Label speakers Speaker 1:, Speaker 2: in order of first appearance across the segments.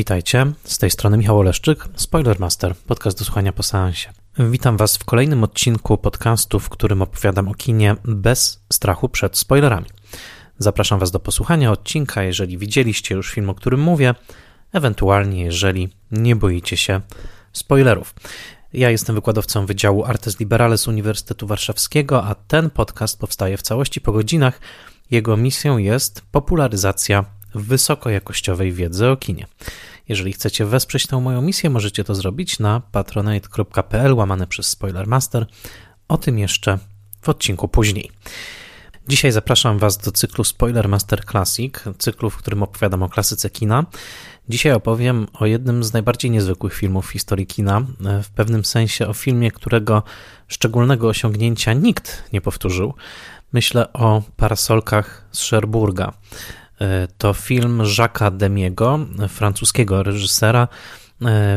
Speaker 1: Witajcie, z tej strony Michał Oleszczyk, Spoilermaster, podcast do słuchania po seansie. Witam Was w kolejnym odcinku podcastu, w którym opowiadam o kinie bez strachu przed spoilerami. Zapraszam Was do posłuchania odcinka, jeżeli widzieliście już film, o którym mówię, ewentualnie jeżeli nie boicie się spoilerów. Ja jestem wykładowcą Wydziału Artes Liberales Uniwersytetu Warszawskiego, a ten podcast powstaje w całości po godzinach. Jego misją jest popularyzacja wysokojakościowej wiedzy o kinie. Jeżeli chcecie wesprzeć tę moją misję, możecie to zrobić na patronite.pl łamane przez Spoilermaster. O tym jeszcze w odcinku później. Dzisiaj zapraszam Was do cyklu Spoiler Master Classic, cyklu, w którym opowiadam o klasyce kina. Dzisiaj opowiem o jednym z najbardziej niezwykłych filmów w historii kina, w pewnym sensie o filmie, którego szczególnego osiągnięcia nikt nie powtórzył. Myślę o parasolkach z Cherburga. To film Jacques'a Demiego, francuskiego reżysera,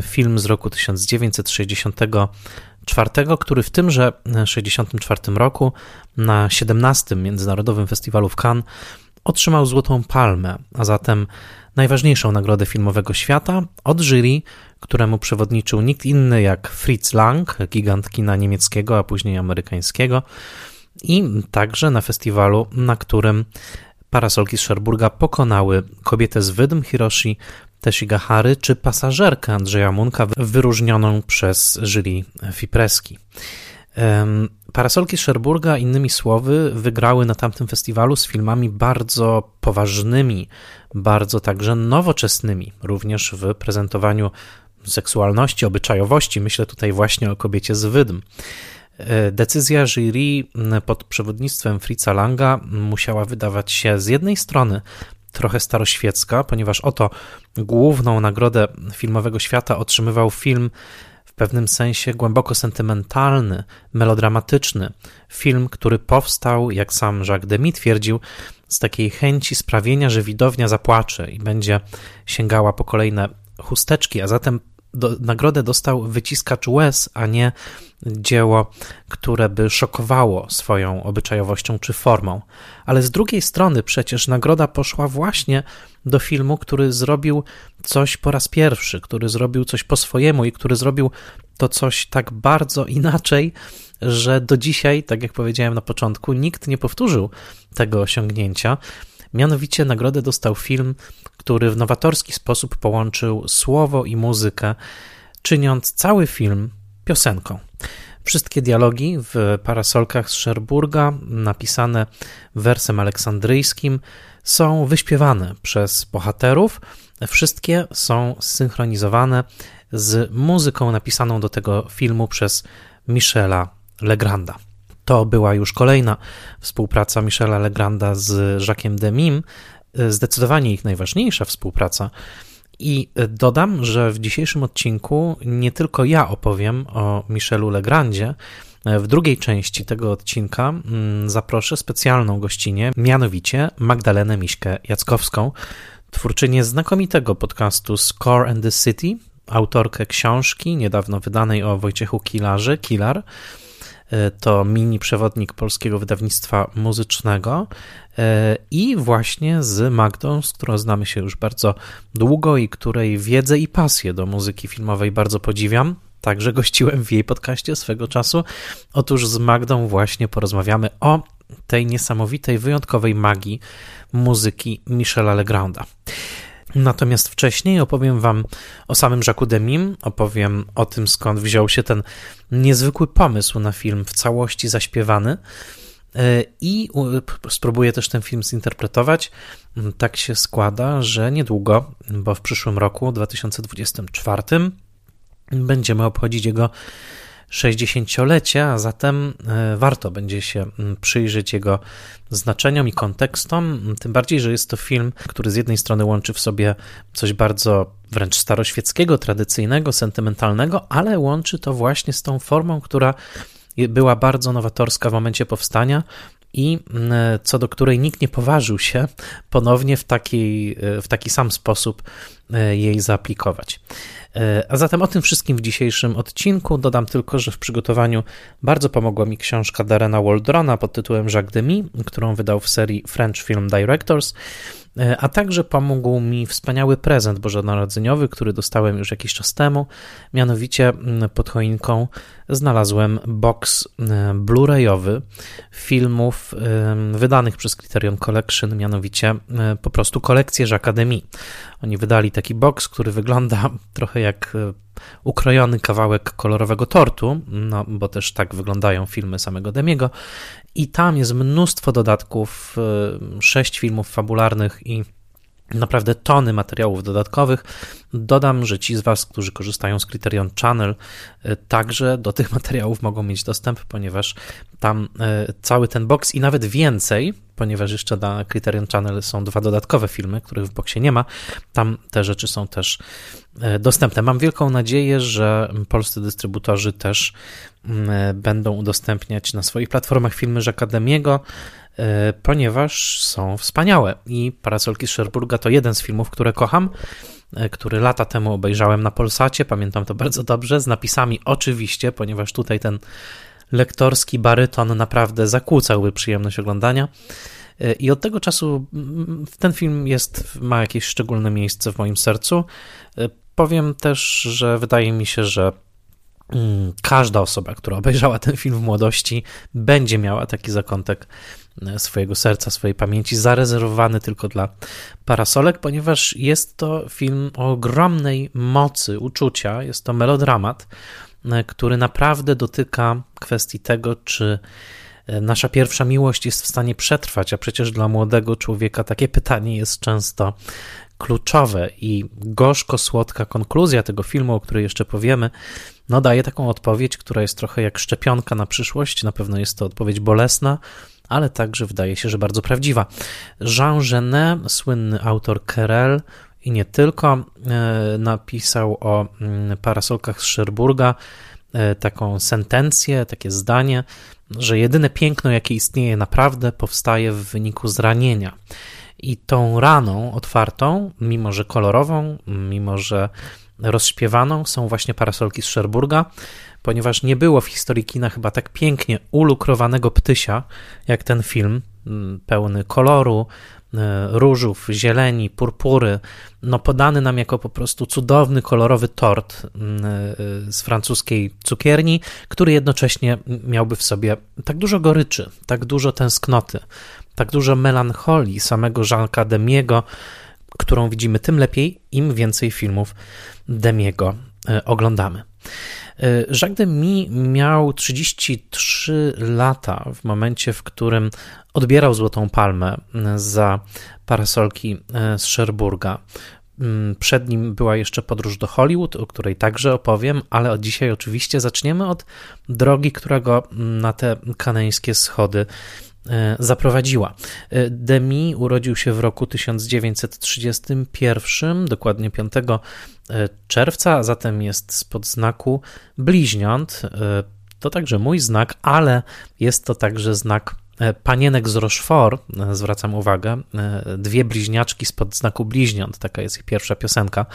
Speaker 1: film z roku 1964, który w tymże 1964 roku na 17. Międzynarodowym Festiwalu w Cannes otrzymał Złotą Palmę, a zatem najważniejszą nagrodę filmowego świata od jury, któremu przewodniczył nikt inny jak Fritz Lang, gigant kina niemieckiego, a później amerykańskiego, i także na festiwalu, na którym parasolki z Szerburga pokonały kobietę z Wydm Hiroshi Teshigahary czy pasażerkę Andrzeja Munka wyróżnioną przez jury Fipreski. Parasolki Szerburga, innymi słowy, wygrały na tamtym festiwalu z filmami bardzo poważnymi, bardzo także nowoczesnymi, również w prezentowaniu seksualności, obyczajowości. Myślę tutaj właśnie o kobiecie z Wydm. E, decyzja jury pod przewodnictwem Fritza Langa musiała wydawać się z jednej strony trochę staroświecka, ponieważ oto główną nagrodę filmowego świata otrzymywał film w pewnym sensie głęboko sentymentalny, melodramatyczny. Film, który powstał, jak sam Jacques Demy twierdził, z takiej chęci sprawienia, że widownia zapłacze i będzie sięgała po kolejne chusteczki, a zatem do, nagrodę dostał wyciskacz łez, a nie dzieło, które by szokowało swoją obyczajowością czy formą. Ale z drugiej strony przecież nagroda poszła właśnie do filmu, który zrobił coś po raz pierwszy, który zrobił coś po swojemu i który zrobił to coś tak bardzo inaczej, że do dzisiaj, tak jak powiedziałem na początku, nikt nie powtórzył tego osiągnięcia. Mianowicie nagrodę dostał film, który w nowatorski sposób połączył słowo i muzykę, czyniąc cały film piosenką. Wszystkie dialogi w parasolkach z Szerburga, napisane wersem aleksandryjskim, są wyśpiewane przez bohaterów. Wszystkie są zsynchronizowane z muzyką napisaną do tego filmu przez Michela Legranda. To była już kolejna współpraca Michela Legranda z Jacques'em Demim, zdecydowanie ich najważniejsza współpraca. I dodam, że w dzisiejszym odcinku nie tylko ja opowiem o Michelu Legrandzie, w drugiej części tego odcinka mm, zaproszę specjalną gościnię, mianowicie Magdalenę Miśkę Jackowską, twórczynię znakomitego podcastu Score and the City, autorkę książki niedawno wydanej o Wojciechu Kilarze, Kilar, E, to mini przewodnik polskiego wydawnictwa muzycznego e, i właśnie z Magdą, z którą znamy się już bardzo długo i której wiedzę i pasję do muzyki filmowej bardzo podziwiam. Także gościłem w jej podcaście swego czasu. Otóż z Magdą właśnie porozmawiamy o tej niesamowitej, wyjątkowej magii muzyki Michela Legranda. Natomiast wcześniej opowiem Wam o samym Jacques Demim, opowiem o tym, skąd wziął się ten niezwykły pomysł na film w całości zaśpiewany e, i spróbuję też ten film zinterpretować. Tak się składa, że niedługo, bo w przyszłym roku, 2024, będziemy obchodzić jego 60-lecie, a zatem e, warto będzie się przyjrzeć jego znaczeniom i kontekstom, tym bardziej, że jest to film, który z jednej strony łączy w sobie coś bardzo wręcz staroświeckiego, tradycyjnego, sentymentalnego, ale łączy to właśnie z tą formą, która była bardzo nowatorska w momencie powstania i co do której nikt nie poważył się ponownie w taki, w taki sam sposób jej zaaplikować. A zatem o tym wszystkim w dzisiejszym odcinku. Dodam tylko, że w przygotowaniu bardzo pomogła mi książka Darena Waldrona pod tytułem Jacques Demy, którą wydał w serii French Film Directors. E, a także pomógł mi wspaniały prezent bożonarodzeniowy, który dostałem już jakiś czas temu. Mianowicie mm, pod choinką znalazłem box e, blu-rayowy filmów wydanych przez Criterion Collection, mianowicie e, po prostu kolekcję Akademii. Oni wydali taki box, który wygląda trochę jak ukrojony kawałek kolorowego tortu, no bo też tak wyglądają filmy samego Demiego i tam jest mnóstwo dodatków, y, sześć filmów fabularnych i naprawdę tony materiałów dodatkowych. Dodam, że ci z Was, którzy korzystają z Criterion Channel, y, także do tych materiałów mogą mieć dostęp, ponieważ tam y, cały ten box i nawet więcej, ponieważ jeszcze na Criterion Channel są dwa dodatkowe filmy, których w boksie nie ma, tam te rzeczy są też dostępne. Mam wielką nadzieję, że polscy dystrybutorzy też mm, będą udostępniać na swoich platformach filmy Akademiego. E, ponieważ są wspaniałe. I Parasolki z Szerburga to jeden z filmów, które kocham, e, który lata temu obejrzałem na Polsacie, pamiętam to bardzo dobrze, z napisami oczywiście, ponieważ tutaj ten lektorski baryton naprawdę zakłócałby przyjemność oglądania. E, I od tego czasu mm, ten film jest, ma jakieś szczególne miejsce w moim sercu. Powiem też, że wydaje mi się, że mm, każda osoba, która obejrzała ten film w młodości, będzie miała taki zakątek swojego serca, swojej pamięci, zarezerwowany tylko dla parasolek, ponieważ jest to film o ogromnej mocy uczucia, jest to melodramat, e, który naprawdę dotyka kwestii tego, czy e, nasza pierwsza miłość jest w stanie przetrwać, a przecież dla młodego człowieka takie pytanie jest często kluczowe i gorzko-słodka konkluzja tego filmu, o której jeszcze powiemy, no daje taką odpowiedź, która jest trochę jak szczepionka na przyszłość. Na pewno jest to odpowiedź bolesna, ale także wydaje się, że bardzo prawdziwa. Jean Genet, słynny autor Kerel i nie tylko, e, napisał o mm, parasolkach z Szerburga e, taką sentencję, takie zdanie, że jedyne piękno, jakie istnieje naprawdę, powstaje w wyniku zranienia. I tą raną otwartą, mimo że kolorową, mimo że rozśpiewaną, są właśnie parasolki z Szerburga ponieważ nie było w historii kina chyba tak pięknie ulukrowanego ptysia, jak ten film, mm, pełny koloru, różów, zieleni, purpury, no podany nam jako po prostu cudowny, kolorowy tort mm, e, z francuskiej cukierni, który jednocześnie miałby w sobie tak dużo goryczy, tak dużo tęsknoty, tak dużo melancholii samego Jean'a Demiego, którą widzimy tym lepiej, im więcej filmów Demiego e, oglądamy. E, Jacques Demy miał 33 lata w momencie, w którym odbierał Złotą Palmę e, za parasolki e, z Sherburga. Mm, przed nim była jeszcze podróż do Hollywood, o której także opowiem, ale od dzisiaj oczywiście zaczniemy od drogi, która go na te kaneńskie schody E, zaprowadziła. E, Demi urodził się w roku 1931, dokładnie 5 e, czerwca, zatem jest spod znaku bliźniąt. To także mój znak, ale jest to także znak panienek z Rochefort, e, zwracam uwagę, e, dwie bliźniaczki spod znaku bliźniąt, taka jest ich pierwsza piosenka,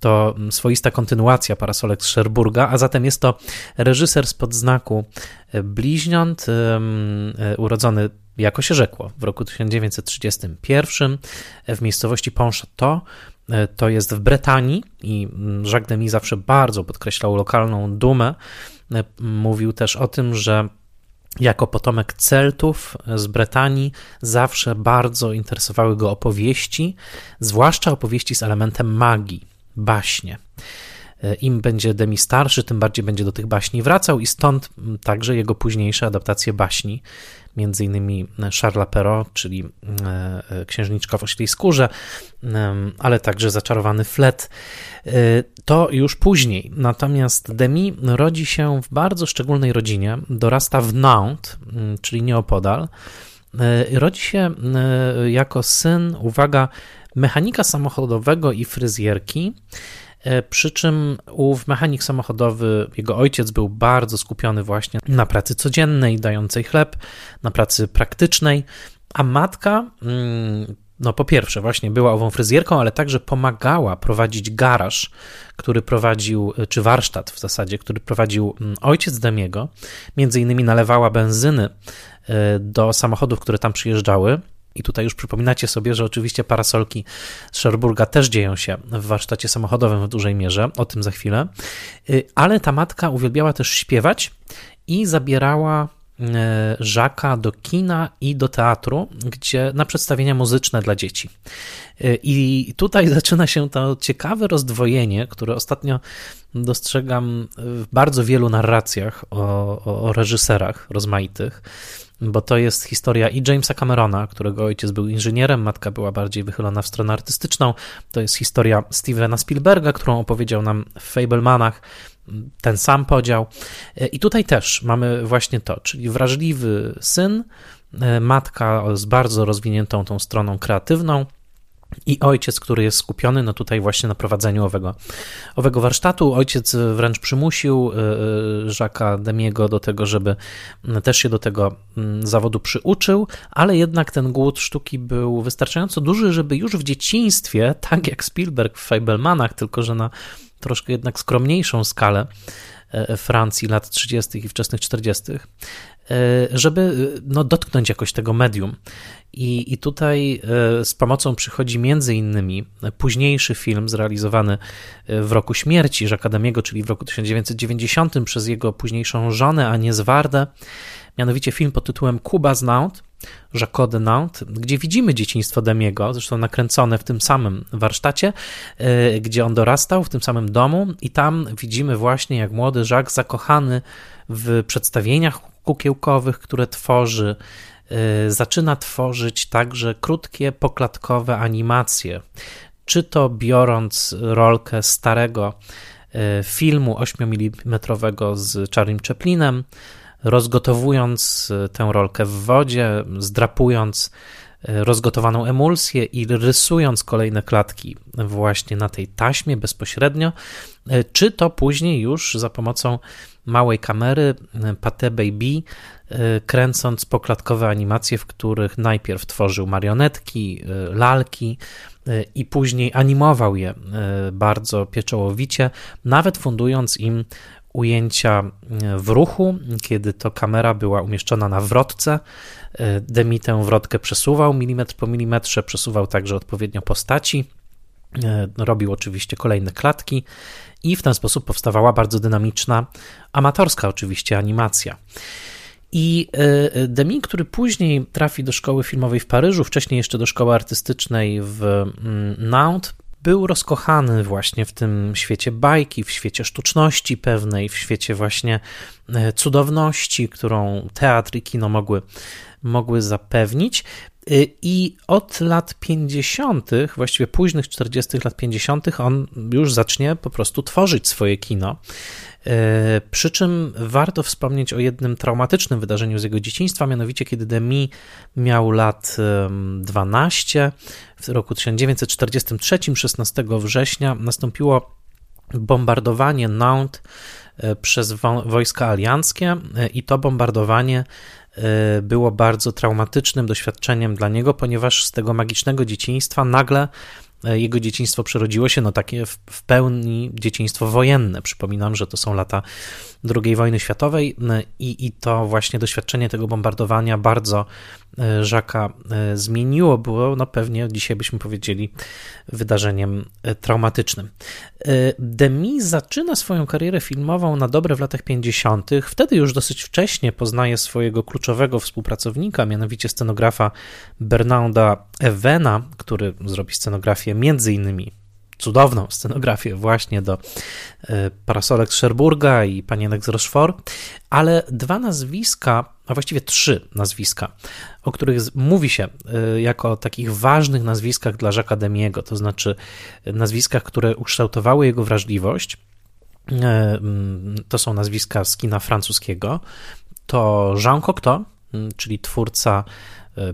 Speaker 1: to swoista kontynuacja Parasolek z Szerburga, a zatem jest to reżyser spod znaku bliźniąt, urodzony jako się rzekło, w roku 1931 w miejscowości Pontchâteau, to jest w Bretanii i Jacques Demy zawsze bardzo podkreślał lokalną dumę. Mówił też o tym, że jako potomek Celtów z Bretanii zawsze bardzo interesowały go opowieści, zwłaszcza opowieści z elementem magii, baśnie. Im będzie Demi starszy, tym bardziej będzie do tych baśni wracał i stąd także jego późniejsze adaptacje baśni, między innymi Charles Perrault, czyli e, e, Księżniczka w oślej skórze, ale także Zaczarowany flet. E, to już później. Natomiast Demi rodzi się w bardzo szczególnej rodzinie, dorasta w Nantes, czyli nieopodal. Rodzi się jako syn, uwaga, mechanika samochodowego i fryzjerki, przy czym ów mechanik samochodowy, jego ojciec był bardzo skupiony właśnie na pracy codziennej, dającej chleb, na pracy praktycznej, a matka, mm, no po pierwsze właśnie była ową fryzjerką, ale także pomagała prowadzić garaż, który prowadził, czy warsztat w zasadzie, który prowadził mm, ojciec Demiego. Między innymi nalewała benzyny e, do samochodów, które tam przyjeżdżały. I tutaj już przypominacie sobie, że oczywiście parasolki z Sherburga też dzieją się w warsztacie samochodowym w dużej mierze, o tym za chwilę. E, ale ta matka uwielbiała też śpiewać i zabierała E, Żaka do kina i do teatru, gdzie na przedstawienia muzyczne dla dzieci. E, I tutaj zaczyna się to ciekawe rozdwojenie, które ostatnio dostrzegam w bardzo wielu narracjach o, o, o reżyserach rozmaitych bo to jest historia i Jamesa Camerona, którego ojciec był inżynierem, matka była bardziej wychylona w stronę artystyczną. To jest historia Stevena Spielberga, którą opowiedział nam w Fablemanach, ten sam podział. I tutaj też mamy właśnie to, czyli wrażliwy syn, e, matka z bardzo rozwiniętą tą stroną kreatywną, i ojciec, który jest skupiony no tutaj właśnie na prowadzeniu owego, owego warsztatu. Ojciec wręcz przymusił Żaka e, Demiego do tego, żeby też się do tego zawodu przyuczył, ale jednak ten głód sztuki był wystarczająco duży, żeby już w dzieciństwie, tak jak Spielberg w Fablemanach, tylko że na troszkę jednak skromniejszą skalę Francji lat 30. i wczesnych 40., e, żeby no, dotknąć jakoś tego medium. I, I tutaj e, z pomocą przychodzi między innymi późniejszy film zrealizowany w roku śmierci Jacques czyli w roku 1990 przez jego późniejszą żonę Anię Zwardę, mianowicie film pod tytułem Cuba's Nantes, Jacques de Nantes, gdzie widzimy dzieciństwo Demiego, zresztą nakręcone w tym samym warsztacie, e, gdzie on dorastał, w tym samym domu i tam widzimy właśnie jak młody Jacques zakochany w przedstawieniach kukiełkowych, które tworzy, e, zaczyna tworzyć także krótkie, poklatkowe animacje, czy to biorąc rolkę starego e, filmu 8 mm z Charlie Chaplinem, rozgotowując e, tę rolkę w wodzie, zdrapując rozgotowaną emulsję i rysując kolejne klatki właśnie na tej taśmie bezpośrednio, czy to później już za pomocą małej kamery Pate Baby, kręcąc poklatkowe animacje, w których najpierw tworzył marionetki, lalki i później animował je bardzo pieczołowicie, nawet fundując im ujęcia w ruchu, kiedy to kamera była umieszczona na wrotce. Demi tę wrotkę przesuwał milimetr po milimetrze, przesuwał także odpowiednio postaci, robił oczywiście kolejne klatki i w ten sposób powstawała bardzo dynamiczna, amatorska oczywiście animacja. I Demi, który później trafi do szkoły filmowej w Paryżu, wcześniej jeszcze do szkoły artystycznej w mm, Nantes, był rozkochany właśnie w tym świecie bajki, w świecie sztuczności pewnej, w świecie właśnie e, cudowności, którą teatr i kino mogły, mogły zapewnić. E, I od lat 50., właściwie późnych 40. lat 50., on już zacznie po prostu tworzyć swoje kino. E, przy czym warto wspomnieć o jednym traumatycznym wydarzeniu z jego dzieciństwa, mianowicie kiedy Demi miał lat 12, w roku 1943, 16 września, nastąpiło bombardowanie Nantes e, przez wojska alianckie i to bombardowanie było bardzo traumatycznym doświadczeniem dla niego, ponieważ z tego magicznego dzieciństwa nagle E, jego dzieciństwo przerodziło się, no takie w, pełni dzieciństwo wojenne. Przypominam, że to są lata II wojny światowej i, i to właśnie doświadczenie tego bombardowania bardzo Żaka e, zmieniło, było no pewnie dzisiaj byśmy powiedzieli wydarzeniem traumatycznym. Demi zaczyna swoją karierę filmową na dobre w latach 50. Wtedy już dosyć wcześnie poznaje swojego kluczowego współpracownika, mianowicie scenografa Bernarda Evena, który zrobi scenografię między innymi cudowną scenografię właśnie do e, parasolek z Sherburga i panienek z Rochefort, ale dwa nazwiska, a właściwie trzy nazwiska, o których mówi się e, jako o takich ważnych nazwiskach dla Jacques Demiego, to znaczy nazwiskach, które ukształtowały jego wrażliwość, e, mm, to są nazwiska z kina francuskiego, to Jean Cocteau, czyli twórca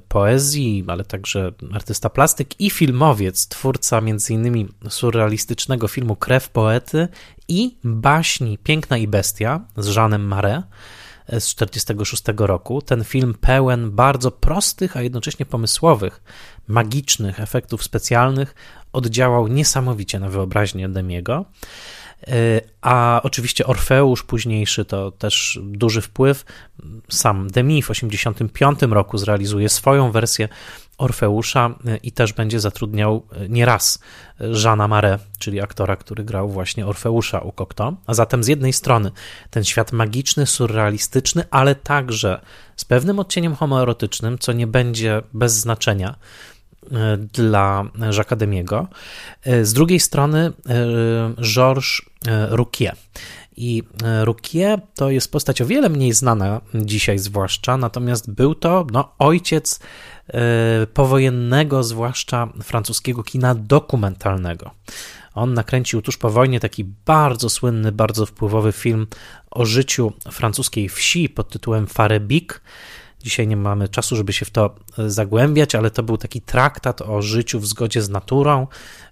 Speaker 1: poezji, ale także artysta plastyk i filmowiec, twórca m.in. surrealistycznego filmu Krew Poety i baśni Piękna i Bestia z Jeanem Marais, z 1946 roku. Ten film pełen bardzo prostych, a jednocześnie pomysłowych, magicznych efektów specjalnych oddziałał niesamowicie na wyobraźnię Demiego. E, a oczywiście Orfeusz późniejszy to też duży wpływ. Sam Demi w 1985 roku zrealizuje swoją wersję Orfeusza e, i też będzie zatrudniał e, nieraz Jeana Marais, czyli aktora, który grał właśnie Orfeusza u Cocteau. A zatem z jednej strony ten świat magiczny, surrealistyczny, ale także z pewnym odcieniem homoerotycznym, co nie będzie bez znaczenia dla Jacques Demiego. Z drugiej strony Georges Rouquier. I Rouquier to jest postać o wiele mniej znana dzisiaj zwłaszcza, natomiast był to no, ojciec e, powojennego, zwłaszcza francuskiego kina dokumentalnego. On nakręcił tuż po wojnie taki bardzo słynny, bardzo wpływowy film o życiu francuskiej wsi pod tytułem Farebik. Dzisiaj nie mamy czasu, żeby się w to e, zagłębiać, ale to był taki traktat o życiu w zgodzie z naturą,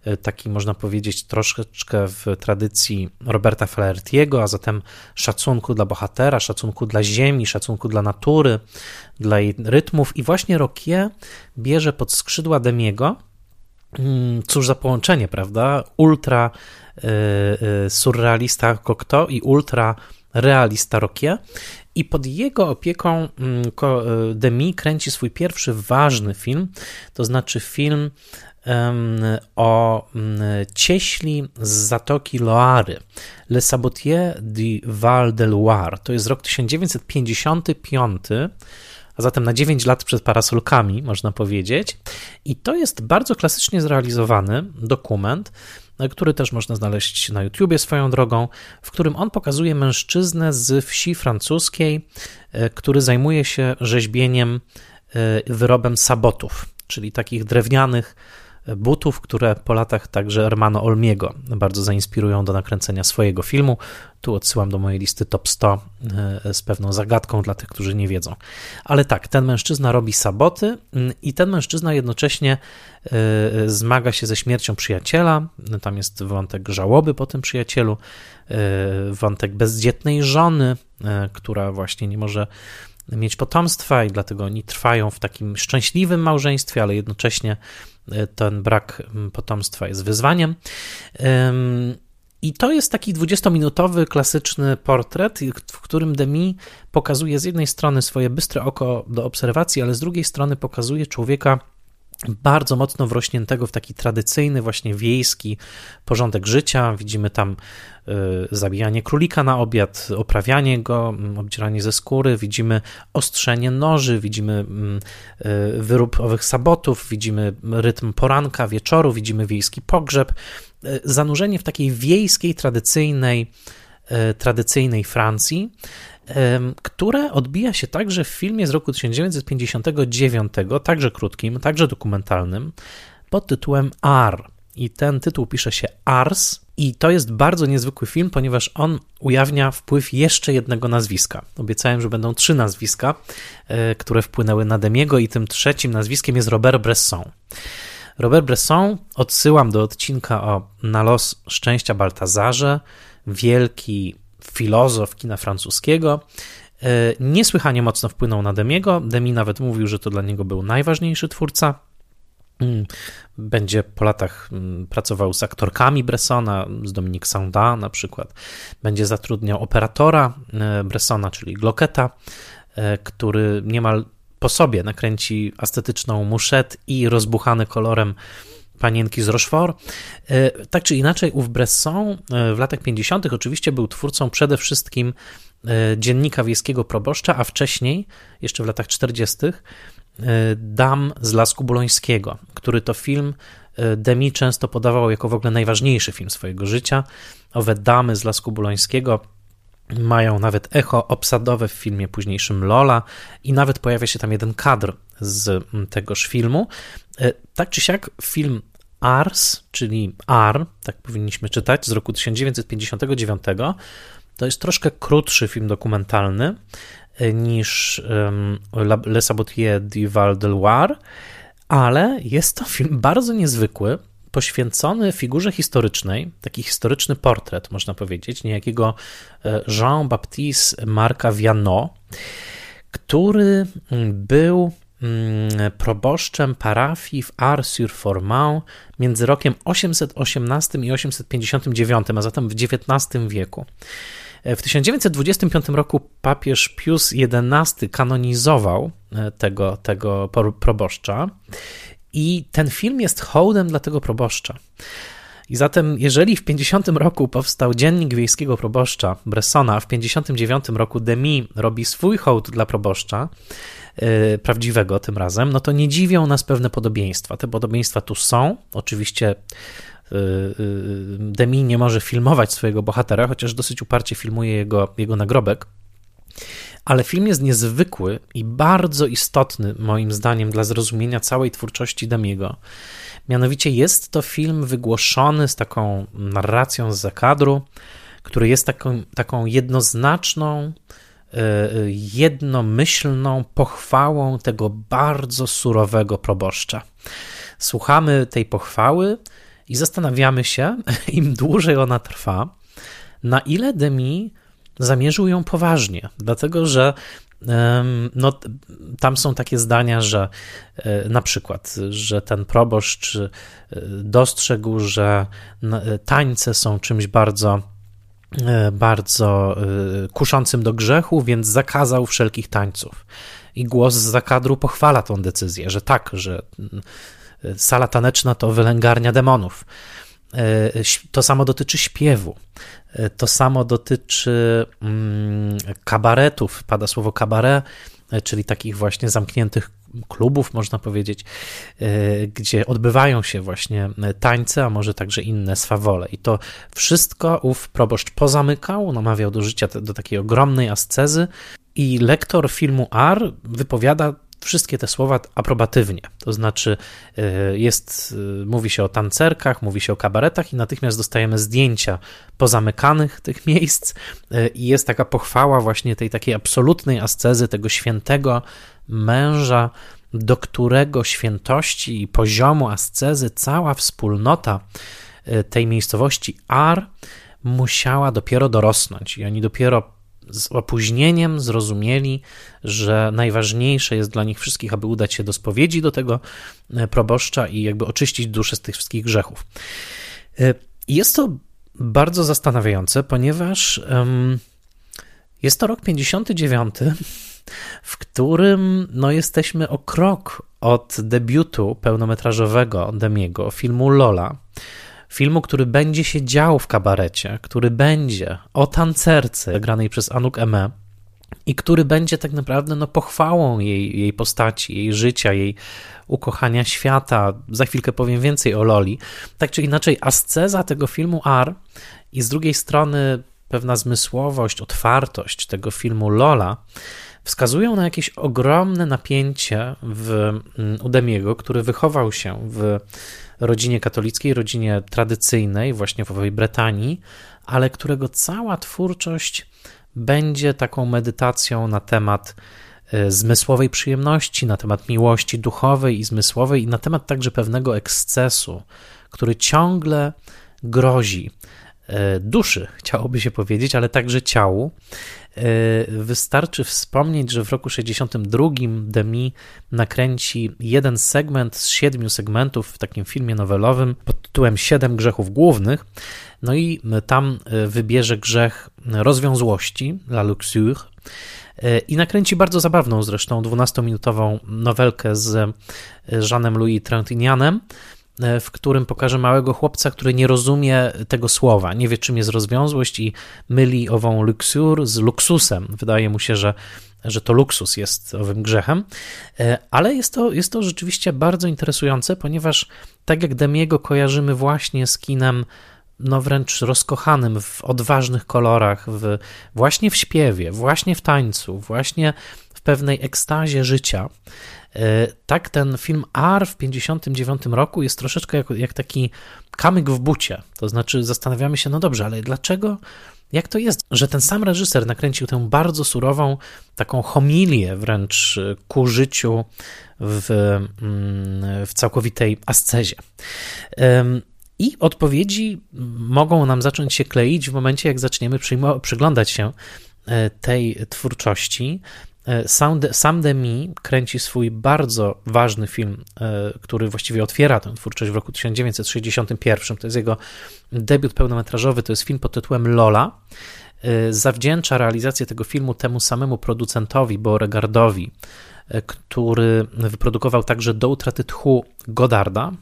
Speaker 1: e, taki można powiedzieć troszeczkę w tradycji Roberta Flahertiego, a zatem szacunku dla bohatera, szacunku dla ziemi, szacunku dla natury, dla jej rytmów. I właśnie Rokie bierze pod skrzydła Demiego, mm, cóż za połączenie, prawda? Ultra y, surrealista Cocteau i ultra realista Rokie i pod jego opieką mm, e, Demi kręci swój pierwszy ważny film, to znaczy film o mm, cieśli z Zatoki Loary, Le Sabotier du Val de Loire. To jest rok 1955, a zatem na 9 lat przed parasolkami, można powiedzieć. I to jest bardzo klasycznie zrealizowany dokument, który też można znaleźć na YouTubie swoją drogą, w którym on pokazuje mężczyznę z wsi francuskiej, e, który zajmuje się rzeźbieniem e, wyrobem sabotów, czyli takich drewnianych butów, które po latach także Hermano Olmiego bardzo zainspirują do nakręcenia swojego filmu. Tu odsyłam do mojej listy top 100 e, z pewną zagadką dla tych, którzy nie wiedzą. Ale tak, ten mężczyzna robi saboty mm, i ten mężczyzna jednocześnie e, zmaga się ze śmiercią przyjaciela. Tam jest wątek żałoby po tym przyjacielu, e, wątek bezdzietnej żony, która właśnie nie może mieć potomstwa i dlatego oni trwają w takim szczęśliwym małżeństwie, ale jednocześnie ten brak mm, potomstwa jest wyzwaniem. I to jest taki 20-minutowy, klasyczny portret, w którym Demi pokazuje z jednej strony swoje bystre oko do obserwacji, ale z drugiej strony pokazuje człowieka bardzo mocno wrośniętego w taki tradycyjny, właśnie wiejski porządek życia. Widzimy tam y, zabijanie królika na obiad, oprawianie go, mm, obdzieranie ze skóry, widzimy ostrzenie noży, widzimy mm, y, wyrób owych sabotów, widzimy rytm poranka, wieczoru, widzimy wiejski pogrzeb. Y, zanurzenie w takiej wiejskiej, tradycyjnej, tradycyjnej Francji które odbija się także w filmie z roku 1959, także krótkim, także dokumentalnym, pod tytułem R. I ten tytuł pisze się Ars, i to jest bardzo niezwykły film, ponieważ on ujawnia wpływ jeszcze jednego nazwiska. Obiecałem, że będą trzy nazwiska, e, które wpłynęły na Demiego, i tym trzecim nazwiskiem jest Robert Bresson. Robert Bresson odsyłam do odcinka o Na los szczęścia Baltazarze, wielki filozof kina francuskiego, e, niesłychanie mocno wpłynął na Demiego. Demi nawet mówił, że to dla niego był najważniejszy twórca. Mm, będzie po latach mm, pracował z aktorkami Bressona, z Dominique Saunda na przykład. Będzie zatrudniał operatora e, Bressona, czyli Glocketa, e, który niemal po sobie nakręci estetyczną muszet i rozbuchany kolorem panienki z Rochefort. E, tak czy inaczej, ów Bresson e, w latach 50. oczywiście był twórcą przede wszystkim e, dziennika wiejskiego proboszcza, a wcześniej, jeszcze w latach 40., Dam z Lasku Bulońskiego, który to film Demi często podawał jako w ogóle najważniejszy film swojego życia. Owe damy z Lasku Bulońskiego mają nawet echo obsadowe w filmie późniejszym Lola i nawet pojawia się tam jeden kadr z tegoż filmu. Tak czy siak, film Ars, czyli Ar, tak powinniśmy czytać, z roku 1959. To jest troszkę krótszy film dokumentalny e, niż Le Sabotier du Val de Loire, ale jest to film bardzo niezwykły, poświęcony figurze historycznej, taki historyczny portret, można powiedzieć, niejakiego e, Jean-Baptiste Marca Vianot, który mm, był proboszczem parafii w Ars-sur-Forman między rokiem 818 i 859, a zatem w XIX wieku. W 1925 roku papież Pius XI kanonizował e, tego, tego proboszcza i ten film jest hołdem dla tego proboszcza. I zatem, jeżeli w 50 roku powstał Dziennik Wiejskiego Proboszcza Bressona, w 59 roku Demi robi swój hołd dla proboszcza, prawdziwego tym razem, no to nie dziwią nas pewne podobieństwa. Te podobieństwa tu są. Oczywiście yy, yy, Demi nie może filmować swojego bohatera, chociaż dosyć uparcie filmuje jego, jego nagrobek. Ale film jest niezwykły i bardzo istotny, moim zdaniem, dla zrozumienia całej twórczości Demiego. Mianowicie jest to film wygłoszony z taką narracją z zakadru, który jest taką, taką jednoznaczną, jednomyślną pochwałą tego bardzo surowego proboszcza. Słuchamy tej pochwały i zastanawiamy się, im dłużej ona trwa, na ile Demi zamierzył ją poważnie, dlatego że no, tam są takie zdania, że e, na przykład, że ten proboszcz e, dostrzegł, że tańce są czymś bardzo e, bardzo kuszącym do grzechu, więc zakazał wszelkich tańców. I głos z zakadru pochwala tą decyzję, że tak, że sala taneczna to wylęgarnia demonów. To samo dotyczy śpiewu. To samo dotyczy mm, kabaretów, pada słowo kabaret, czyli takich właśnie zamkniętych klubów, można powiedzieć, e, gdzie odbywają się właśnie tańce, a może także inne swawole. I to wszystko ów proboszcz pozamykał, namawiał do życia, do takiej ogromnej ascezy. I lektor filmu R wypowiada wszystkie te słowa aprobatywnie. To znaczy, e, jest, e, mówi się o tancerkach, mówi się o kabaretach i natychmiast dostajemy zdjęcia pozamykanych tych miejsc i jest taka pochwała właśnie tej takiej absolutnej ascezy, tego świętego męża, do którego świętości i poziomu ascezy cała wspólnota tej miejscowości Ar musiała dopiero dorosnąć i oni dopiero z opóźnieniem zrozumieli, że najważniejsze jest dla nich wszystkich, aby udać się do spowiedzi do tego e, proboszcza i jakby oczyścić duszę z tych wszystkich grzechów. E, jest to bardzo zastanawiające, ponieważ jest to rok 59, w którym no, jesteśmy o krok od debiutu pełnometrażowego Demiego, filmu Lola filmu, który będzie się dział w kabarecie, który będzie o tancerce granej przez Anuk Eme i który będzie tak naprawdę no, pochwałą jej, jej postaci, jej życia, jej ukochania świata. Za chwilkę powiem więcej o Loli. Tak czy inaczej, asceza tego filmu R i z drugiej strony pewna zmysłowość, otwartość tego filmu Lola wskazują na jakieś ogromne napięcie w mm, Udemiego, który wychował się w rodzinie katolickiej, rodzinie tradycyjnej, właśnie w owej Bretanii, ale którego cała twórczość będzie taką medytacją na temat e, zmysłowej przyjemności, na temat miłości duchowej i zmysłowej i na temat także pewnego ekscesu, który ciągle grozi duszy, chciałoby się powiedzieć, ale także ciału. E, wystarczy wspomnieć, że w roku 62 Demi nakręci jeden segment z siedmiu segmentów w takim filmie nowelowym pod tytułem Siedem grzechów głównych. No i tam e, wybierze grzech rozwiązłości, la luxure, e, i nakręci bardzo zabawną zresztą 12-minutową nowelkę z Jeanem Louis Trintignant'em, E, w którym pokaże małego chłopca, który nie rozumie tego słowa, nie wie czym jest rozwiązłość i myli ową luksur z luksusem. Wydaje mu się, że, że to luksus jest owym grzechem, e, ale jest to, jest to rzeczywiście bardzo interesujące, ponieważ tak jak Demiego kojarzymy właśnie z kinem no wręcz rozkochanym w odważnych kolorach, w, właśnie w śpiewie, właśnie w tańcu, właśnie w pewnej ekstazie życia, E, tak ten film R w 59 roku jest troszeczkę jak, jak taki kamyk w bucie. To znaczy zastanawiamy się, no dobrze, ale dlaczego jak to jest, że ten sam reżyser nakręcił tę bardzo surową, taką homilię wręcz ku życiu w, mm, w całkowitej ascezie. I odpowiedzi mogą nam zacząć się kleić w momencie, jak zaczniemy przyglądać się e, tej twórczości. E, Sam Demi kręci swój bardzo ważny film, e, który właściwie otwiera tę twórczość w roku 1961. To jest jego debiut pełnometrażowy, to jest film pod tytułem Lola. Zawdzięcza realizację tego filmu temu samemu producentowi, Beauregardowi, który wyprodukował także Do utraty tchu Godarda.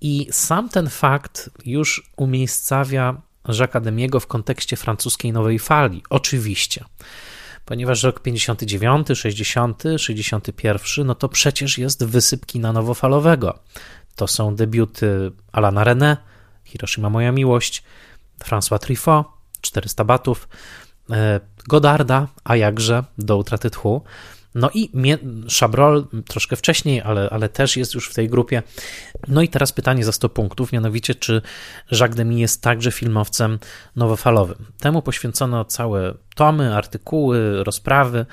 Speaker 1: I sam ten fakt już umiejscawia Jacques Demiego w kontekście francuskiej nowej fali, oczywiście. Ponieważ rok 59, 60, 61, no to przecież jest wysyp kina nowofalowego. To są debiuty Alana René, Hiroshima Moja Miłość, François Truffaut, 400 batów, e, Godarda, a jakże Do utraty tchu. No i Chabrol troszkę wcześniej, ale, ale też jest już w tej grupie. No i teraz pytanie za 100 punktów, mianowicie czy Jacques Demy jest także filmowcem nowofalowym. Temu poświęcono całe tomy, artykuły, rozprawy.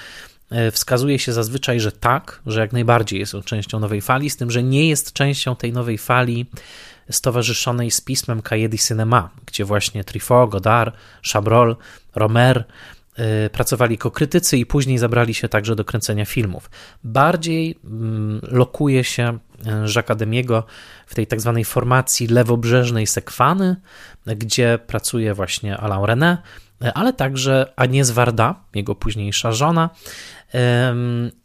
Speaker 1: E, wskazuje się zazwyczaj, że tak, że jak najbardziej jest on częścią nowej fali, z tym, że nie jest częścią tej nowej fali stowarzyszonej z pismem Cahiers Cinema, gdzie właśnie Truffaut, Godard, Chabrol, Romer pracowali jako krytycy i później zabrali się także do kręcenia filmów. Bardziej mm, lokuje się y, Jacques Demiego w tej tak zwanej formacji lewobrzeżnej Sekwany, gdzie pracuje właśnie Alain René, y, ale także Agnes Varda, jego późniejsza żona,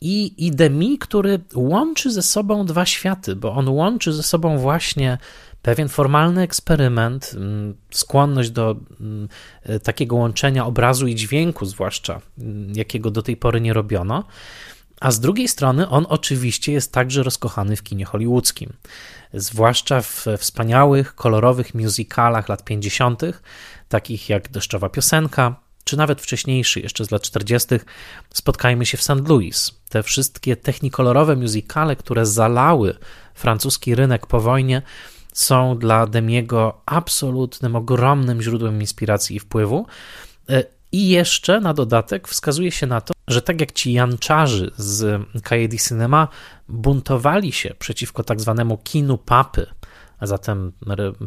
Speaker 1: i, i Demi, który łączy ze sobą dwa światy, bo on łączy ze sobą właśnie pewien formalny eksperyment, mm, skłonność do mm, e, takiego łączenia obrazu i dźwięku, zwłaszcza mm, jakiego do tej pory nie robiono. A z drugiej strony on oczywiście jest także rozkochany w kinie hollywoodzkim, zwłaszcza w wspaniałych, kolorowych musicalach lat 50., takich jak Deszczowa Piosenka, czy nawet wcześniejszy, jeszcze z lat 40., spotkajmy się w St. Louis. Te wszystkie technikolorowe musicale, które zalały francuski rynek po wojnie, są dla Demiego absolutnym, ogromnym źródłem inspiracji i wpływu. E, I jeszcze na dodatek wskazuje się na to, że tak jak ci janczarzy z Cahiers Cinema buntowali się przeciwko tak zwanemu kinu papy, a zatem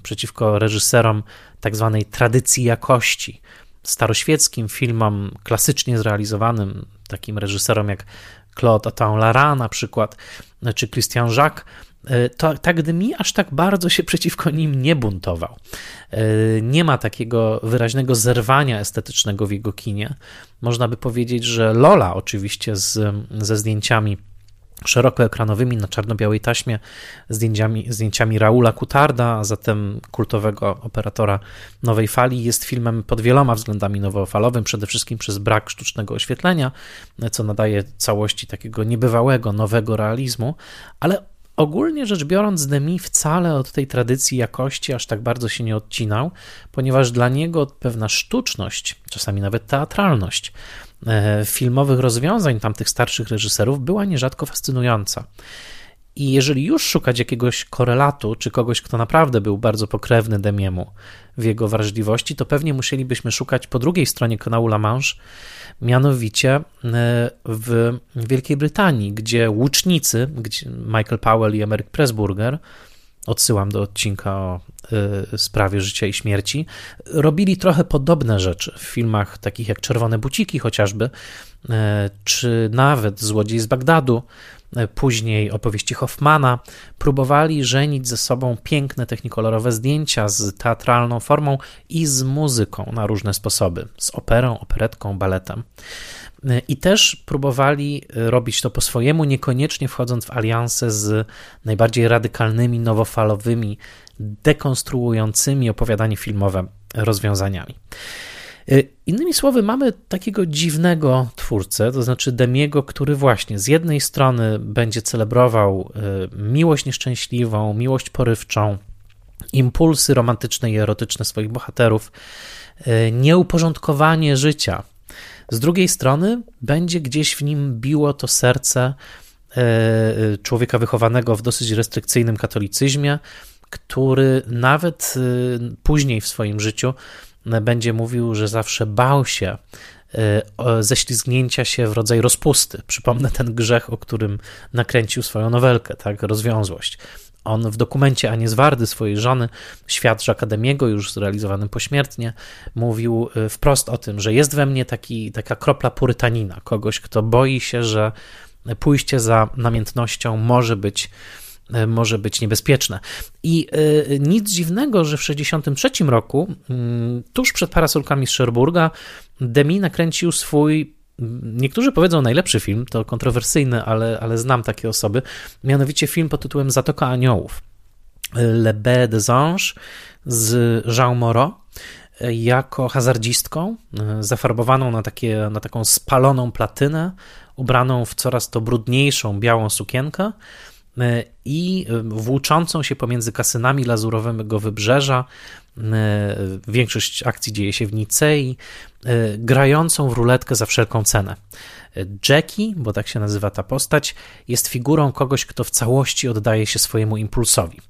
Speaker 1: przeciwko reżyserom tak zwanej tradycji jakości, staroświeckim filmom klasycznie zrealizowanym, takim reżyserom jak Claude Attan-Lara na przykład, czy Christian Jacques, to, tak mi aż tak bardzo się przeciwko nim nie buntował. E, nie ma takiego wyraźnego zerwania estetycznego w jego kinie. Można by powiedzieć, że Lola oczywiście z, ze zdjęciami szerokoekranowymi na czarno-białej taśmie, zdjęciami, zdjęciami Raula Kutarda, a zatem kultowego operatora nowej fali, jest filmem pod wieloma względami nowofalowym, przede wszystkim przez brak sztucznego oświetlenia, co nadaje całości takiego niebywałego, nowego realizmu, ale Ogólnie rzecz biorąc, Demi wcale od tej tradycji jakości aż tak bardzo się nie odcinał, ponieważ dla niego pewna sztuczność, czasami nawet teatralność e, filmowych rozwiązań tamtych starszych reżyserów była nierzadko fascynująca. I jeżeli już szukać jakiegoś korelatu, czy kogoś, kto naprawdę był bardzo pokrewny Demiemu w jego wrażliwości, to pewnie musielibyśmy szukać po drugiej stronie kanału La Manche, mianowicie e, w Wielkiej Brytanii, gdzie łucznicy, gdzie Michael Powell i Emeryk Pressburger, odsyłam do odcinka o sprawie życia i śmierci, robili trochę podobne rzeczy w filmach takich jak Czerwone Buciki chociażby, e, czy nawet Złodziej z Bagdadu, później opowieści Hoffmana, próbowali żenić ze sobą piękne technikolorowe zdjęcia z teatralną formą i z muzyką na różne sposoby, z operą, operetką, baletem. I też próbowali robić to po swojemu, niekoniecznie wchodząc w alianse z najbardziej radykalnymi, nowofalowymi, dekonstruującymi opowiadanie filmowe rozwiązaniami. Y, innymi słowy, mamy takiego dziwnego twórcę, to znaczy Demiego, który właśnie z jednej strony będzie celebrował y, miłość nieszczęśliwą, miłość porywczą, impulsy romantyczne i erotyczne swoich bohaterów, y, nieuporządkowanie życia. Z drugiej strony będzie gdzieś w nim biło to serce człowieka wychowanego w dosyć restrykcyjnym katolicyzmie, który nawet później w swoim życiu będzie mówił, że zawsze bał się ześlizgnięcia się w rodzaj rozpusty. Przypomnę ten grzech, o którym nakręcił swoją nowelkę, tak, rozwiązłość. On w dokumencie Anie Zwardy, swojej żony, Świat Akademiego, już zrealizowanym pośmiertnie, mówił y, wprost o tym, że jest we mnie taki, taka kropla purytanina, kogoś, kto boi się, że pójście za namiętnością może być y, może być niebezpieczne. I y, nic dziwnego, że w 1963 roku, y, tuż przed parasolkami z Sherburga, Demi nakręcił swój Niektórzy powiedzą najlepszy film, to kontrowersyjny, ale, ale znam takie osoby, mianowicie film pod tytułem Zatoka Aniołów. Le Baie des Anges z Jean Moreau jako hazardzistką, zafarbowaną na, takie, na taką spaloną platynę, ubraną w coraz to brudniejszą białą sukienkę i włóczącą się pomiędzy kasynami lazurowego wybrzeża E, większość akcji dzieje się w Nicei, e, grającą w ruletkę za wszelką cenę. Jackie, bo tak się nazywa ta postać, jest figurą kogoś, kto w całości oddaje się swojemu impulsowi.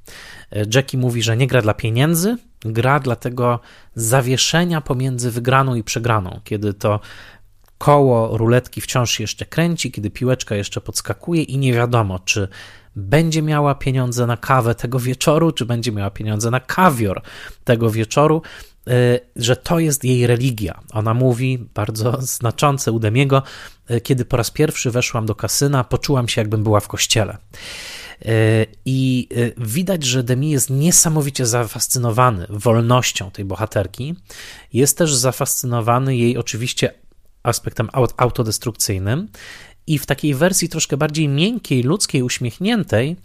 Speaker 1: E, Jackie mówi, że nie gra dla pieniędzy, gra dla tego zawieszenia pomiędzy wygraną i przegraną, kiedy to koło ruletki wciąż jeszcze kręci, kiedy piłeczka jeszcze podskakuje i nie wiadomo, czy będzie miała pieniądze na kawę tego wieczoru, czy będzie miała pieniądze na kawior tego wieczoru, y, że to jest jej religia. Ona mówi bardzo znaczące u Demiego, y, kiedy po raz pierwszy weszłam do kasyna, poczułam się jakbym była w kościele. Y, I widać, że Demi jest niesamowicie zafascynowany wolnością tej bohaterki. Jest też zafascynowany jej oczywiście aspektem autodestrukcyjnym i w takiej wersji troszkę bardziej miękkiej, ludzkiej, uśmiechniętej,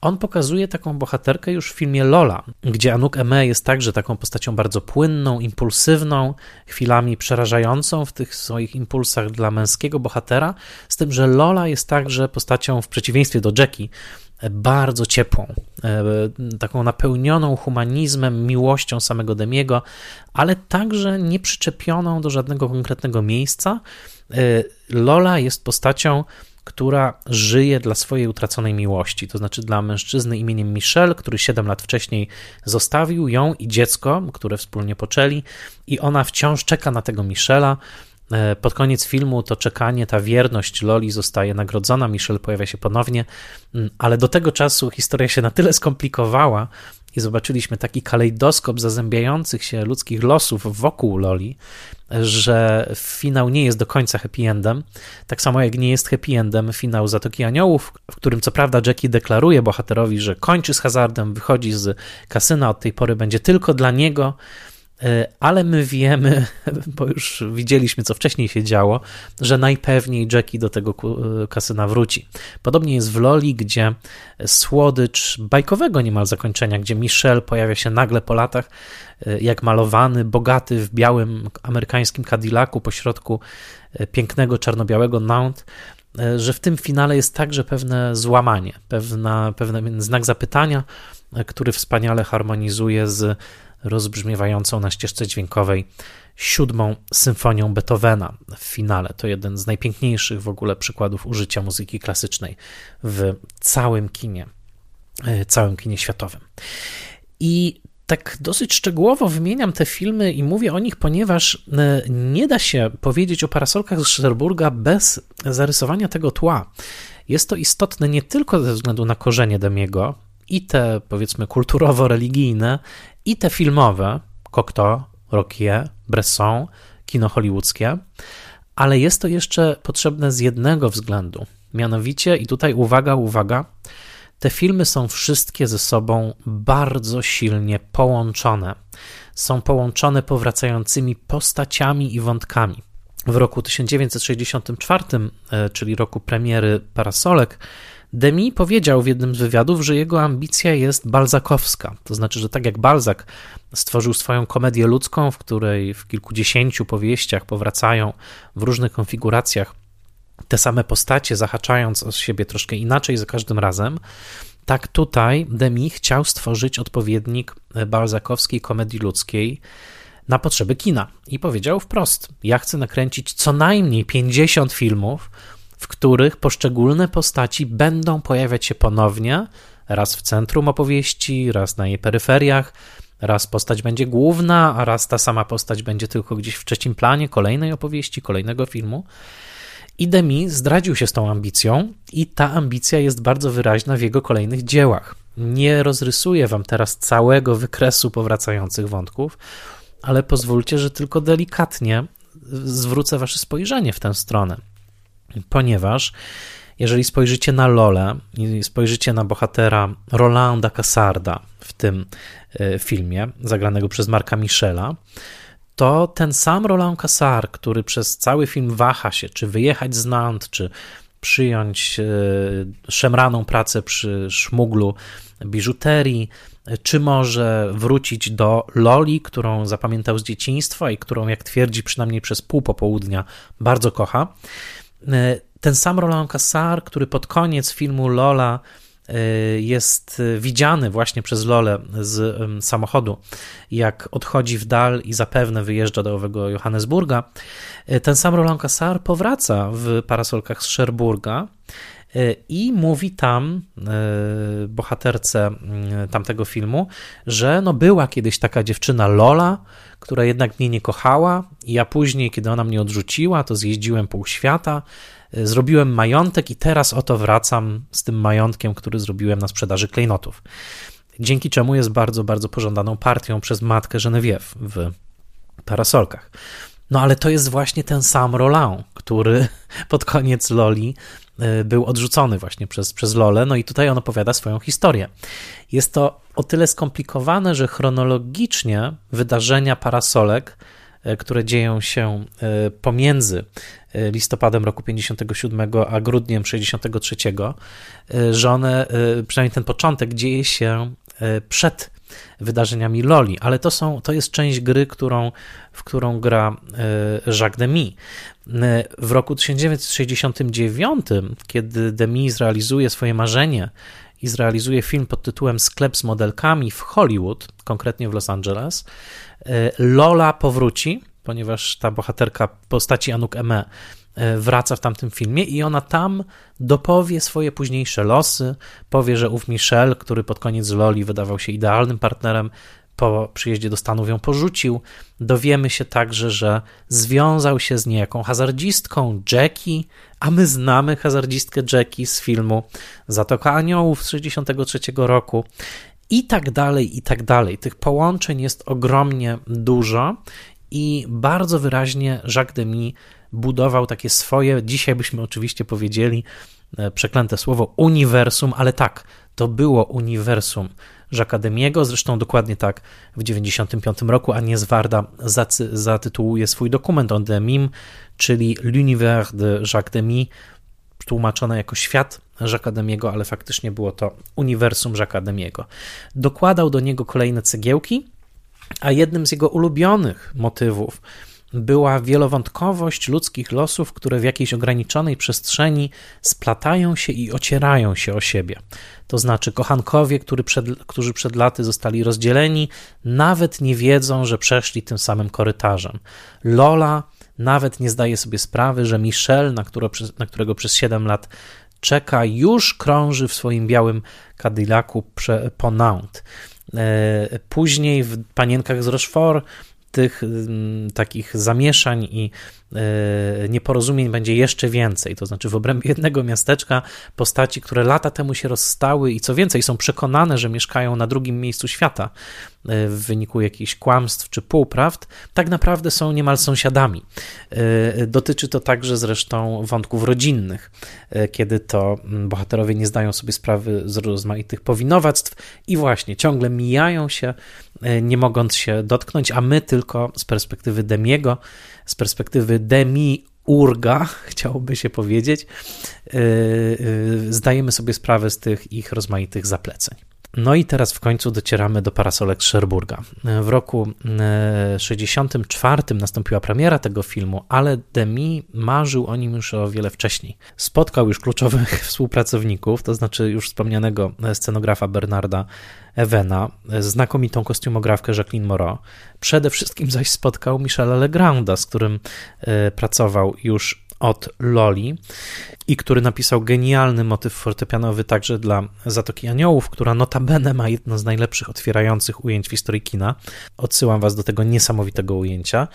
Speaker 1: on pokazuje taką bohaterkę już w filmie Lola, gdzie Anouk Eme jest także taką postacią bardzo płynną, impulsywną, chwilami przerażającą w tych swoich impulsach dla męskiego bohatera, z tym, że Lola jest także postacią, w przeciwieństwie do Jackie, bardzo ciepłą, e, taką napełnioną humanizmem, miłością samego Demiego, ale także nie przyczepioną do żadnego konkretnego miejsca. E, Lola jest postacią, która żyje dla swojej utraconej miłości, to znaczy dla mężczyzny imieniem Michel, który 7 lat wcześniej zostawił ją i dziecko, które wspólnie poczęli, i ona wciąż czeka na tego Michela, pod koniec filmu to czekanie, ta wierność Loli zostaje nagrodzona, Michelle pojawia się ponownie, mm, ale do tego czasu historia się na tyle skomplikowała i zobaczyliśmy taki kalejdoskop zazębiających się ludzkich losów wokół Loli, że finał nie jest do końca happy endem. Tak samo jak nie jest happy endem finał Zatoki Aniołów, w którym co prawda Jackie deklaruje bohaterowi, że kończy z hazardem, wychodzi z kasyna, od tej pory będzie tylko dla niego, E, ale my wiemy, bo już widzieliśmy, co wcześniej się działo, że najpewniej Jackie do tego e, kasyna wróci. Podobnie jest w Loli, gdzie słodycz bajkowego niemal zakończenia, gdzie Michel pojawia się nagle po latach, e, jak malowany, bogaty w białym amerykańskim Cadillacu pośrodku pięknego czarno-białego Nantes, że w tym finale jest także pewne złamanie, pewna, pewien znak zapytania, który wspaniale harmonizuje z rozbrzmiewającą na ścieżce dźwiękowej siódmą symfonią Beethovena w finale. To jeden z najpiękniejszych w ogóle przykładów użycia muzyki klasycznej w całym kinie, e, całym kinie światowym. I tak dosyć szczegółowo wymieniam te filmy i mówię o nich, ponieważ e, nie da się powiedzieć o parasolkach z Szerburga bez zarysowania tego tła. Jest to istotne nie tylko ze względu na korzenie Demiego i te powiedzmy kulturowo-religijne, i te filmowe, Cocteau, Roquier, Bresson, kino hollywoodzkie, ale jest to jeszcze potrzebne z jednego względu. Mianowicie, i tutaj uwaga, uwaga, te filmy są wszystkie ze sobą bardzo silnie połączone. Są połączone powracającymi postaciami i wątkami. W roku 1964, e, czyli roku premiery Parasolek, Demi powiedział w jednym z wywiadów, że jego ambicja jest balzakowska. To znaczy, że tak jak Balzak stworzył swoją komedię ludzką, w której w kilkudziesięciu powieściach powracają w różnych konfiguracjach te same postacie, zahaczając o siebie troszkę inaczej za każdym razem, tak tutaj Demi chciał stworzyć odpowiednik balzakowskiej komedii ludzkiej na potrzeby kina. I powiedział wprost: Ja chcę nakręcić co najmniej 50 filmów, w których poszczególne postaci będą pojawiać się ponownie, raz w centrum opowieści, raz na jej peryferiach, Raz postać będzie główna, a raz ta sama postać będzie tylko gdzieś w trzecim planie kolejnej opowieści, kolejnego filmu. I Demi zdradził się z tą ambicją, i ta ambicja jest bardzo wyraźna w jego kolejnych dziełach. Nie rozrysuję wam teraz całego wykresu powracających wątków, ale pozwólcie, że tylko delikatnie zwrócę wasze spojrzenie w tę stronę. Ponieważ jeżeli spojrzycie na Lolę i spojrzycie na bohatera Rolanda Casarda w tym e, filmie, zagranego przez Marka Michela, to ten sam Roland Cassard, który przez cały film waha się, czy wyjechać z Nantes, czy przyjąć e, szemraną pracę przy szmuglu biżuterii, czy może wrócić do Loli, którą zapamiętał z dzieciństwa i którą, jak twierdzi, przynajmniej przez pół popołudnia bardzo kocha. E, ten sam Roland Cassard, który pod koniec filmu Lola e, jest widziany właśnie przez Lolę z samochodu, jak odchodzi w dal i zapewne wyjeżdża do owego Johannesburga. E, ten sam Roland Cassard powraca w parasolkach z Cherburga E, i mówi tam e, bohaterce mm, tamtego filmu, że no była kiedyś taka dziewczyna Lola, która jednak mnie nie kochała i ja później, kiedy ona mnie odrzuciła, to zjeździłem pół świata, e, zrobiłem majątek i teraz oto wracam z tym majątkiem, który zrobiłem na sprzedaży klejnotów. Dzięki czemu jest bardzo, bardzo pożądaną partią przez matkę Genevieve w parasolkach. No ale to jest właśnie ten sam Roland, który pod koniec Loli był odrzucony właśnie przez, przez Lolę, no i tutaj on opowiada swoją historię. Jest to o tyle skomplikowane, że chronologicznie wydarzenia parasolek, y, które dzieją się y, pomiędzy listopadem roku 57 a grudniem 63, że one, przynajmniej ten początek, dzieje się przed wydarzeniami Loli, ale to, są, to jest część gry, którą, w którą gra Jacques Demy. W roku 1969, kiedy Demi zrealizuje swoje marzenie i zrealizuje film pod tytułem Sklep z modelkami w Hollywood, konkretnie w Los Angeles, e, Lola powróci, ponieważ ta bohaterka postaci Anuk Eme e, wraca w tamtym filmie i ona tam dopowie swoje późniejsze losy, powie, że ów Michel, który pod koniec Loli wydawał się idealnym partnerem, po przyjeździe do Stanów ją porzucił. Dowiemy się także, że związał się z niejaką hazardzistką Jackie, a my znamy hazardzistkę Jackie z filmu Zatoka Aniołów z 1963 roku. I tak dalej, i tak dalej. Tych połączeń jest ogromnie dużo i bardzo wyraźnie Jacques Demy budował takie swoje, dzisiaj byśmy oczywiście powiedzieli, e, przeklęte słowo, uniwersum, ale tak, to było uniwersum Jacques Zresztą dokładnie tak w 1995 roku Agnieszka Warda zatytułuje swój dokument o Demim, czyli L'univers de Jacques Demy, tłumaczone jako świat Jacques Demiego, ale faktycznie było to uniwersum Jacques Demiego. Dokładał do niego kolejne cegiełki, a jednym z jego ulubionych motywów była wielowątkowość ludzkich losów, które w jakiejś ograniczonej przestrzeni splatają się i ocierają się o siebie. To znaczy, kochankowie, który przed, którzy przed laty zostali rozdzieleni, nawet nie wiedzą, że przeszli tym samym korytarzem. Lola nawet nie zdaje sobie sprawy, że Michel, na, którego, na którego przez 7 lat czeka, już krąży w swoim białym Cadillacu po Nantes. E, później w Panienkach z Rochefort tych mm, takich zamieszań i nieporozumień będzie jeszcze więcej. To znaczy, w obrębie jednego miasteczka postaci, które lata temu się rozstały i co więcej, są przekonane, że mieszkają na drugim miejscu świata e, w wyniku jakichś kłamstw czy półprawd, tak naprawdę są niemal sąsiadami. E, dotyczy to także zresztą wątków rodzinnych, kiedy to mm, bohaterowie nie zdają sobie sprawy z rozmaitych powinowactw i właśnie ciągle mijają się E, nie mogąc się dotknąć, a my tylko z perspektywy Demiego, z perspektywy Demi Urga, chciałoby się powiedzieć, e, e, zdajemy sobie sprawę z tych ich rozmaitych zapleceń. No i teraz w końcu docieramy do parasolek Sherburga. W roku 64 nastąpiła premiera tego filmu, ale Demi marzył o nim już o wiele wcześniej. Spotkał już kluczowych współpracowników, to znaczy już wspomnianego scenografa Bernarda Evena, znakomitą kostiumografkę Jacqueline Moreau. Przede wszystkim zaś spotkał Michela Legranda, z którym e, pracował już od Loli i który napisał genialny motyw fortepianowy także dla Zatoki Aniołów, która notabene ma jedno z najlepszych otwierających ujęć w historii kina. Odsyłam was do tego niesamowitego ujęcia.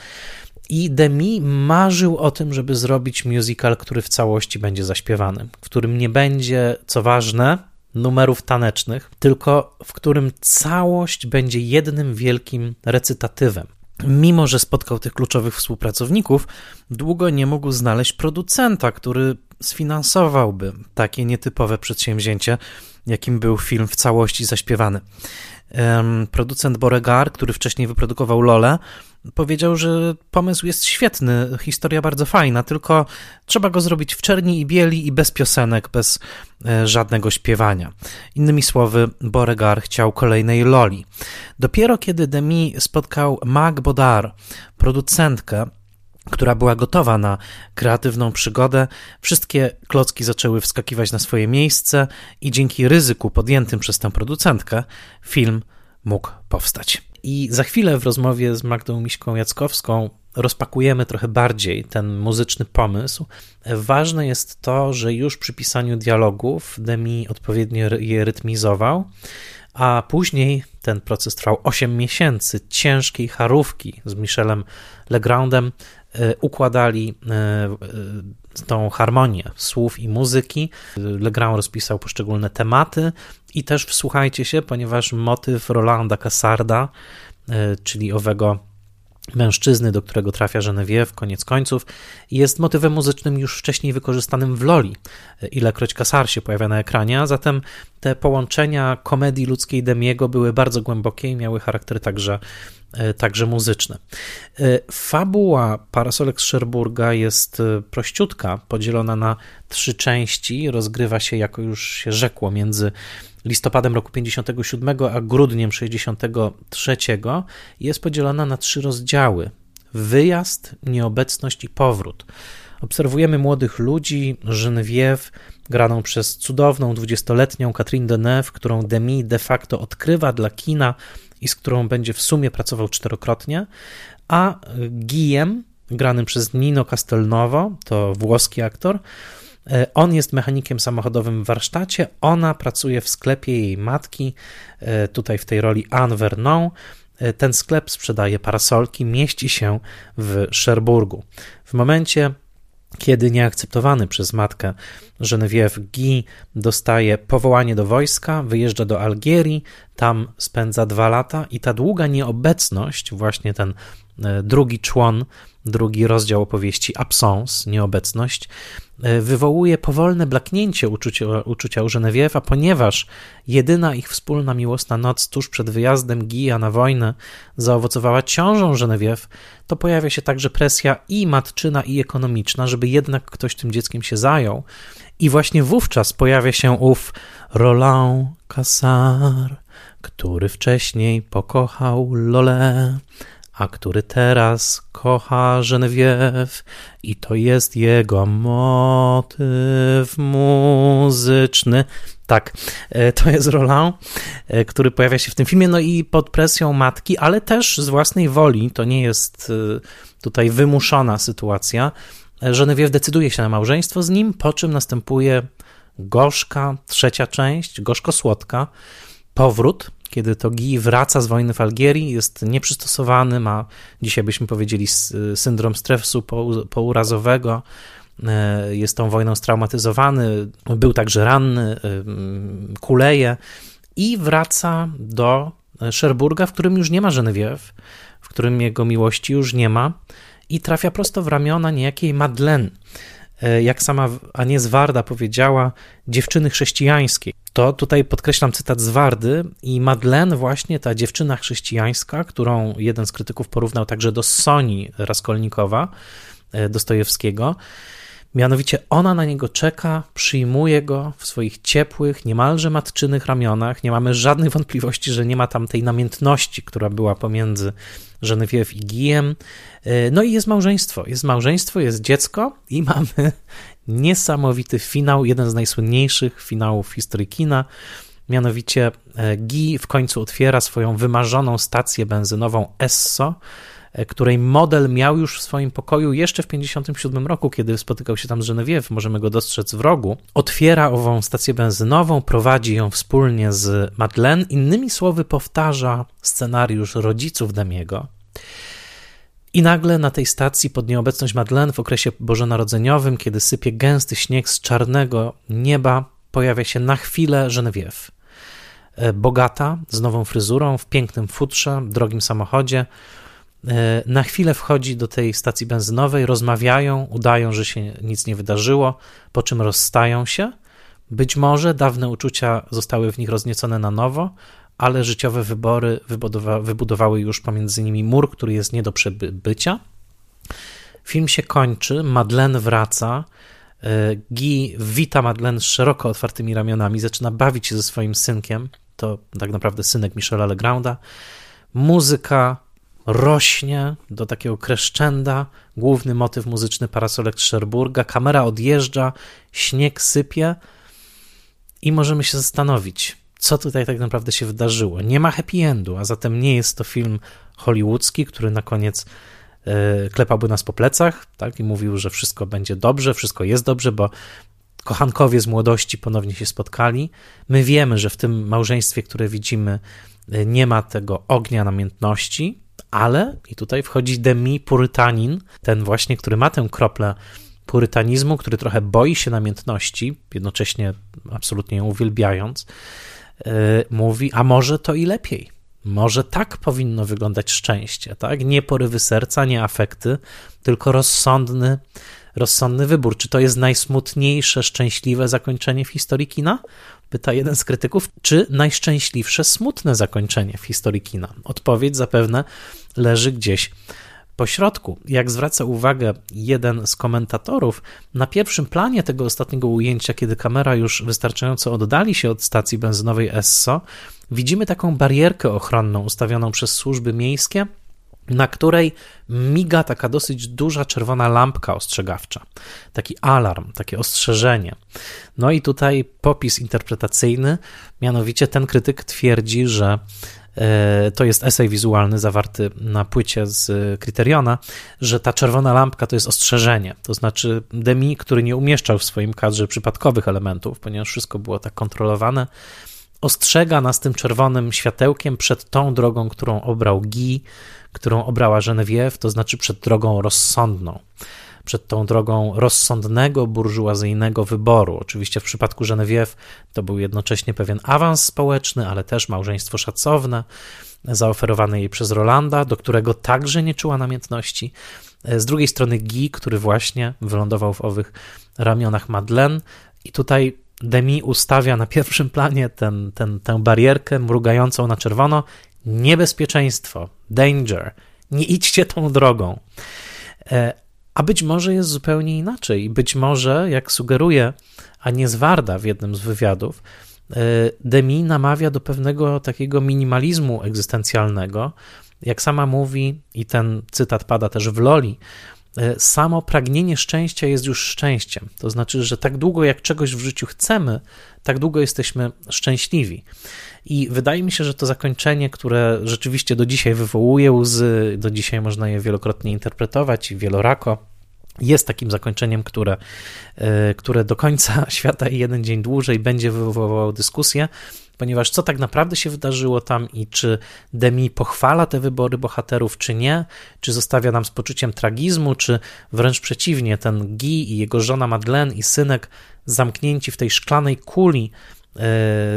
Speaker 1: I Demi marzył o tym, żeby zrobić musical, który w całości będzie zaśpiewany, w którym nie będzie, co ważne, numerów tanecznych, tylko w którym całość będzie jednym wielkim recytatywem. Mimo, że spotkał tych kluczowych współpracowników, długo nie mógł znaleźć producenta, który sfinansowałby takie nietypowe przedsięwzięcie, jakim był film w całości zaśpiewany. Producent Boregar, który wcześniej wyprodukował Lole, powiedział, że pomysł jest świetny, historia bardzo fajna, tylko trzeba go zrobić w czerni i bieli i bez piosenek, bez e, żadnego śpiewania. Innymi słowy, Boregar chciał kolejnej Loli. Dopiero kiedy Demi spotkał Mag Bodar, producentkę, która była gotowa na kreatywną przygodę, wszystkie klocki zaczęły wskakiwać na swoje miejsce i dzięki ryzyku podjętym przez tę producentkę film mógł powstać. I za chwilę w rozmowie z Magdą Miśką Jackowską rozpakujemy trochę bardziej ten muzyczny pomysł. Ważne jest to, że już przy pisaniu dialogów Demi odpowiednio je rytmizował, a później ten proces trwał 8 miesięcy ciężkiej charówki z Michelem Legrandem. E, układali e, e, tą harmonię słów i muzyki. Legrand rozpisał poszczególne tematy i też wsłuchajcie się, ponieważ motyw Rolanda Casarda, czyli owego mężczyzny, do którego trafia Genevieve, koniec końców, jest motywem muzycznym już wcześniej wykorzystanym w Loli, ilekroć Kasar się pojawia na ekranie, a zatem te połączenia komedii ludzkiej Demiego były bardzo głębokie i miały charakter także, e, także muzyczny. E, fabuła Parasolek Szerburga jest e, prościutka, podzielona na trzy części, rozgrywa się, jako już się rzekło, między listopadem roku 57 a grudniem 63 jest podzielona na trzy rozdziały: wyjazd, nieobecność i powrót. Obserwujemy młodych ludzi, Genevieve, graną przez cudowną dwudziestoletnią Catherine Deneuve, którą Demi de facto odkrywa dla kina i z którą będzie w sumie pracował czterokrotnie, a Guillem, grany przez Nino Castelnovo, to włoski aktor, E, on jest mechanikiem samochodowym w warsztacie, ona pracuje w sklepie jej matki, e, tutaj w tej roli Anne Vernon. E, ten sklep sprzedaje parasolki, mieści się w Szerburgu. W momencie, kiedy nieakceptowany przez matkę Genevieve Guy dostaje powołanie do wojska, wyjeżdża do Algierii, tam spędza dwa lata i ta długa nieobecność, właśnie ten drugi człon, drugi rozdział opowieści Absence, nieobecność, E, wywołuje powolne blaknięcie uczucia, uczucia u Genevieve, ponieważ jedyna ich wspólna miłosna noc tuż przed wyjazdem Gija na wojnę zaowocowała ciążą Genevieve, to pojawia się także presja i matczyna, i ekonomiczna, żeby jednak ktoś tym dzieckiem się zajął. I właśnie wówczas pojawia się ów Roland Cassar, który wcześniej pokochał Lolę a który teraz kocha Genevieve i to jest jego motyw muzyczny. Tak, e, to jest Roland, e, który pojawia się w tym filmie, no i pod presją matki, ale też z własnej woli, to nie jest e, tutaj wymuszona sytuacja. Genevieve decyduje się na małżeństwo z nim, po czym następuje gorzka, trzecia część, gorzko-słodka, powrót, kiedy to Guy wraca z wojny w Algierii, jest nieprzystosowany, ma, dzisiaj byśmy powiedzieli, syndrom stresu pourazowego, e, jest tą wojną straumatyzowany, był także ranny, e, kuleje i wraca do Szerburga, w którym już nie ma Genevieve, w którym jego miłości już nie ma i trafia prosto w ramiona niejakiej Madeleine, jak sama Anies Warda powiedziała, dziewczyny chrześcijańskiej. To tutaj podkreślam cytat z Wardy i Madeleine właśnie ta dziewczyna chrześcijańska, którą jeden z krytyków porównał także do Soni Raskolnikowa, e, Dostojewskiego, Mianowicie ona na niego czeka, przyjmuje go w swoich ciepłych, niemalże matczynych ramionach. Nie mamy żadnych wątpliwości, że nie ma tam tej namiętności, która była pomiędzy Genevieve i Guillem. E, no i jest małżeństwo. Jest małżeństwo, jest dziecko i mamy niesamowity finał, jeden z najsłynniejszych finałów historii kina. Mianowicie e, Guy w końcu otwiera swoją wymarzoną stację benzynową Esso e, której model miał już w swoim pokoju jeszcze w 1957 roku, kiedy spotykał się tam z Genevieve, możemy go dostrzec w rogu, otwiera ową stację benzynową, prowadzi ją wspólnie z Madeleine, innymi słowy powtarza scenariusz rodziców Demiego. I nagle na tej stacji pod nieobecność Madeleine w okresie bożonarodzeniowym, kiedy sypie gęsty śnieg z czarnego nieba, pojawia się na chwilę Genevieve. E, bogata, z nową fryzurą, w pięknym futrze, drogim samochodzie. E, na chwilę wchodzi do tej stacji benzynowej, rozmawiają, udają, że się nic nie wydarzyło, po czym rozstają się. Być może dawne uczucia zostały w nich rozniecone na nowo, ale życiowe wybory wybudowa wybudowały już pomiędzy nimi mur, który jest nie do przebycia. Film się kończy, Madeleine wraca, e, Guy wita Madeleine z szeroko otwartymi ramionami, zaczyna bawić się ze swoim synkiem, to tak naprawdę synek Michela Legranda. Muzyka rośnie do takiego crescenda, główny motyw muzyczny parasolek Szerburga, kamera odjeżdża, śnieg sypie i możemy się zastanowić, co tutaj tak naprawdę się wydarzyło. Nie ma happy endu, a zatem nie jest to film hollywoodzki, który na koniec e, klepałby nas po plecach tak, i mówił, że wszystko będzie dobrze, wszystko jest dobrze, bo kochankowie z młodości ponownie się spotkali. My wiemy, że w tym małżeństwie, które widzimy, e, nie ma tego ognia namiętności, ale i tutaj wchodzi Demi Purytanin, ten właśnie, który ma tę kroplę purytanizmu, który trochę boi się namiętności, jednocześnie absolutnie ją uwielbiając, mówi, a może to i lepiej. Może tak powinno wyglądać szczęście, tak? Nie porywy serca, nie afekty, tylko rozsądny, rozsądny wybór. Czy to jest najsmutniejsze, szczęśliwe zakończenie w historii kina? Pyta jeden z krytyków. Czy najszczęśliwsze, smutne zakończenie w historii kina? Odpowiedź zapewne leży gdzieś po środku. Jak zwraca uwagę jeden z komentatorów, na pierwszym planie tego ostatniego ujęcia, kiedy kamera już wystarczająco oddali się od stacji benzynowej Esso, widzimy taką barierkę ochronną ustawioną przez służby miejskie, na której miga taka dosyć duża czerwona lampka ostrzegawcza, taki alarm, takie ostrzeżenie. No i tutaj popis interpretacyjny, mianowicie ten krytyk twierdzi, że to jest esej wizualny zawarty na płycie z Kryteriona, że ta czerwona lampka to jest ostrzeżenie. To znaczy Demi, który nie umieszczał w swoim kadrze przypadkowych elementów, ponieważ wszystko było tak kontrolowane, ostrzega nas tym czerwonym światełkiem przed tą drogą, którą obrał Guy, którą obrała Genevieve, to znaczy przed drogą rozsądną, przed tą drogą rozsądnego, burżuazyjnego wyboru. Oczywiście w przypadku Genevieve to był jednocześnie pewien awans społeczny, ale też małżeństwo szacowne, zaoferowane jej przez Rolanda, do którego także nie czuła namiętności. Z drugiej strony Guy, który właśnie wylądował w owych ramionach Madeleine i tutaj Demi ustawia na pierwszym planie ten, ten, tę barierkę mrugającą na czerwono. Niebezpieczeństwo, danger, nie idźcie tą drogą. A być może jest zupełnie inaczej. Być może, jak sugeruje Anies Warda w jednym z wywiadów, e, Demi namawia do pewnego takiego minimalizmu egzystencjalnego. Jak sama mówi, i ten cytat pada też w Loli, samo pragnienie szczęścia jest już szczęściem. To znaczy, że tak długo jak czegoś w życiu chcemy, tak długo jesteśmy szczęśliwi. I wydaje mi się, że to zakończenie, które rzeczywiście do dzisiaj wywołuje łzy, do dzisiaj można je wielokrotnie interpretować i wielorako, jest takim zakończeniem, które, e, które do końca świata i jeden dzień dłużej będzie wywoływało dyskusję, ponieważ co tak naprawdę się wydarzyło tam i czy Demi pochwala te wybory bohaterów, czy nie, czy zostawia nam z poczuciem tragizmu, czy wręcz przeciwnie, ten Guy i jego żona Madeleine i synek zamknięci w tej szklanej kuli e,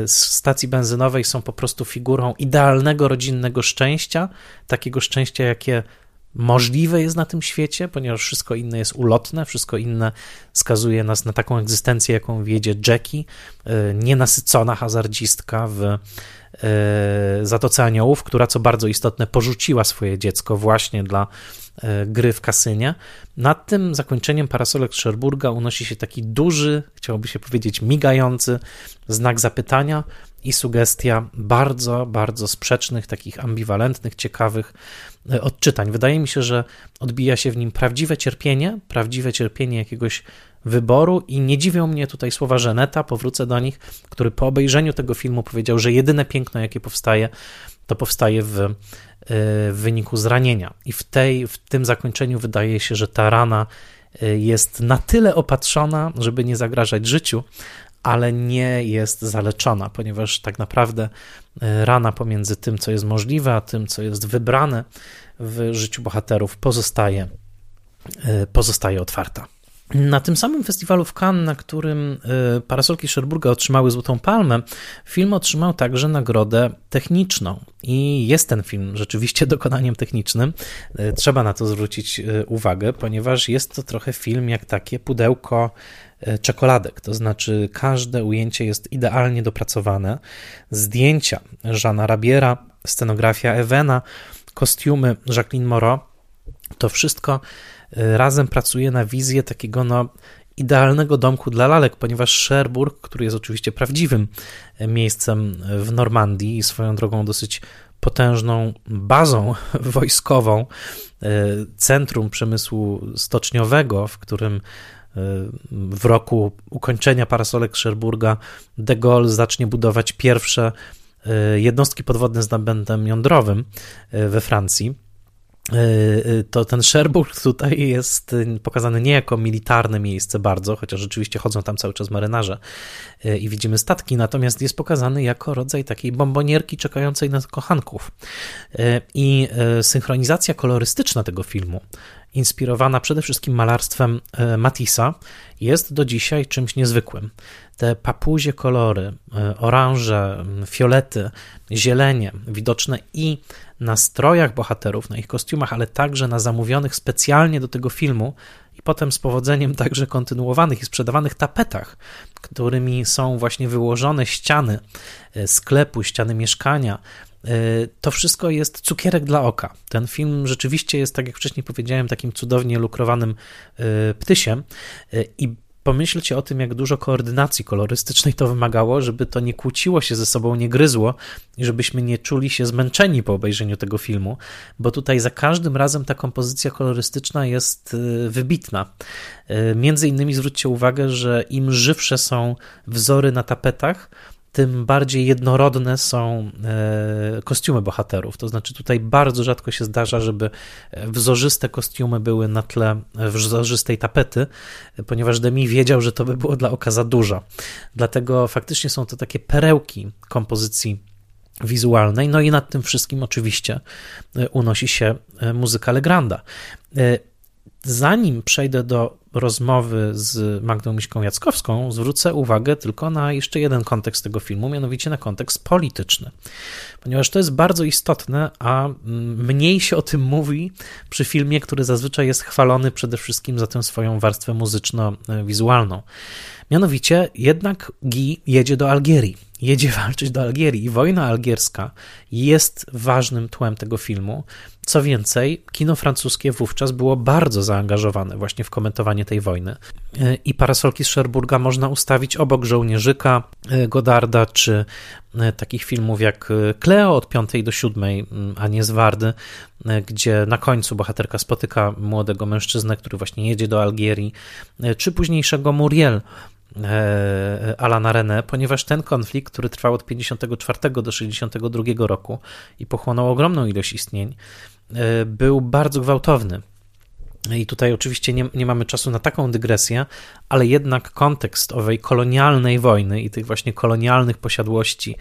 Speaker 1: z stacji benzynowej są po prostu figurą idealnego rodzinnego szczęścia, takiego szczęścia, jakie możliwe jest na tym świecie, ponieważ wszystko inne jest ulotne, wszystko inne skazuje nas na taką egzystencję, jaką wiedzie Jackie, e, nienasycona hazardzistka w e, Zatoce Aniołów, która, co bardzo istotne, porzuciła swoje dziecko właśnie dla e, gry w kasynie. Nad tym zakończeniem parasolek Szerburga unosi się taki duży, chciałoby się powiedzieć migający znak zapytania i sugestia bardzo, bardzo sprzecznych, takich ambiwalentnych, ciekawych odczytań. Wydaje mi się, że odbija się w nim prawdziwe cierpienie, prawdziwe cierpienie jakiegoś wyboru i nie dziwią mnie tutaj słowa Żeneta, powrócę do nich, który po obejrzeniu tego filmu powiedział, że jedyne piękno, jakie powstaje, to powstaje w, e, w wyniku zranienia. I w, tej, w tym zakończeniu wydaje się, że ta rana e, jest na tyle opatrzona, żeby nie zagrażać życiu, ale nie jest zaleczona, ponieważ tak naprawdę e, rana pomiędzy tym, co jest możliwe, a tym, co jest wybrane w życiu bohaterów, pozostaje, pozostaje otwarta. Na tym samym festiwalu w Cannes, na którym y, parasolki Sherburga otrzymały Złotą Palmę, film otrzymał także nagrodę techniczną. I jest ten film rzeczywiście dokonaniem technicznym. Trzeba na to zwrócić uwagę, ponieważ jest to trochę film jak takie pudełko czekoladek, to znaczy każde ujęcie jest idealnie dopracowane. Zdjęcia Żana Rabiera, scenografia Evena, kostiumy Jacqueline Moreau, to wszystko razem pracuje na wizję takiego no, idealnego domku dla lalek, ponieważ Cherbourg, który jest oczywiście prawdziwym miejscem w Normandii i swoją drogą dosyć potężną bazą wojskową, e, centrum przemysłu stoczniowego, w którym e, w roku ukończenia parasolek Cherburga de Gaulle zacznie budować pierwsze e, jednostki podwodne z napędem jądrowym we Francji. Y, to ten Sherbrooke tutaj jest pokazany nie jako militarne miejsce bardzo, chociaż rzeczywiście chodzą tam cały czas marynarze i widzimy statki, natomiast jest pokazany jako rodzaj takiej bombonierki czekającej na kochanków. I synchronizacja kolorystyczna tego filmu, inspirowana przede wszystkim malarstwem Matissa, jest do dzisiaj czymś niezwykłym. Te papuzie kolory, oranże, fiolety, zielenie, widoczne i na strojach bohaterów, na ich kostiumach, ale także na zamówionych specjalnie do tego filmu i potem z powodzeniem także kontynuowanych i sprzedawanych tapetach, którymi są właśnie wyłożone ściany e, sklepu, ściany mieszkania. E, to wszystko jest cukierek dla oka. Ten film rzeczywiście jest, tak jak wcześniej powiedziałem, takim cudownie lukrowanym e, ptysiem i pomyślcie o tym, jak dużo koordynacji kolorystycznej to wymagało, żeby to nie kłóciło się ze sobą, nie gryzło i żebyśmy nie czuli się zmęczeni po obejrzeniu tego filmu, bo tutaj za każdym razem ta kompozycja kolorystyczna jest wybitna. Między innymi zwróćcie uwagę, że im żywsze są wzory na tapetach, tym bardziej jednorodne są e, kostiumy bohaterów. To znaczy, tutaj bardzo rzadko się zdarza, żeby wzorzyste kostiumy były na tle wzorzystej tapety, ponieważ Demi wiedział, że to by było dla oka za dużo. Dlatego faktycznie są to takie perełki kompozycji wizualnej. No i nad tym wszystkim oczywiście e, unosi się e, muzyka Legranda. Zanim przejdę do rozmowy z Magdą Miśką Jackowską, zwrócę uwagę tylko na jeszcze jeden kontekst tego filmu, mianowicie na kontekst polityczny. Ponieważ to jest bardzo istotne, a mniej się o tym mówi przy filmie, który zazwyczaj jest chwalony przede wszystkim za tę swoją warstwę muzyczno-wizualną. Mianowicie jednak Guy jedzie do Algierii. Jedzie walczyć do Algierii i wojna algierska jest ważnym tłem tego filmu. Co więcej, kino francuskie wówczas było bardzo zaangażowane właśnie w komentowanie tej wojny. I parasolki z Cherburga można ustawić obok żołnierzyka e, Godarda, czy e, takich filmów jak Cleo od 5 do 7, a nie z Wardy, e, gdzie na końcu bohaterka spotyka młodego mężczyznę, który właśnie jedzie do Algierii, czy późniejszego Muriel, Alana René, ponieważ ten konflikt, który trwał od 54 do 62 roku i pochłonął ogromną ilość istnień, E, był bardzo gwałtowny. I tutaj oczywiście nie, nie mamy czasu na taką dygresję, ale jednak kontekst owej kolonialnej wojny i tych właśnie kolonialnych posiadłości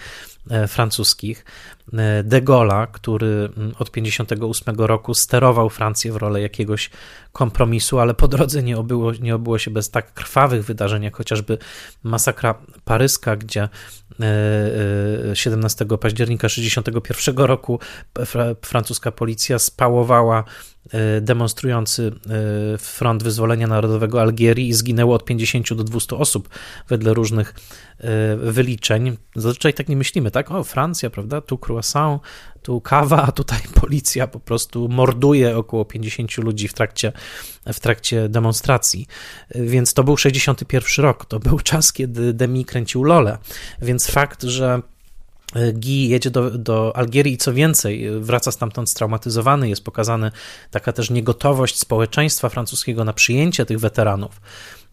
Speaker 1: e, francuskich, e, de Gaulle'a, który mm, od 58 roku sterował Francję w rolę jakiegoś kompromisu, ale po drodze nie obyło, nie obyło się bez tak krwawych wydarzeń, jak chociażby masakra paryska, gdzie 17 października 61 roku francuska policja spałowała E, demonstrujący e, Front Wyzwolenia Narodowego Algierii i zginęło od 50 do 200 osób wedle różnych e, wyliczeń. Zazwyczaj tak nie myślimy, tak? O, Francja, prawda? Tu croissant, tu kawa, a tutaj policja po prostu morduje około 50 ludzi w trakcie, w trakcie demonstracji. Więc to był 61 rok, to był czas, kiedy Demi kręcił Lole. Więc fakt, że Guy jedzie do, do Algierii i co więcej, wraca stamtąd straumatyzowany. Jest pokazana taka też niegotowość społeczeństwa francuskiego na przyjęcie tych weteranów.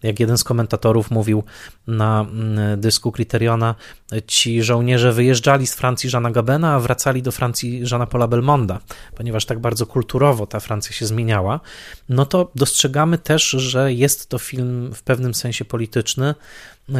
Speaker 1: Jak jeden z komentatorów mówił na mm, dysku Criteriona, ci żołnierze wyjeżdżali z Francji Jeana Gabena, a wracali do Francji Jeana Paula Belmonda, ponieważ tak bardzo kulturowo ta Francja się zmieniała, no to dostrzegamy też, że jest to film w pewnym sensie polityczny,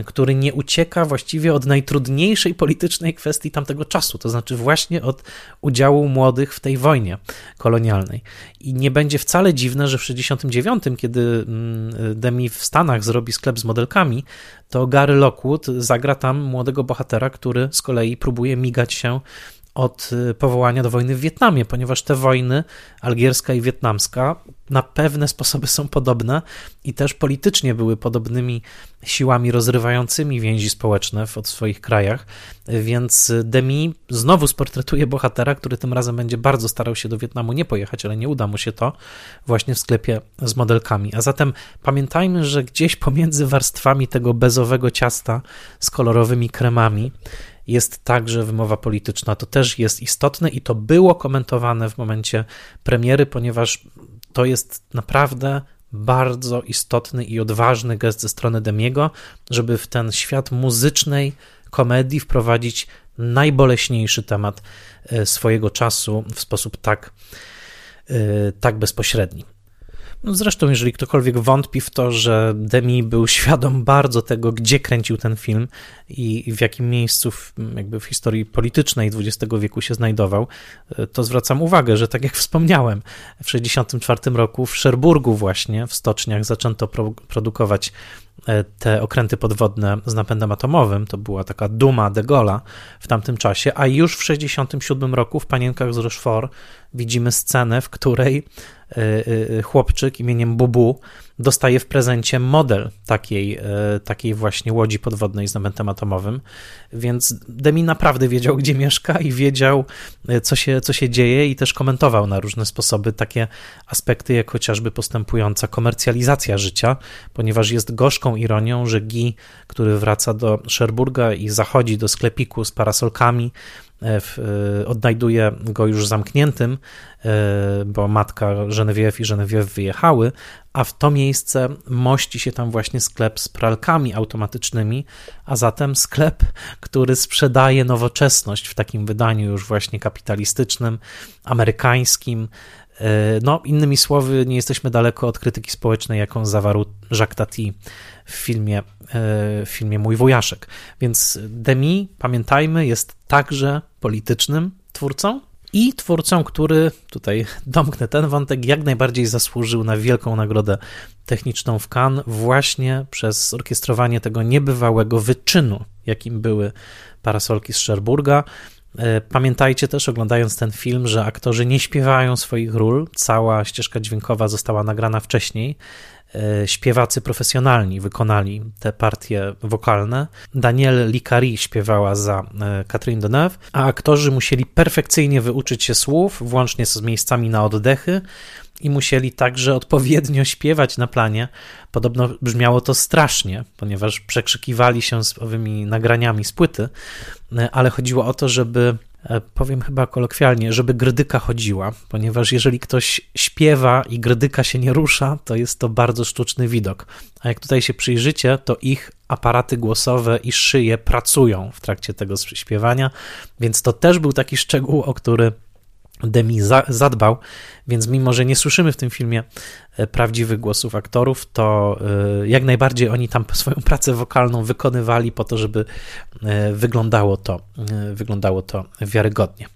Speaker 1: który nie ucieka właściwie od najtrudniejszej politycznej kwestii tamtego czasu, to znaczy właśnie od udziału młodych w tej wojnie kolonialnej. I nie będzie wcale dziwne, że w 1969, kiedy mm, Demi w Stanach zrobi sklep z modelkami, to Gary Lockwood zagra tam młodego bohatera, który z kolei próbuje migać się od y, powołania do wojny w Wietnamie, ponieważ te wojny, algierska i wietnamska, na pewne sposoby są podobne i też politycznie były podobnymi siłami rozrywającymi więzi społeczne w swoich krajach, więc Demi znowu sportretuje bohatera, który tym razem będzie bardzo starał się do Wietnamu nie pojechać, ale nie uda mu się to właśnie w sklepie z modelkami. A zatem pamiętajmy, że gdzieś pomiędzy warstwami tego bezowego ciasta z kolorowymi kremami jest także wymowa polityczna. To też jest istotne i to było komentowane w momencie premiery, ponieważ to jest naprawdę bardzo istotny i odważny gest ze strony Demiego, żeby w ten świat muzycznej komedii wprowadzić najboleśniejszy temat e, swojego czasu w sposób tak, e, tak bezpośredni. No zresztą, jeżeli ktokolwiek wątpi w to, że Demi był świadom bardzo tego, gdzie kręcił ten film i w jakim miejscu w, jakby w historii politycznej XX wieku się znajdował, to zwracam uwagę, że tak jak wspomniałem, w 1964 roku w Szerburgu właśnie, w stoczniach zaczęto pro, produkować e, te okręty podwodne z napędem atomowym. To była taka duma de Gaulle'a w tamtym czasie, a już w 1967 roku w Panienkach z Rochefort widzimy scenę, w której chłopczyk imieniem Bubu dostaje w prezencie model takiej, y, takiej właśnie łodzi podwodnej z napędem atomowym, więc Demi naprawdę wiedział, gdzie mieszka i wiedział, co się, co się dzieje i też komentował na różne sposoby takie aspekty, jak chociażby postępująca komercjalizacja życia, ponieważ jest gorzką ironią, że Guy, który wraca do Szerburga i zachodzi do sklepiku z parasolkami, odnajduje go już zamkniętym, e, bo matka Genevieve i Genevieve wyjechały, a w to miejsce mości się tam właśnie sklep z pralkami automatycznymi, a zatem sklep, który sprzedaje nowoczesność w takim wydaniu już właśnie kapitalistycznym, amerykańskim, no, innymi słowy, nie jesteśmy daleko od krytyki społecznej, jaką zawarł Jacques Tati w filmie, w filmie Mój Wujaszek. Więc Demi, pamiętajmy, jest także politycznym twórcą i twórcą, który, tutaj domknę ten wątek, jak najbardziej zasłużył na wielką nagrodę techniczną w Cannes właśnie przez orkiestrowanie tego niebywałego wyczynu, jakim były parasolki z Szerburga. E, pamiętajcie też, oglądając ten film, że aktorzy nie śpiewają swoich ról. Cała ścieżka dźwiękowa została nagrana wcześniej. E, śpiewacy profesjonalni wykonali te partie wokalne. Danielle Licari śpiewała za e, Catherine Deneuve, a aktorzy musieli perfekcyjnie wyuczyć się słów, włącznie z miejscami na oddechy i musieli także odpowiednio śpiewać na planie. Podobno brzmiało to strasznie, ponieważ przekrzykiwali się z owymi nagraniami z płyty, e, ale chodziło o to, żeby E, powiem chyba kolokwialnie, żeby grydyka chodziła, ponieważ jeżeli ktoś śpiewa i grydyka się nie rusza, to jest to bardzo sztuczny widok. A jak tutaj się przyjrzycie, to ich aparaty głosowe i szyje pracują w trakcie tego śpiewania, więc to też był taki szczegół, o który Demi zadbał, więc mimo, że nie słyszymy w tym filmie e, prawdziwych głosów aktorów, to e, jak najbardziej oni tam swoją pracę wokalną wykonywali po to, żeby e, wyglądało to, wyglądało to wiarygodnie.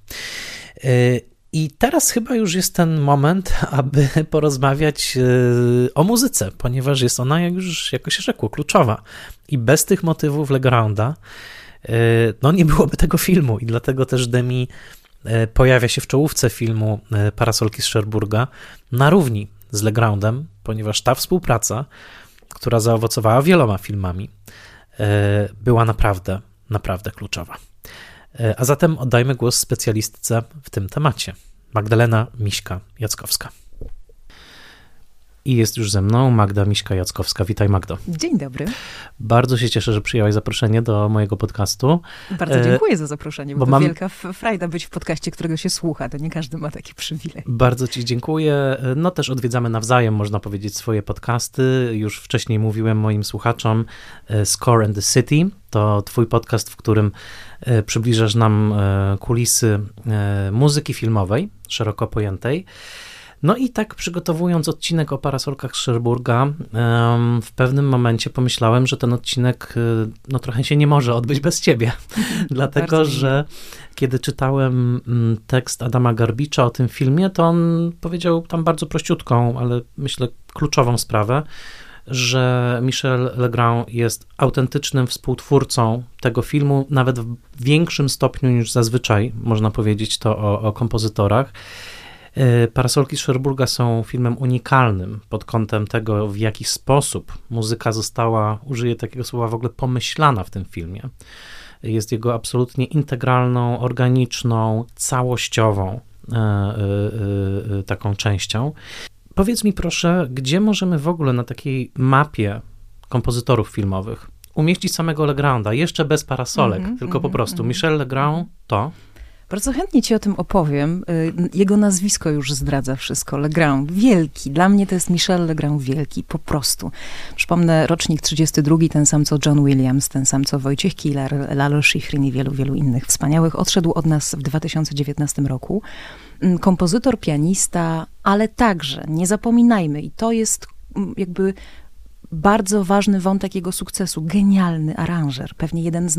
Speaker 1: I teraz chyba już jest ten moment, aby porozmawiać o muzyce, ponieważ jest ona, jak już jakoś rzekło, kluczowa. I bez tych motywów Legranda no nie byłoby tego filmu i dlatego też Demi pojawia się w czołówce filmu e, Parasolki z Sherburga na równi z Legroundem, ponieważ ta współpraca, która zaowocowała wieloma filmami, e, była naprawdę, naprawdę kluczowa. A zatem oddajmy głos specjalistce w tym temacie, Magdalena Miśka-Jackowska. I jest już ze mną Magda Miśka-Jackowska. Witaj Magdo.
Speaker 2: Dzień dobry.
Speaker 1: Bardzo się cieszę, że przyjęłaś zaproszenie do mojego podcastu.
Speaker 2: Bardzo e, dziękuję za zaproszenie, bo, bo to mam... wielka frajda być w podcaście, którego się słucha. To nie każdy ma taki przywilej.
Speaker 1: Bardzo ci dziękuję. No też odwiedzamy nawzajem, można powiedzieć, swoje podcasty. Już wcześniej mówiłem moim słuchaczom e, Score and the City. To twój podcast, w którym e, przybliżasz nam kulisy muzyki filmowej, szeroko pojętej. No i tak przygotowując odcinek o parasolkach Sherburga, w pewnym momencie pomyślałem, że ten odcinek y, no, trochę się nie może odbyć bez ciebie. Dlatego, że kiedy czytałem mm, tekst Adama Garbicza o tym filmie, to on powiedział tam bardzo prościutką, ale myślę kluczową sprawę, że Michel Legrand jest autentycznym współtwórcą tego filmu, nawet w większym stopniu niż zazwyczaj można powiedzieć to o, o kompozytorach. E, Parasolki Sherburga są filmem unikalnym pod kątem tego, w jaki sposób muzyka została, użyję takiego słowa w ogóle, pomyślana w tym filmie. Jest jego absolutnie integralną, organiczną, całościową e, e, taką częścią. Powiedz mi proszę, gdzie możemy w ogóle na takiej mapie kompozytorów filmowych umieścić samego Legranda, jeszcze bez parasolek, mm -hmm, tylko mm -hmm, po prostu. Mm -hmm. Michel Legrand to
Speaker 2: bardzo chętnie ci o tym opowiem. Y, jego nazwisko już zdradza wszystko. Legrand, wielki. Dla mnie to jest Michel Legrand wielki, po prostu. Przypomnę, rocznik 32, ten sam co John Williams, ten sam co Wojciech Killer, Lalo Schifrin i wielu, wielu innych wspaniałych. Odszedł od nas w 2019 roku. Mm, kompozytor, pianista, ale także, nie zapominajmy, i to jest mm, jakby bardzo ważny wątek jego sukcesu. Genialny aranżer, pewnie jeden z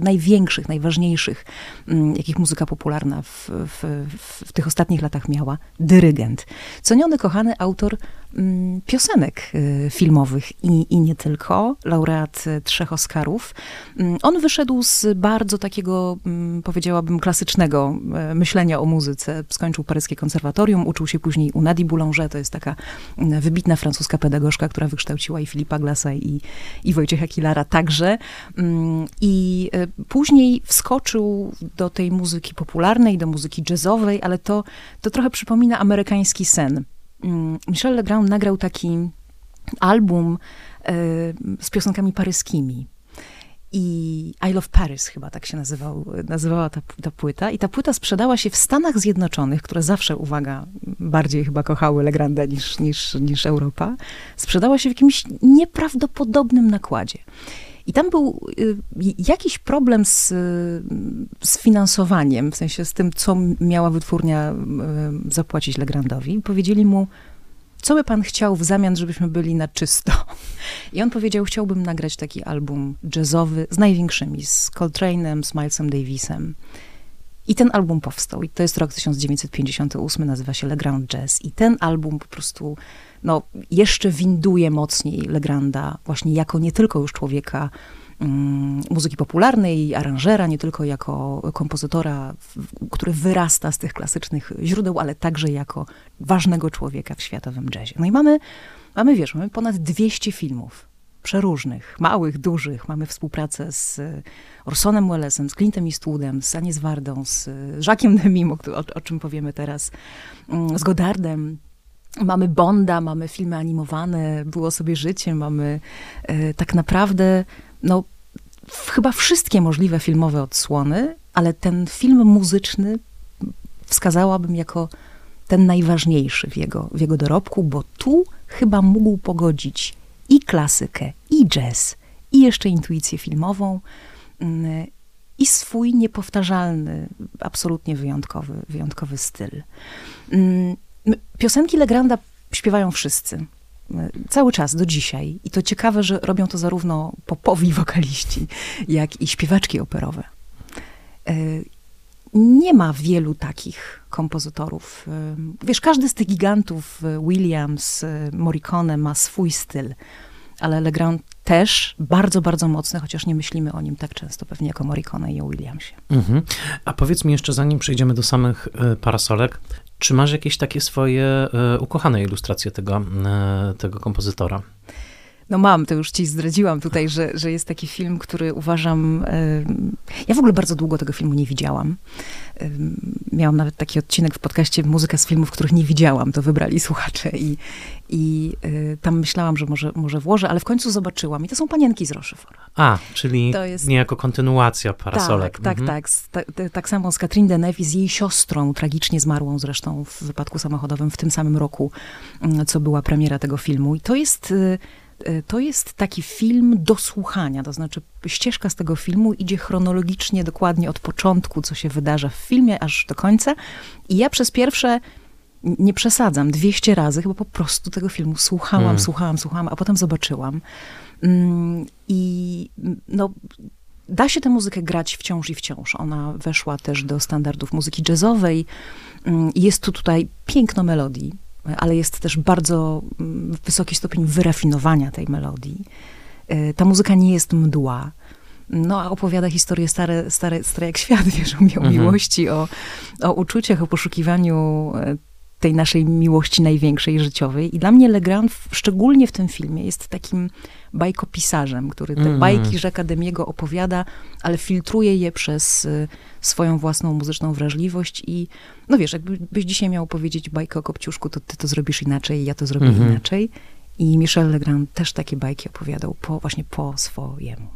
Speaker 2: największych, najważniejszych, mm, jakich muzyka popularna w, w, w, tych ostatnich latach miała. Dyrygent. Ceniony, kochany autor mm, piosenek y, filmowych i, i nie tylko. Laureat y, trzech Oscarów. Mm, on wyszedł z bardzo takiego, powiedziałabym, klasycznego y, myślenia o muzyce. Skończył paryskie konserwatorium, uczył się później u Nadie Boulanger, to jest taka wybitna francuska pedagogzka, która wykształciła i Filipa Glasa i, i Wojciecha Kilara także. Mm, I e, później wskoczył do tej muzyki popularnej, do muzyki jazzowej, ale to, to trochę przypomina amerykański sen. Mm, Michel Legrand nagrał taki album e, z piosenkami paryskimi i I Love Paris chyba tak się nazywał, nazywała ta, ta płyta. I ta płyta sprzedała się w Stanach Zjednoczonych, które zawsze, uwaga, bardziej chyba kochały Legranda niż, niż, niż Europa. Sprzedała się w jakimś nieprawdopodobnym nakładzie. I tam był y, jakiś problem z, z finansowaniem, w sensie z tym, co miała wytwórnia y, zapłacić Legrandowi. Powiedzieli mu, co by pan chciał w zamian, żebyśmy byli na czysto? I on powiedział, chciałbym nagrać taki album jazzowy z największymi, z Coltrane'em, z Milesem Davisem. I ten album powstał. I to jest rok 1958, nazywa się Legrand Jazz. I ten album po prostu no, jeszcze winduje mocniej Legranda, właśnie jako nie tylko już człowieka muzyki popularnej, aranżera, nie tylko jako kompozytora, który wyrasta z tych klasycznych źródeł, ale także jako ważnego człowieka w światowym jazzie. No i mamy, mamy wiesz, mamy ponad 200 filmów przeróżnych, małych, dużych. Mamy współpracę z Orsonem Wellesem, z Clintem Eastwoodem, z Anies Wardą, z Jacques'em Demim, o, o czym powiemy teraz, mm, z Godardem, Mamy Bonda, mamy filmy animowane, Było sobie życie, mamy e, tak naprawdę no, chyba wszystkie możliwe filmowe odsłony, ale ten film muzyczny wskazałabym jako ten najważniejszy w jego, w jego dorobku, bo tu chyba mógł pogodzić i klasykę, i jazz, i jeszcze intuicję filmową, mm, i swój niepowtarzalny, absolutnie wyjątkowy, wyjątkowy styl. Mm, piosenki Legranda śpiewają wszyscy cały czas, do dzisiaj. I to ciekawe, że robią to zarówno popowi wokaliści, jak i śpiewaczki operowe. E, nie ma wielu takich kompozytorów. E, wiesz, każdy z tych gigantów, e, Williams, Morricone, ma swój styl, ale Legrand też bardzo, bardzo mocny, chociaż nie myślimy o nim tak często pewnie jako Morricone i o Williamsie. Mhm.
Speaker 1: A powiedz mi jeszcze, zanim przejdziemy do samych parasolek, czy masz jakieś takie swoje e, ukochane ilustracje tego, e, tego kompozytora?
Speaker 2: No mam, to już ci zdradziłam tutaj, że, że jest taki film, który uważam... Ja w ogóle bardzo długo tego filmu nie widziałam. Miałam nawet taki odcinek w podcaście Muzyka z filmów, których nie widziałam. To wybrali słuchacze i, i y, tam myślałam, że może, może włożę, ale w końcu zobaczyłam. I to są panienki z Rochefort.
Speaker 1: A, czyli to jest... niejako kontynuacja parasolek.
Speaker 2: Tak, tak, mhm. tak. Tak, tak samo z Catherine Deneuve i z jej siostrą, tragicznie zmarłą zresztą w wypadku samochodowym w tym samym roku, mm, co była premiera tego filmu. I to jest y, y, to jest taki film do słuchania, to znaczy ścieżka z tego filmu idzie chronologicznie, dokładnie od początku, co się wydarza w filmie, aż do końca. I ja przez pierwsze nie przesadzam, 200 razy chyba po prostu tego filmu słuchałam, hmm. słuchałam, słuchałam, a potem zobaczyłam. Mm, I no, da się tę muzykę grać wciąż i wciąż. Ona weszła też do standardów muzyki jazzowej. Mm, jest tu tutaj piękno melodii, ale jest też bardzo mm, wysoki stopień wyrafinowania tej melodii. E, ta muzyka nie jest mdła. No, a opowiada historię stare, stare, stare jak świat, wiesz, o, mhm. miłości, o, o uczuciach, o poszukiwaniu e, tej naszej miłości największej życiowej. I dla mnie Legrand, szczególnie w tym filmie, jest takim bajkopisarzem, który te mm. bajki rzeka Demiego opowiada, ale filtruje je przez y, swoją własną muzyczną wrażliwość i no wiesz, jakbyś dzisiaj miał powiedzieć bajkę o Kopciuszku, to ty to zrobisz inaczej, ja to zrobię mm -hmm. inaczej. I Michel Legrand też takie bajki opowiadał po, właśnie po swojemu.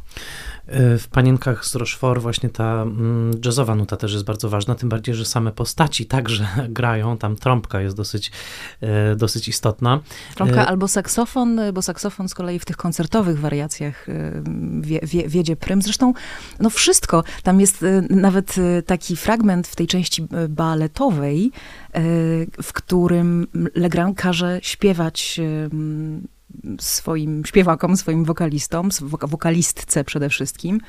Speaker 1: E, w Panienkach z Rochefort właśnie ta mm, jazzowa nuta też jest bardzo ważna, tym bardziej, że same postaci także grają, tam trąbka jest dosyć, e, dosyć istotna.
Speaker 2: Trąbka e, albo saksofon, bo saksofon z kolei w tych koncertowych wariacjach wie, wie, wiedzie prym. Zresztą no wszystko, tam jest nawet taki fragment w tej części baletowej, w którym Legrand każe śpiewać swoim śpiewakom, swoim wokalistom, wokalistce przede wszystkim,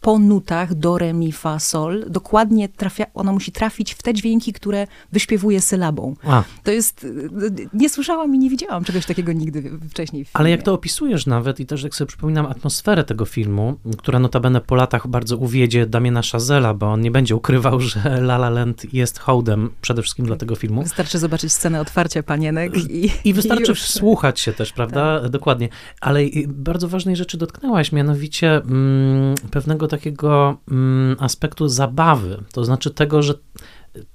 Speaker 2: po nutach do, re, mi, fa, sol, dokładnie trafia, ona musi trafić w te dźwięki, które wyśpiewuje sylabą. A. To jest, nie słyszałam i nie widziałam czegoś takiego nigdy wcześniej.
Speaker 1: Ale jak to opisujesz nawet i też jak sobie przypominam atmosferę tego filmu, która notabene po latach bardzo uwiedzie Damiena Chazela, bo on nie będzie ukrywał, że La La Land jest hołdem przede wszystkim dla tego filmu.
Speaker 2: Wystarczy zobaczyć scenę otwarcia panienek i
Speaker 1: I wystarczy i wsłuchać się też, prawda? Tak. Dokładnie. Ale bardzo ważnej rzeczy dotknęłaś, mianowicie mm, pewnego takiego mm, aspektu zabawy, to znaczy tego, że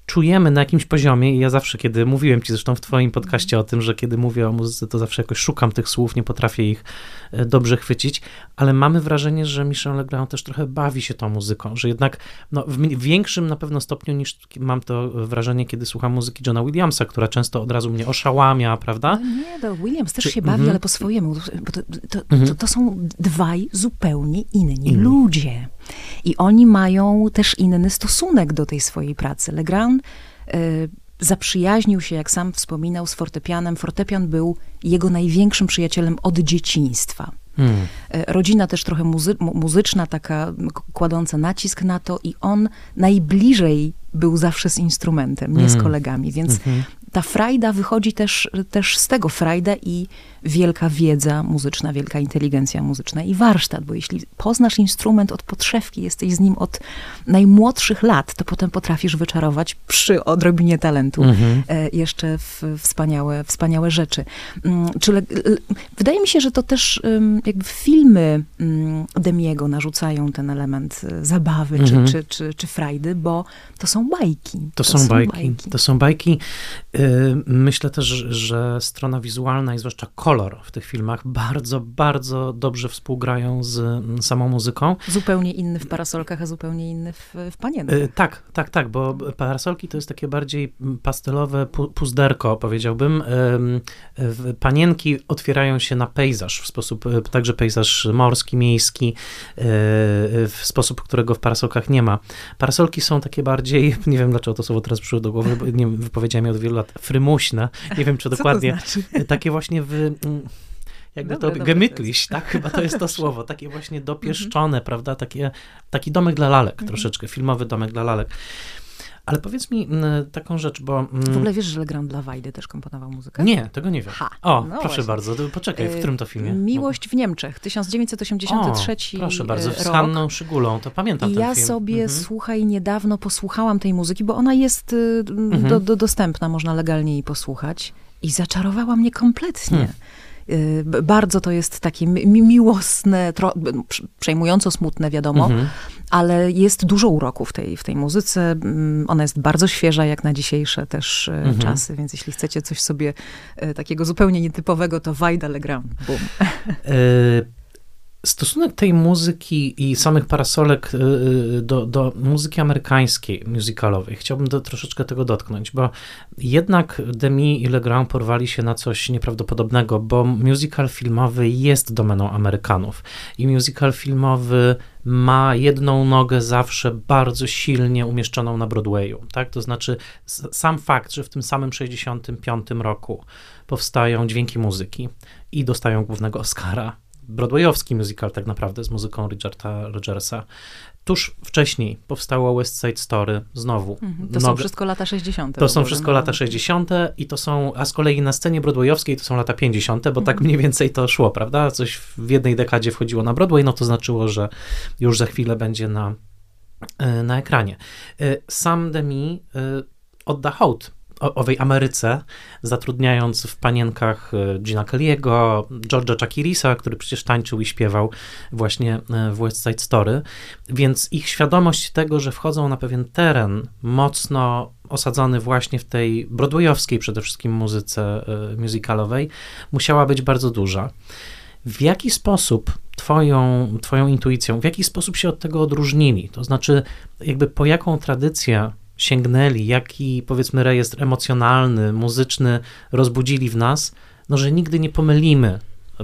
Speaker 1: czujemy na jakimś poziomie, i ja zawsze, kiedy mówiłem ci zresztą w twoim podcaście o tym, że kiedy mówię o muzyce, to zawsze jakoś szukam tych słów, nie potrafię ich e, dobrze chwycić, ale mamy wrażenie, że Michel Legrand też trochę bawi się tą muzyką, że jednak no, w większym na pewno stopniu niż mam to wrażenie, kiedy słucham muzyki Johna Williamsa, która często od razu mnie oszałamia, prawda?
Speaker 2: No nie, to Williams też Czy, się bawi, mm ale po swojemu, bo to, to, -hmm. to, to są dwaj zupełnie inni mm. ludzie. I oni mają też inny stosunek do tej swojej pracy. Legrand y, zaprzyjaźnił się, jak sam wspominał, z fortepianem. Fortepian był jego największym przyjacielem od dzieciństwa. Hmm. Y, rodzina też trochę muzy muzyczna, taka kładąca nacisk na to, i on najbliżej był zawsze z instrumentem, nie z hmm. kolegami, więc mhm ta frajda wychodzi też, też z tego, frajda i wielka wiedza muzyczna, wielka inteligencja muzyczna i warsztat, bo jeśli poznasz instrument od podszewki, jesteś z nim od najmłodszych lat, to potem potrafisz wyczarować przy odrobinie talentu mhm. E, jeszcze w wspaniałe, wspaniałe rzeczy. Mm, czyli, wydaje mi się, że to też jakby filmy mm, Demiego narzucają ten element e, zabawy mhm. czy, czy, czy, czy frajdy, bo to są bajki.
Speaker 1: To, to są, są bajki. bajki. To są bajki. Y, myślę też, że strona wizualna i zwłaszcza kolor w tych filmach bardzo, bardzo dobrze współgrają z mm, samą muzyką.
Speaker 2: Zupełnie inny w parasolkach, a zupełnie inny w, w panienkach. Y,
Speaker 1: tak, tak, tak, bo parasolki to jest takie bardziej pastelowe puzderko, powiedziałbym. Panienki otwierają się na pejzaż w sposób, y, także pejzaż morski, miejski, w sposób, którego w parasolkach nie ma. Parasolki są takie bardziej, nie wiem dlaczego to słowo teraz przyszło do głowy, nie wypowiedziałem je od wielu lat, frymuśne. Nie wiem, czy dokładnie. Znaczy? Takie właśnie w mm, jakby dobre, to gemytliś, tak? Chyba to jest to słowo. Takie właśnie dopieszczone, prawda? Takie, taki domek dla lalek mhm. troszeczkę, filmowy domek dla lalek. Ale powiedz mi mm, taką rzecz, bo...
Speaker 2: Mm, w ogóle wiesz, że Legrand dla Wajdy też komponował muzykę?
Speaker 1: Nie, tego nie wiem. Ha, o, no proszę właśnie. bardzo, poczekaj, w którym to filmie?
Speaker 2: Miłość w Niemczech, 1983 o,
Speaker 1: proszę bardzo,
Speaker 2: z
Speaker 1: Hanną Szygulą, to pamiętam
Speaker 2: I ja
Speaker 1: film.
Speaker 2: sobie, mhm. słuchaj, niedawno posłuchałam tej muzyki, bo ona jest y, mhm. do, do, dostępna, można legalnie jej posłuchać i zaczarowała mnie kompletnie. Hmm. Y, bardzo to jest takie mi miłosne, przejmująco smutne, wiadomo, mhm. Ale jest dużo uroku w tej, w tej muzyce. Mm, ona jest bardzo świeża, jak na dzisiejsze też y, mhm. czasy, więc jeśli chcecie coś sobie y, takiego zupełnie nietypowego, to Wajda Legrand, boom.
Speaker 1: stosunek tej muzyki i samych parasolek do, do muzyki amerykańskiej, musicalowej, chciałbym do, troszeczkę tego dotknąć, bo jednak Demi i Legrand porwali się na coś nieprawdopodobnego, bo musical filmowy jest domeną Amerykanów i musical filmowy ma jedną nogę zawsze bardzo silnie umieszczoną na Broadwayu, tak? To znaczy sam fakt, że w tym samym 65 roku powstają dźwięki muzyki i dostają głównego Oscara broadwayowski musical tak naprawdę z muzyką Richarda Rogersa. Tuż wcześniej powstało West Side Story znowu.
Speaker 2: Mhm, to są wszystko lata 60.
Speaker 1: To są wszystko no. lata 60. i to są, a z kolei na scenie broadwayowskiej to są lata 50., bo tak mhm. tak mniej więcej to szło, prawda? Coś w jednej dekadzie wchodziło na Broadway, no to znaczyło, że już za chwilę będzie na, e, na ekranie. E, Sam Demi e, odda hołd owej Ameryce, zatrudniając w panienkach e, Gina Kelly'ego, George'a Chakirisa, który przecież tańczył i śpiewał właśnie e, w West Side Story, więc ich świadomość tego, że wchodzą na pewien teren mocno osadzony właśnie w tej broadwayowskiej przede wszystkim muzyce e, musicalowej, musiała być bardzo duża. W jaki sposób twoją, twoją intuicją, w jaki sposób się od tego odróżnili? To znaczy, jakby po jaką tradycję sięgnęli, jaki powiedzmy rejestr emocjonalny, muzyczny rozbudzili w nas, no że nigdy nie pomylimy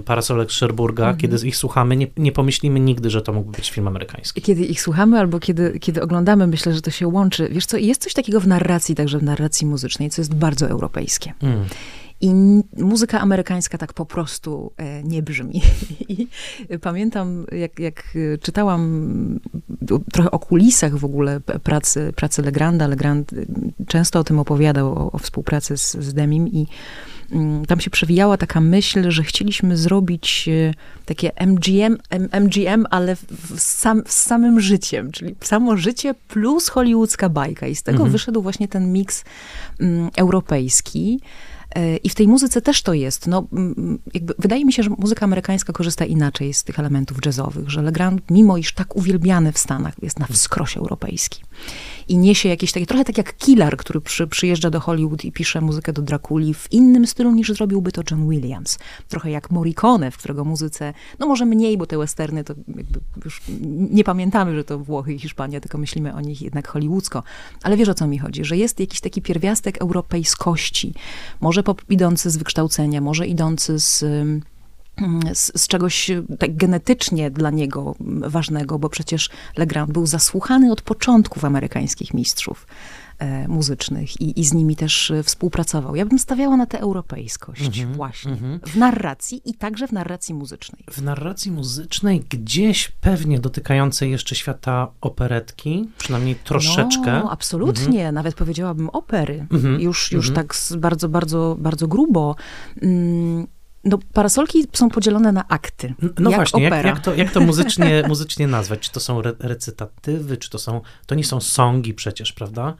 Speaker 1: parasolek Sherburga, mhm. kiedy ich słuchamy, nie, nie pomyślimy nigdy, że to mógłby być film amerykański.
Speaker 2: Kiedy ich słuchamy albo kiedy, kiedy oglądamy, myślę, że to się łączy. Wiesz co, jest coś takiego w narracji, także w narracji muzycznej, co jest bardzo europejskie. Mm. I muzyka amerykańska tak po prostu e, nie brzmi. I pamiętam, jak, jak czytałam trochę o kulisach w ogóle pracy, pracy Legranda. Legrand często o tym opowiadał, o, o współpracy z, z Demim i mm, tam się przewijała taka myśl, że chcieliśmy zrobić e, takie MGM, MGM ale w sam, z samym życiem, czyli samo życie plus hollywoodzka bajka. I z tego mhm. wyszedł właśnie ten miks um, europejski. I w tej muzyce też to jest. No, jakby, wydaje mi się, że muzyka amerykańska korzysta inaczej z tych elementów jazzowych, że Legrand, mimo iż tak uwielbiany w Stanach, jest na wskroś europejski. I niesie jakieś takie, trochę tak jak Killer, który przy, przyjeżdża do Hollywood i pisze muzykę do Drakuli w innym stylu niż zrobiłby to John Williams. Trochę jak Morricone, w którego muzyce, no może mniej, bo te westerny to już nie pamiętamy, że to Włochy i Hiszpania, tylko myślimy o nich jednak hollywoodzko. Ale wiesz o co mi chodzi, że jest jakiś taki pierwiastek europejskości. Może może idący z wykształcenia, może idący z z, z, czegoś tak genetycznie dla niego ważnego, bo przecież Legrand był zasłuchany od początków amerykańskich mistrzów. E, muzycznych i, i z nimi też e, współpracował. Ja bym stawiała na tę europejskość mm -hmm, właśnie mm -hmm. w narracji i także w narracji muzycznej.
Speaker 1: W narracji muzycznej gdzieś pewnie dotykającej jeszcze świata operetki, przynajmniej troszeczkę.
Speaker 2: No, absolutnie, mm -hmm. nawet powiedziałabym opery. Mhm, już już mhm. tak bardzo, bardzo, bardzo grubo. Mm, no, parasolki są podzielone na akty.
Speaker 1: No jak właśnie, jak, jak, to, jak to muzycznie, muzycznie nazwać? Czy to są re recytatywy, czy to są, to nie są songi przecież, prawda?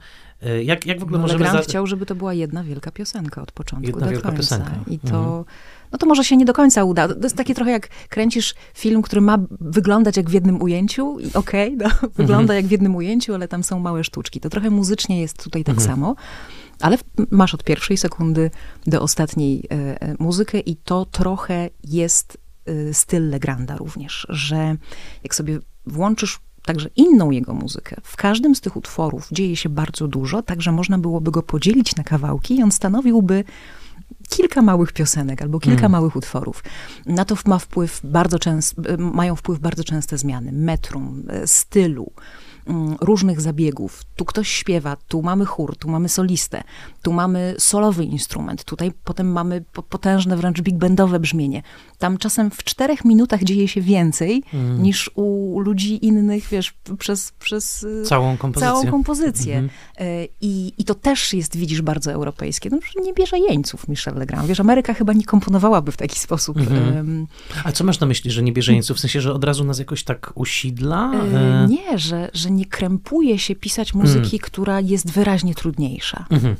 Speaker 1: Y, jak, jak w ogóle no, możemy...
Speaker 2: Legrand za... chciał, żeby to była jedna wielka piosenka od początku
Speaker 1: jedna
Speaker 2: do
Speaker 1: wielka
Speaker 2: końca.
Speaker 1: Piosenka.
Speaker 2: I to, mhm. no to może się nie do końca uda. To jest takie trochę jak kręcisz film, który ma wyglądać jak w jednym ujęciu i okej, okay, no, wygląda mhm. jak w jednym ujęciu, ale tam są małe sztuczki. To trochę muzycznie jest tutaj tak mhm. samo. Ale masz od pierwszej sekundy do ostatniej e, e, muzykę i to trochę jest e, styl Legranda również, że jak sobie włączysz także inną jego muzykę. W każdym z tych utworów dzieje się bardzo dużo, także można byłoby go podzielić na kawałki i on stanowiłby kilka małych piosenek albo kilka mm. małych utworów. Na to ma wpływ bardzo częst, mają wpływ bardzo częste zmiany metrum, stylu, Mm, różnych zabiegów. Tu ktoś śpiewa, tu mamy chór, tu mamy solistę, tu mamy solowy instrument, tutaj potem mamy potężne, wręcz big bandowe brzmienie. Tam czasem w czterech minutach dzieje się więcej mm. niż u ludzi innych, wiesz, przez, przez
Speaker 1: y, całą kompozycję.
Speaker 2: Całą kompozycję. Mm -hmm. I, I to też jest, widzisz, bardzo europejskie. No, nie bierze jeńców Michel Legrand. Wiesz, Ameryka chyba nie komponowałaby w taki sposób. Mm -hmm.
Speaker 1: A co masz na myśli, że nie bierze jeńców? W sensie, że od razu nas jakoś tak usidla?
Speaker 2: E, nie, że, że nie krępuje się pisać muzyki, mm. która jest wyraźnie trudniejsza. -hmm.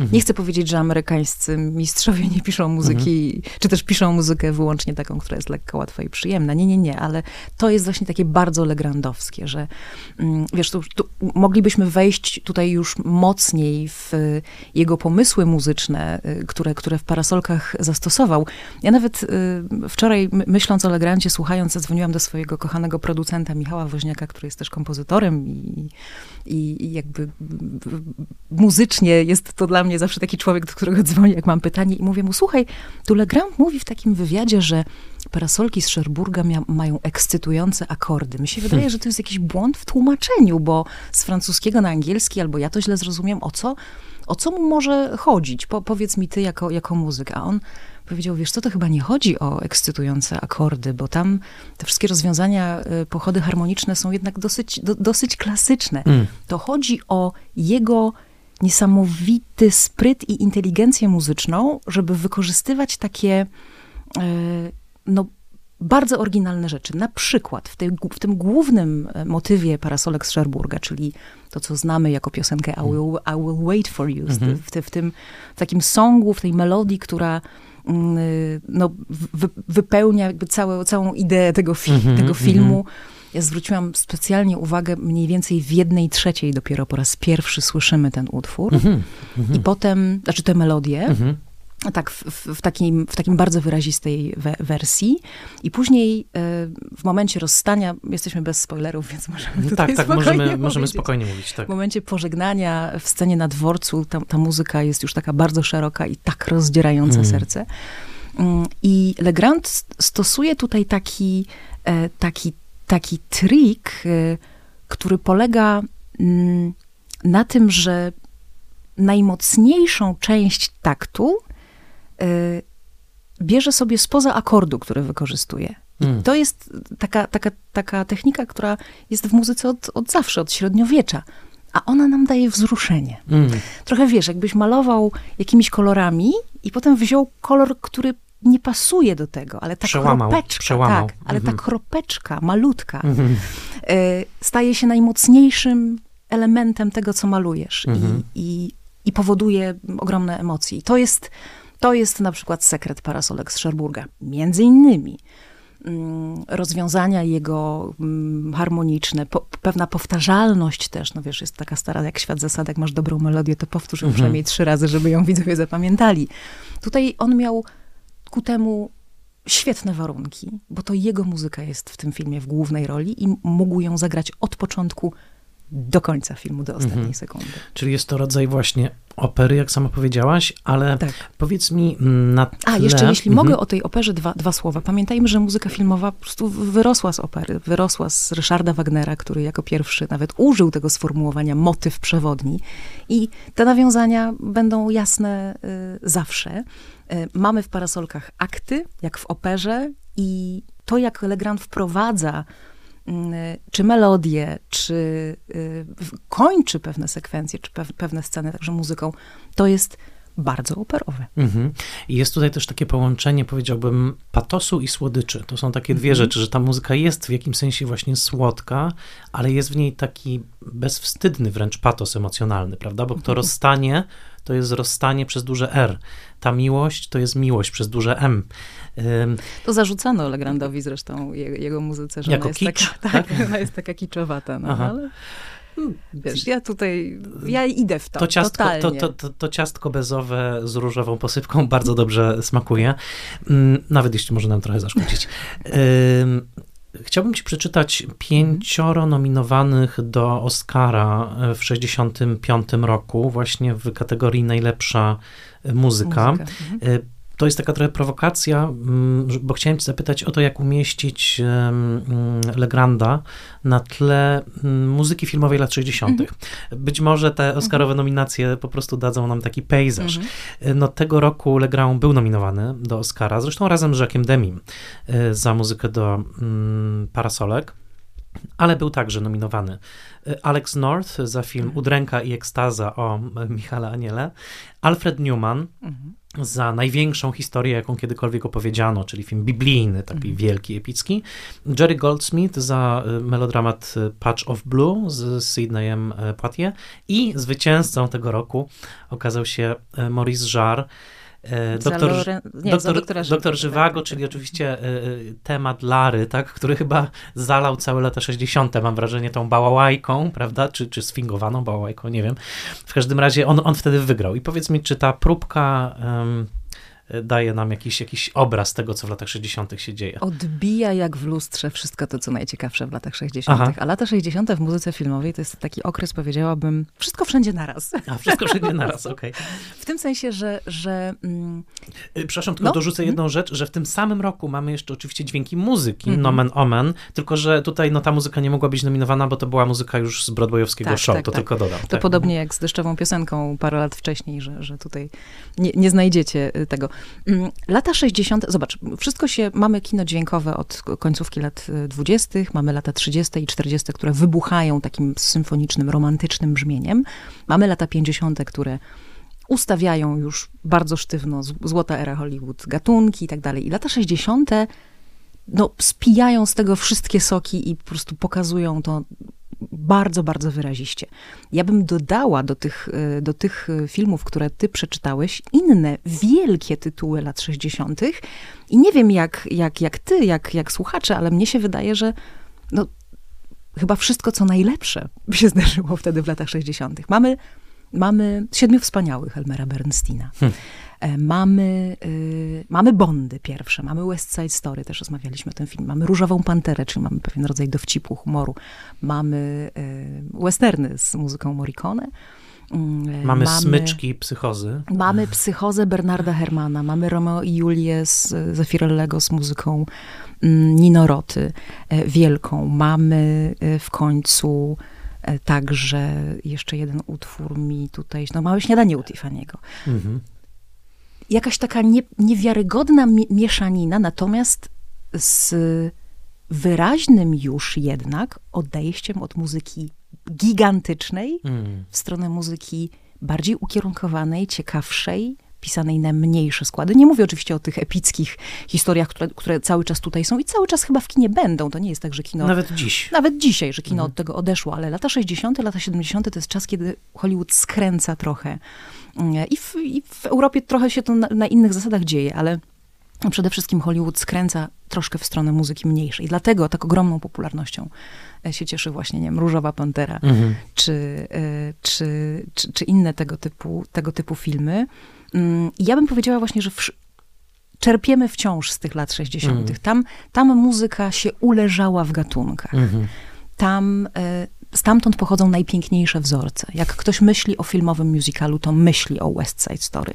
Speaker 2: Mhm. Nie chcę powiedzieć, że amerykańscy mistrzowie nie piszą muzyki, mhm. czy też piszą muzykę wyłącznie taką, która jest lekka, łatwa i przyjemna. Nie, nie, nie, ale to jest właśnie takie bardzo legrandowskie, że mm, wiesz, tu, tu moglibyśmy wejść tutaj już mocniej w jego pomysły muzyczne, y, które, które w parasolkach zastosował. Ja nawet y, wczoraj, myśląc o Legrandzie, słuchając, zadzwoniłam do swojego kochanego producenta Michała Woźniaka, który jest też kompozytorem i, i, i jakby muzycznie jest to dla mnie zawsze taki człowiek, do którego dzwonię, jak mam pytanie i mówię mu, słuchaj, tu Legrand mówi w takim wywiadzie, że parasolki z Szerburga mają ekscytujące akordy. Mi się wydaje, hmm. że to jest jakiś błąd w tłumaczeniu, bo z francuskiego na angielski, albo ja to źle zrozumiem, o co, o co mu może chodzić? Po, powiedz mi ty jako, jako muzyk. A on powiedział, wiesz co, to chyba nie chodzi o ekscytujące akordy, bo tam te wszystkie rozwiązania, y, pochody harmoniczne są jednak dosyć, do, dosyć klasyczne. Mm. To chodzi o jego niesamowity spryt i inteligencję muzyczną, żeby wykorzystywać takie y, no, bardzo oryginalne rzeczy. Na przykład w, tej, w tym głównym e, motywie parasolek z Szerburga, czyli to, co znamy jako piosenkę I will, I will wait for you, mhm. w, w, tym w takim songu, w tej melodii, która mm, no, wy, wypełnia jakby całe, całą ideę tego, fi mhm, tego filmu. Mhm. Ja zwróciłam specjalnie uwagę, mniej więcej w jednej trzeciej dopiero po raz pierwszy słyszymy ten utwór. I potem, znaczy tę melodię tak, w, w, takim, w takim bardzo wyrazistej we, wersji. I później e, w momencie rozstania, jesteśmy bez spoilerów, więc możemy no
Speaker 1: tutaj Tak, tak, możemy, możemy spokojnie mówić. Tak.
Speaker 2: W momencie pożegnania w scenie na dworcu ta, ta muzyka jest już taka bardzo szeroka i tak rozdzierająca mm. serce. I Legrand stosuje tutaj taki, e, taki, taki trik, e, który polega mm, na tym, że najmocniejszą część taktu Y, bierze sobie spoza akordu, który wykorzystuje. I mm. to jest taka, taka, taka technika, która jest w muzyce od, od zawsze, od średniowiecza. A ona nam daje wzruszenie. Mm. Trochę wiesz, jakbyś malował jakimiś kolorami i potem wziął kolor, który nie pasuje do tego, ale ta przełamał, kropeczka, przełamał. tak, ale -hmm. ta mhm. kropeczka malutka -hmm. y, staje się najmocniejszym elementem tego, co malujesz -hmm. i, mhm. i, i powoduje ogromne emocje. I to jest to jest na przykład sekret parasolek z Szerburga. Między innymi mm, rozwiązania jego mm, harmoniczne, po, pewna powtarzalność też, no wiesz, jest taka stara jak świat zasad, jak masz dobrą melodię, to powtórz ją mhm. przynajmniej trzy razy, żeby ją widzowie zapamiętali. Tutaj on miał ku temu świetne warunki, bo to jego muzyka jest w tym filmie w głównej roli i mógł ją zagrać od początku do końca filmu, do ostatniej mhm. sekundy.
Speaker 1: Czyli jest to rodzaj właśnie opery, jak sama powiedziałaś, ale tak. powiedz mi mm, na tle...
Speaker 2: A, jeszcze jeśli mhm. mogę o tej operze dwa, dwa słowa. Pamiętajmy, że muzyka filmowa po prostu wyrosła z opery, wyrosła z Ryszarda Wagnera, który jako pierwszy nawet użył tego sformułowania motyw przewodni i te nawiązania będą jasne y, zawsze. Y, mamy w parasolkach akty, jak w operze i to, jak Legrand wprowadza Mm, czy melodię, czy y, kończy pewne sekwencje, czy pewne sceny także muzyką, to jest bardzo operowe. Mhm.
Speaker 1: I jest tutaj też takie połączenie, powiedziałbym, patosu i słodyczy. To są takie dwie mhm. rzeczy, że ta muzyka jest w jakimś sensie właśnie słodka, ale jest w niej taki bezwstydny wręcz patos emocjonalny, prawda? Bo kto mhm. rozstanie, to jest rozstanie przez duże R. Ta miłość to jest miłość przez duże M.
Speaker 2: To zarzucano Legrandowi zresztą, jego, jego muzyce, że
Speaker 1: jako
Speaker 2: ona jest,
Speaker 1: kicz,
Speaker 2: taka, tak, tak? ona jest taka kiczowata, no, ale... Hmm, wiesz, ja tutaj, ja idę w to,
Speaker 1: to ciastko, to, to, to, to, ciastko bezowe z różową posypką bardzo dobrze smakuje, mm, nawet jeśli może nam trochę zaszkodzić. Chciałbym ci przeczytać pięcioro nominowanych do Oscara w 65 roku, właśnie w kategorii najlepsza muzyka. muzyka. Mhm. To jest taka trochę prowokacja, mm, bo chciałem Cię zapytać o to, jak umieścić mm, Legranda na tle mm, muzyki filmowej lat 60. Mhm. Być może te Oscarowe mhm. nominacje po prostu dadzą nam taki pejzaż. Mhm. No, tego roku Legrand był nominowany do Oscara, zresztą razem z Jacquem Demim e, za muzykę do Parasolek. Ale był także nominowany Alex North za film
Speaker 2: Mhm.
Speaker 1: Udręka i ekstaza o Michale Aniele, Alfred Newman
Speaker 2: Mhm.
Speaker 1: za największą historię, jaką kiedykolwiek opowiedziano, czyli film biblijny, taki
Speaker 2: Mhm.
Speaker 1: wielki, epicki. Jerry Goldsmith za y, melodramat y, Patch of Blue z Sydneyem y, Poitier i zwycięzcą tego roku okazał się y, Maurice Jarre, y, doktor,
Speaker 2: Loren- nie,
Speaker 1: doktor,
Speaker 2: doktora
Speaker 1: doktor
Speaker 2: Żywago,
Speaker 1: Żywago,
Speaker 2: tak, tak,
Speaker 1: czyli oczywiście y, y, temat Lary, tak, który chyba zalał całe lata 60., mam wrażenie, tą bałałajką, prawda, czy, czy sfingowaną bałałajką, nie wiem. W każdym razie on, on wtedy wygrał. I powiedz mi, czy ta próbka em, daje nam jakiś, jakiś obraz tego, co w latach 60. się dzieje?
Speaker 2: Odbija jak w lustrze wszystko to, co najciekawsze w latach 60.
Speaker 1: Aha.
Speaker 2: A lata 60. w muzyce filmowej to jest taki okres, powiedziałabym, wszystko wszędzie naraz.
Speaker 1: A, wszystko wszędzie naraz, okej.
Speaker 2: W tym sensie, że, że mm,
Speaker 1: Y, Przepraszam, tylko
Speaker 2: No.
Speaker 1: dorzucę jedną rzecz, że w tym samym roku mamy jeszcze oczywiście dźwięki muzyki,
Speaker 2: Mhm.
Speaker 1: nomen omen, tylko że tutaj no, ta muzyka nie mogła być nominowana, bo to była muzyka już z broadwayowskiego
Speaker 2: Tak,
Speaker 1: show,
Speaker 2: tak,
Speaker 1: to
Speaker 2: tak.
Speaker 1: tylko dodam.
Speaker 2: to
Speaker 1: tak.
Speaker 2: podobnie jak z deszczową piosenką parę lat wcześniej, że, że tutaj nie, nie znajdziecie y, tego. Mm, Lata 60. Zobacz, wszystko się, mamy kino dźwiękowe od końcówki lat y, 20., mamy lata 30. i 40., które wybuchają takim symfonicznym, romantycznym brzmieniem. Mamy lata 50., które ustawiają już bardzo sztywno, złota era Hollywood, gatunki i tak dalej. I lata 60. no, spijają z tego wszystkie soki i po prostu pokazują to bardzo, bardzo wyraziście. Ja bym dodała do tych, y, do tych y, filmów, które ty przeczytałeś, inne wielkie tytuły lat 60. I nie wiem jak, jak, jak ty, jak, jak słuchacze, ale mnie się wydaje, że no, chyba wszystko, co najlepsze się zdarzyło wtedy w latach 60. Mamy, mamy Siedmiu Wspaniałych Elmera Bernsteina.
Speaker 1: Hmm.
Speaker 2: E, Mamy, y, mamy Bondy pierwsze, mamy West Side Story, też rozmawialiśmy o tym filmie. Mamy Różową Panterę, czyli mamy pewien rodzaj dowcipu, humoru. Mamy y, westerny z muzyką Morricone. Mm,
Speaker 1: Mamy, smyczki, psychozy.
Speaker 2: Mamy psychozę Bernarda Hermana, mamy Romeo i Julię z Zeffirellego z muzyką mm, Nino Roty, e, wielką. Mamy e, w końcu także jeszcze jeden utwór mi tutaj, no małe śniadanie u Tiffany'ego.
Speaker 1: Mhm.
Speaker 2: Jakaś taka nie, niewiarygodna mi- mieszanina, natomiast z wyraźnym już jednak odejściem od muzyki gigantycznej
Speaker 1: Mm.
Speaker 2: w stronę muzyki bardziej ukierunkowanej, ciekawszej, pisanej na mniejsze składy. Nie mówię oczywiście o tych epickich historiach, które, które cały czas tutaj są i cały czas chyba w kinie będą. To nie jest tak, że kino...
Speaker 1: Nawet dziś.
Speaker 2: Nawet dzisiaj, że kino
Speaker 1: Mhm.
Speaker 2: od tego odeszło, ale lata 60., lata 70. to jest czas, kiedy Hollywood skręca trochę. Mm, I w, i w Europie trochę się to na, na innych zasadach dzieje, ale przede wszystkim Hollywood skręca troszkę w stronę muzyki mniejszej. Dlatego tak ogromną popularnością e, się cieszy właśnie, nie wiem, Różowa Pantera,
Speaker 1: Mhm.
Speaker 2: czy, y, czy, czy, czy inne tego typu, tego typu filmy. Mm, ja bym powiedziała właśnie, że czerpiemy wciąż z tych lat 60.
Speaker 1: Mhm.
Speaker 2: Tam, tam muzyka się uleżała w gatunkach.
Speaker 1: Mhm.
Speaker 2: Tam, y, stamtąd pochodzą najpiękniejsze wzorce. Jak ktoś myśli o filmowym musicalu, to myśli o West Side Story.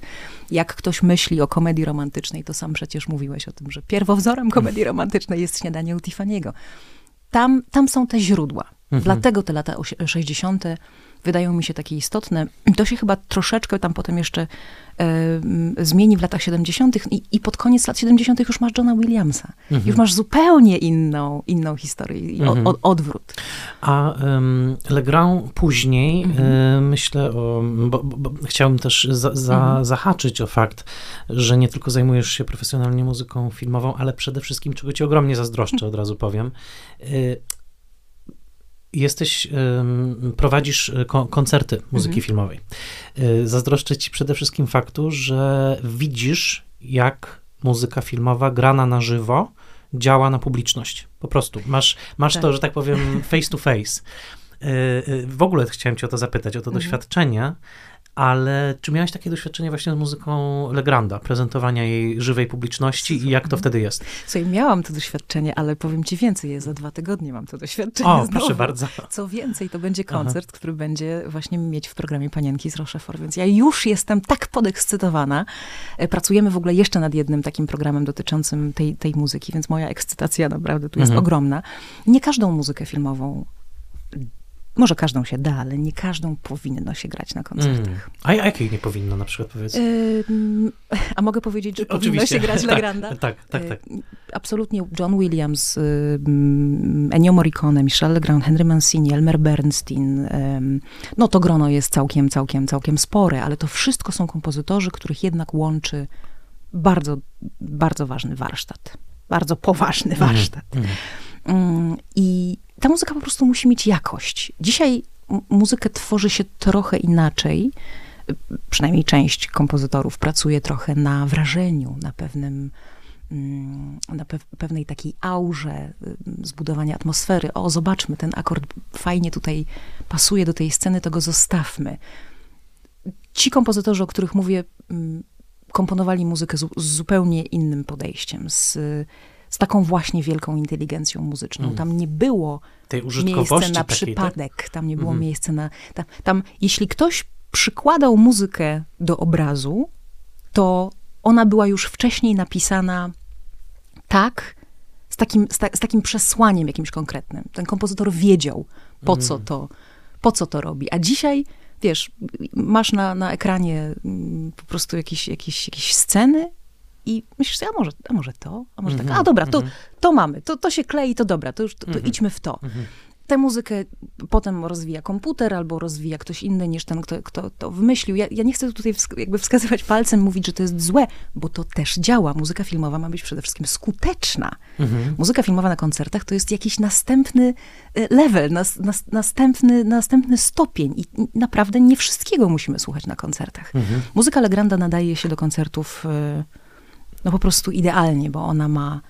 Speaker 2: Jak ktoś myśli o komedii romantycznej, to sam przecież mówiłeś o tym, że pierwowzorem komedii romantycznej jest śniadanie u Tiffany'ego. Tam, tam są te źródła.
Speaker 1: Mhm.
Speaker 2: Dlatego te lata osie- 60. wydają mi się takie istotne. To się chyba troszeczkę tam potem jeszcze e, m, zmieni w latach 70. I, i pod koniec lat 70. już masz Johna Williamsa.
Speaker 1: Mhm.
Speaker 2: Już masz zupełnie inną, inną historię
Speaker 1: Mhm.
Speaker 2: odwrót.
Speaker 1: A um, Legrand później,
Speaker 2: Mhm.
Speaker 1: e, myślę, o, bo, bo, bo chciałbym też za, za,
Speaker 2: Mhm.
Speaker 1: zahaczyć o fakt, że nie tylko zajmujesz się profesjonalnie muzyką filmową, ale przede wszystkim, czego ci ogromnie zazdroszczę, od razu powiem. E, Jesteś, prowadzisz e, ko- koncerty muzyki
Speaker 2: Mhm.
Speaker 1: filmowej. E, Zazdroszczę ci przede wszystkim faktu, że widzisz, jak muzyka filmowa grana na żywo działa na publiczność. Po prostu. Masz, masz
Speaker 2: Tak.
Speaker 1: to, że tak powiem, face to face. E, W ogóle chciałem cię o to zapytać, o to
Speaker 2: Mhm.
Speaker 1: doświadczenie, ale czy miałeś takie doświadczenie właśnie z muzyką Legranda, prezentowania jej żywej publiczności i jak to wtedy jest?
Speaker 2: Słuchaj, miałam to doświadczenie, ale powiem ci więcej, ja za dwa tygodnie mam to doświadczenie
Speaker 1: O,
Speaker 2: znowu.
Speaker 1: proszę bardzo.
Speaker 2: Co więcej, to będzie
Speaker 1: Aha.
Speaker 2: koncert, który będzie właśnie mieć w programie Panienki z Rochefort, więc ja już jestem tak podekscytowana. E, Pracujemy w ogóle jeszcze nad jednym takim programem dotyczącym tej, tej muzyki, więc moja ekscytacja naprawdę tu jest
Speaker 1: Mhm.
Speaker 2: ogromna. Nie każdą muzykę filmową może każdą się da, ale nie każdą powinno się grać na koncertach. Mm.
Speaker 1: A jakiej nie powinno na przykład powiedz? Yy,
Speaker 2: a mogę powiedzieć, że Oczywiście. powinno się grać La Granda?
Speaker 1: tak, tak, tak, tak.
Speaker 2: Absolutnie John Williams, y, Ennio Morricone, Michel Legrand, Henry Mancini, Elmer Bernstein. No to grono jest całkiem, całkiem, całkiem spore, ale to wszystko są kompozytorzy, których jednak łączy bardzo, bardzo ważny warsztat. Bardzo poważny mhm, warsztat. Mm. I ta muzyka po prostu musi mieć jakość. Dzisiaj muzykę tworzy się trochę inaczej. Przynajmniej część kompozytorów pracuje trochę na wrażeniu, na pewnym mm, na pewnej takiej aurze y, zbudowania atmosfery. O, zobaczmy, ten akord fajnie tutaj pasuje do tej sceny, to go zostawmy. Ci kompozytorzy, o których mówię, mm, komponowali muzykę z, z zupełnie innym podejściem, z z taką właśnie wielką inteligencją muzyczną. Mm. Tam nie było
Speaker 1: Tej
Speaker 2: miejsca na
Speaker 1: takiej,
Speaker 2: przypadek, tak? tam nie było mm. miejsca na... Tam, tam, jeśli ktoś przykładał muzykę do obrazu, to ona była już wcześniej napisana tak, z takim, z, ta, z takim przesłaniem jakimś konkretnym. Ten kompozytor wiedział, po mm. co to, po co to robi. A dzisiaj, wiesz, masz na, na ekranie mm, po prostu jakieś, jakieś, jakieś sceny i myślisz sobie, a może, a może to, a może mm -hmm, tak, a dobra, to, mm -hmm. to mamy, to, to się klei, to dobra, to już to, to mm -hmm. idźmy w to. Mhm. Tę muzykę potem rozwija komputer albo rozwija ktoś inny niż ten, kto, kto to wymyślił. Ja, ja nie chcę tutaj wsk jakby wskazywać palcem, mówić, że to jest złe, bo to też działa. Muzyka filmowa ma być przede wszystkim skuteczna. Mhm. Muzyka filmowa na koncertach to jest jakiś następny e, level, nas, nas, następny, następny stopień i naprawdę nie wszystkiego musimy słuchać na koncertach. Mhm. Muzyka Legranda nadaje się do koncertów... Y no po prostu idealnie, bo ona ma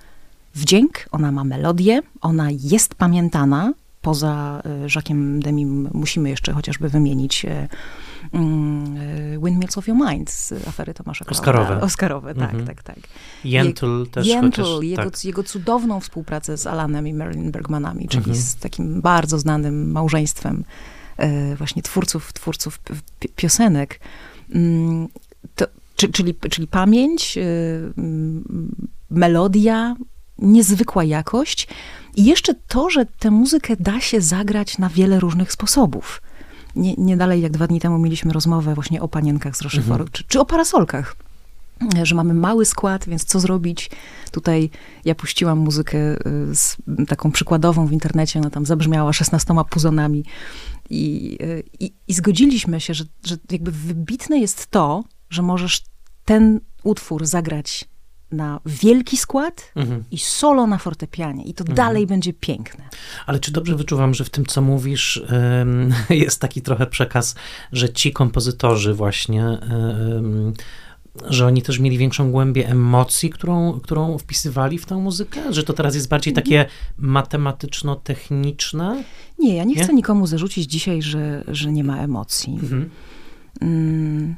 Speaker 2: wdzięk, ona ma melodię, ona jest pamiętana. Poza e, Jacques'em Demim musimy jeszcze chociażby wymienić e, mm, e, Windmills of Your Mind z afery Tomasza
Speaker 1: Krauta. Oscarowe.
Speaker 2: Oscarowe, tak, mhm. tak, tak.
Speaker 1: Jentl też.
Speaker 2: Jentl, chociaż, jego, tak. jego cudowną współpracę z Alanem i Marilyn Bergmanami, czyli mhm. z takim bardzo znanym małżeństwem właśnie twórców, twórców piosenek. Mm, to, czyli, czyli pamięć, y, melodia, niezwykła jakość i jeszcze to, że tę muzykę da się zagrać na wiele różnych sposobów. Nie, nie dalej jak dwa dni temu mieliśmy rozmowę właśnie o panienkach z Rocheforu, mhm. czy, czy o parasolkach że mamy mały skład, więc co zrobić? Tutaj ja puściłam muzykę y, z, taką przykładową w internecie, ona tam zabrzmiała 16 puzonami i, y, i, i zgodziliśmy się, że, że jakby wybitne jest to, że możesz ten utwór zagrać na wielki skład mhm. i solo na fortepianie. I to mhm. dalej będzie piękne.
Speaker 1: Ale czy dobrze wyczuwam, że w tym, co mówisz, jest taki trochę przekaz, że ci kompozytorzy właśnie, że oni też mieli większą głębię emocji, którą, którą wpisywali w tę muzykę? Że to teraz jest bardziej takie matematyczno-techniczne?
Speaker 2: Nie, ja nie, nie? chcę nikomu zarzucić dzisiaj, że, że nie ma emocji. Mhm. Mm.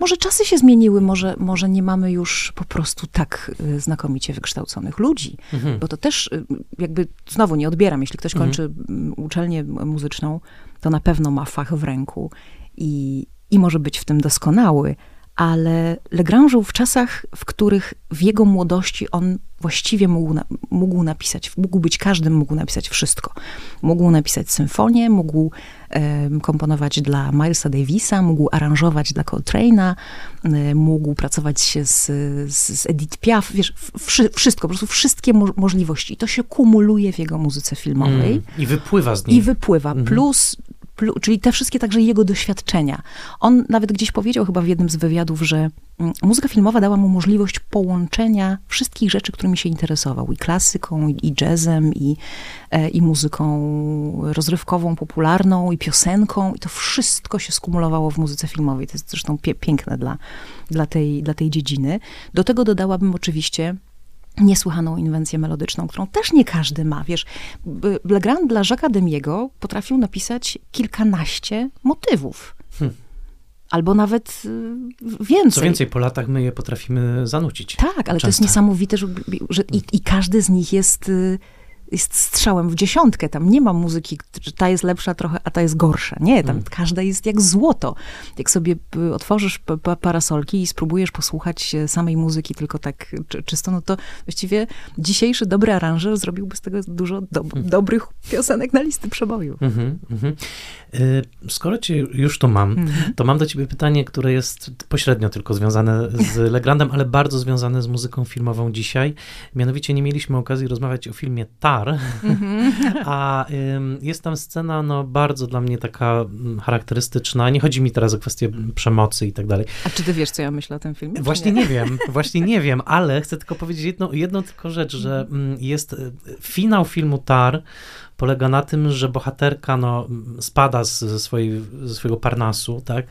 Speaker 2: Może czasy się zmieniły, może, może nie mamy już po prostu tak y, znakomicie wykształconych ludzi, mhm. bo to też y, jakby znowu nie odbieram. Jeśli ktoś mhm. kończy mhm. uczelnię muzyczną, to na pewno ma fach w ręku i, i może być w tym doskonały, ale Legrand żył w czasach, w których w jego młodości on właściwie mógł, na, mógł napisać, mógł być każdym, mógł napisać wszystko. Mógł napisać symfonię, mógł e, komponować dla Milesa Davisa, mógł aranżować dla Coltrane'a, e, mógł pracować się z, z, z Edith Piaf, wiesz, wszy, wszystko, po prostu wszystkie mo możliwości. I to się kumuluje w jego muzyce filmowej. Mm,
Speaker 1: I wypływa z niej.
Speaker 2: I wypływa. Mm -hmm. Plus czyli te wszystkie także jego doświadczenia. On nawet gdzieś powiedział chyba w jednym z wywiadów, że mm, muzyka filmowa dała mu możliwość połączenia wszystkich rzeczy, którymi się interesował. I klasyką, i jazzem, i, e, i muzyką rozrywkową, popularną, i piosenką. I to wszystko się skumulowało w muzyce filmowej. To jest zresztą piękne dla, dla, tej, dla tej dziedziny. Do tego dodałabym oczywiście niesłychaną inwencję melodyczną, którą też nie każdy ma. Wiesz, Legrand dla Jacques'a Demiego potrafił napisać kilkanaście motywów. Hmm. Albo nawet y, więcej.
Speaker 1: Co więcej, po latach my je potrafimy zanucić.
Speaker 2: Tak, ale Często. to jest niesamowite, że, że i, i, każdy z nich jest y, jest strzałem w dziesiątkę. Tam nie ma muzyki, że ta jest lepsza trochę, a ta jest gorsza. Nie, tam
Speaker 1: Mm.
Speaker 2: każda jest jak złoto. Jak sobie y, otworzysz pa- pa- parasolki i spróbujesz posłuchać e, samej muzyki tylko tak czy, czysto, no to właściwie dzisiejszy dobry aranżer zrobiłby z tego dużo do, dobrych piosenek na listy przeboju.
Speaker 1: Mhm, mhm. Y, Skoro cię już tu mam,
Speaker 2: Mhm.
Speaker 1: to mam do ciebie pytanie, które jest pośrednio tylko związane z Legrandem, ale bardzo związane z muzyką filmową dzisiaj. Mianowicie nie mieliśmy okazji rozmawiać o filmie Tar,
Speaker 2: Mhm.
Speaker 1: a ym, jest tam scena no, bardzo dla mnie taka mm, charakterystyczna. Nie chodzi mi teraz o kwestię przemocy i tak dalej.
Speaker 2: A czy ty wiesz, co ja myślę o tym filmie?
Speaker 1: Właśnie nie wiem, właśnie nie wiem, ale chcę tylko powiedzieć jedną, jedną tylko rzecz, że mm, jest y, finał filmu Tar polega na tym, że bohaterka no, spada z, ze, swojej, ze swojego parnasu, tak,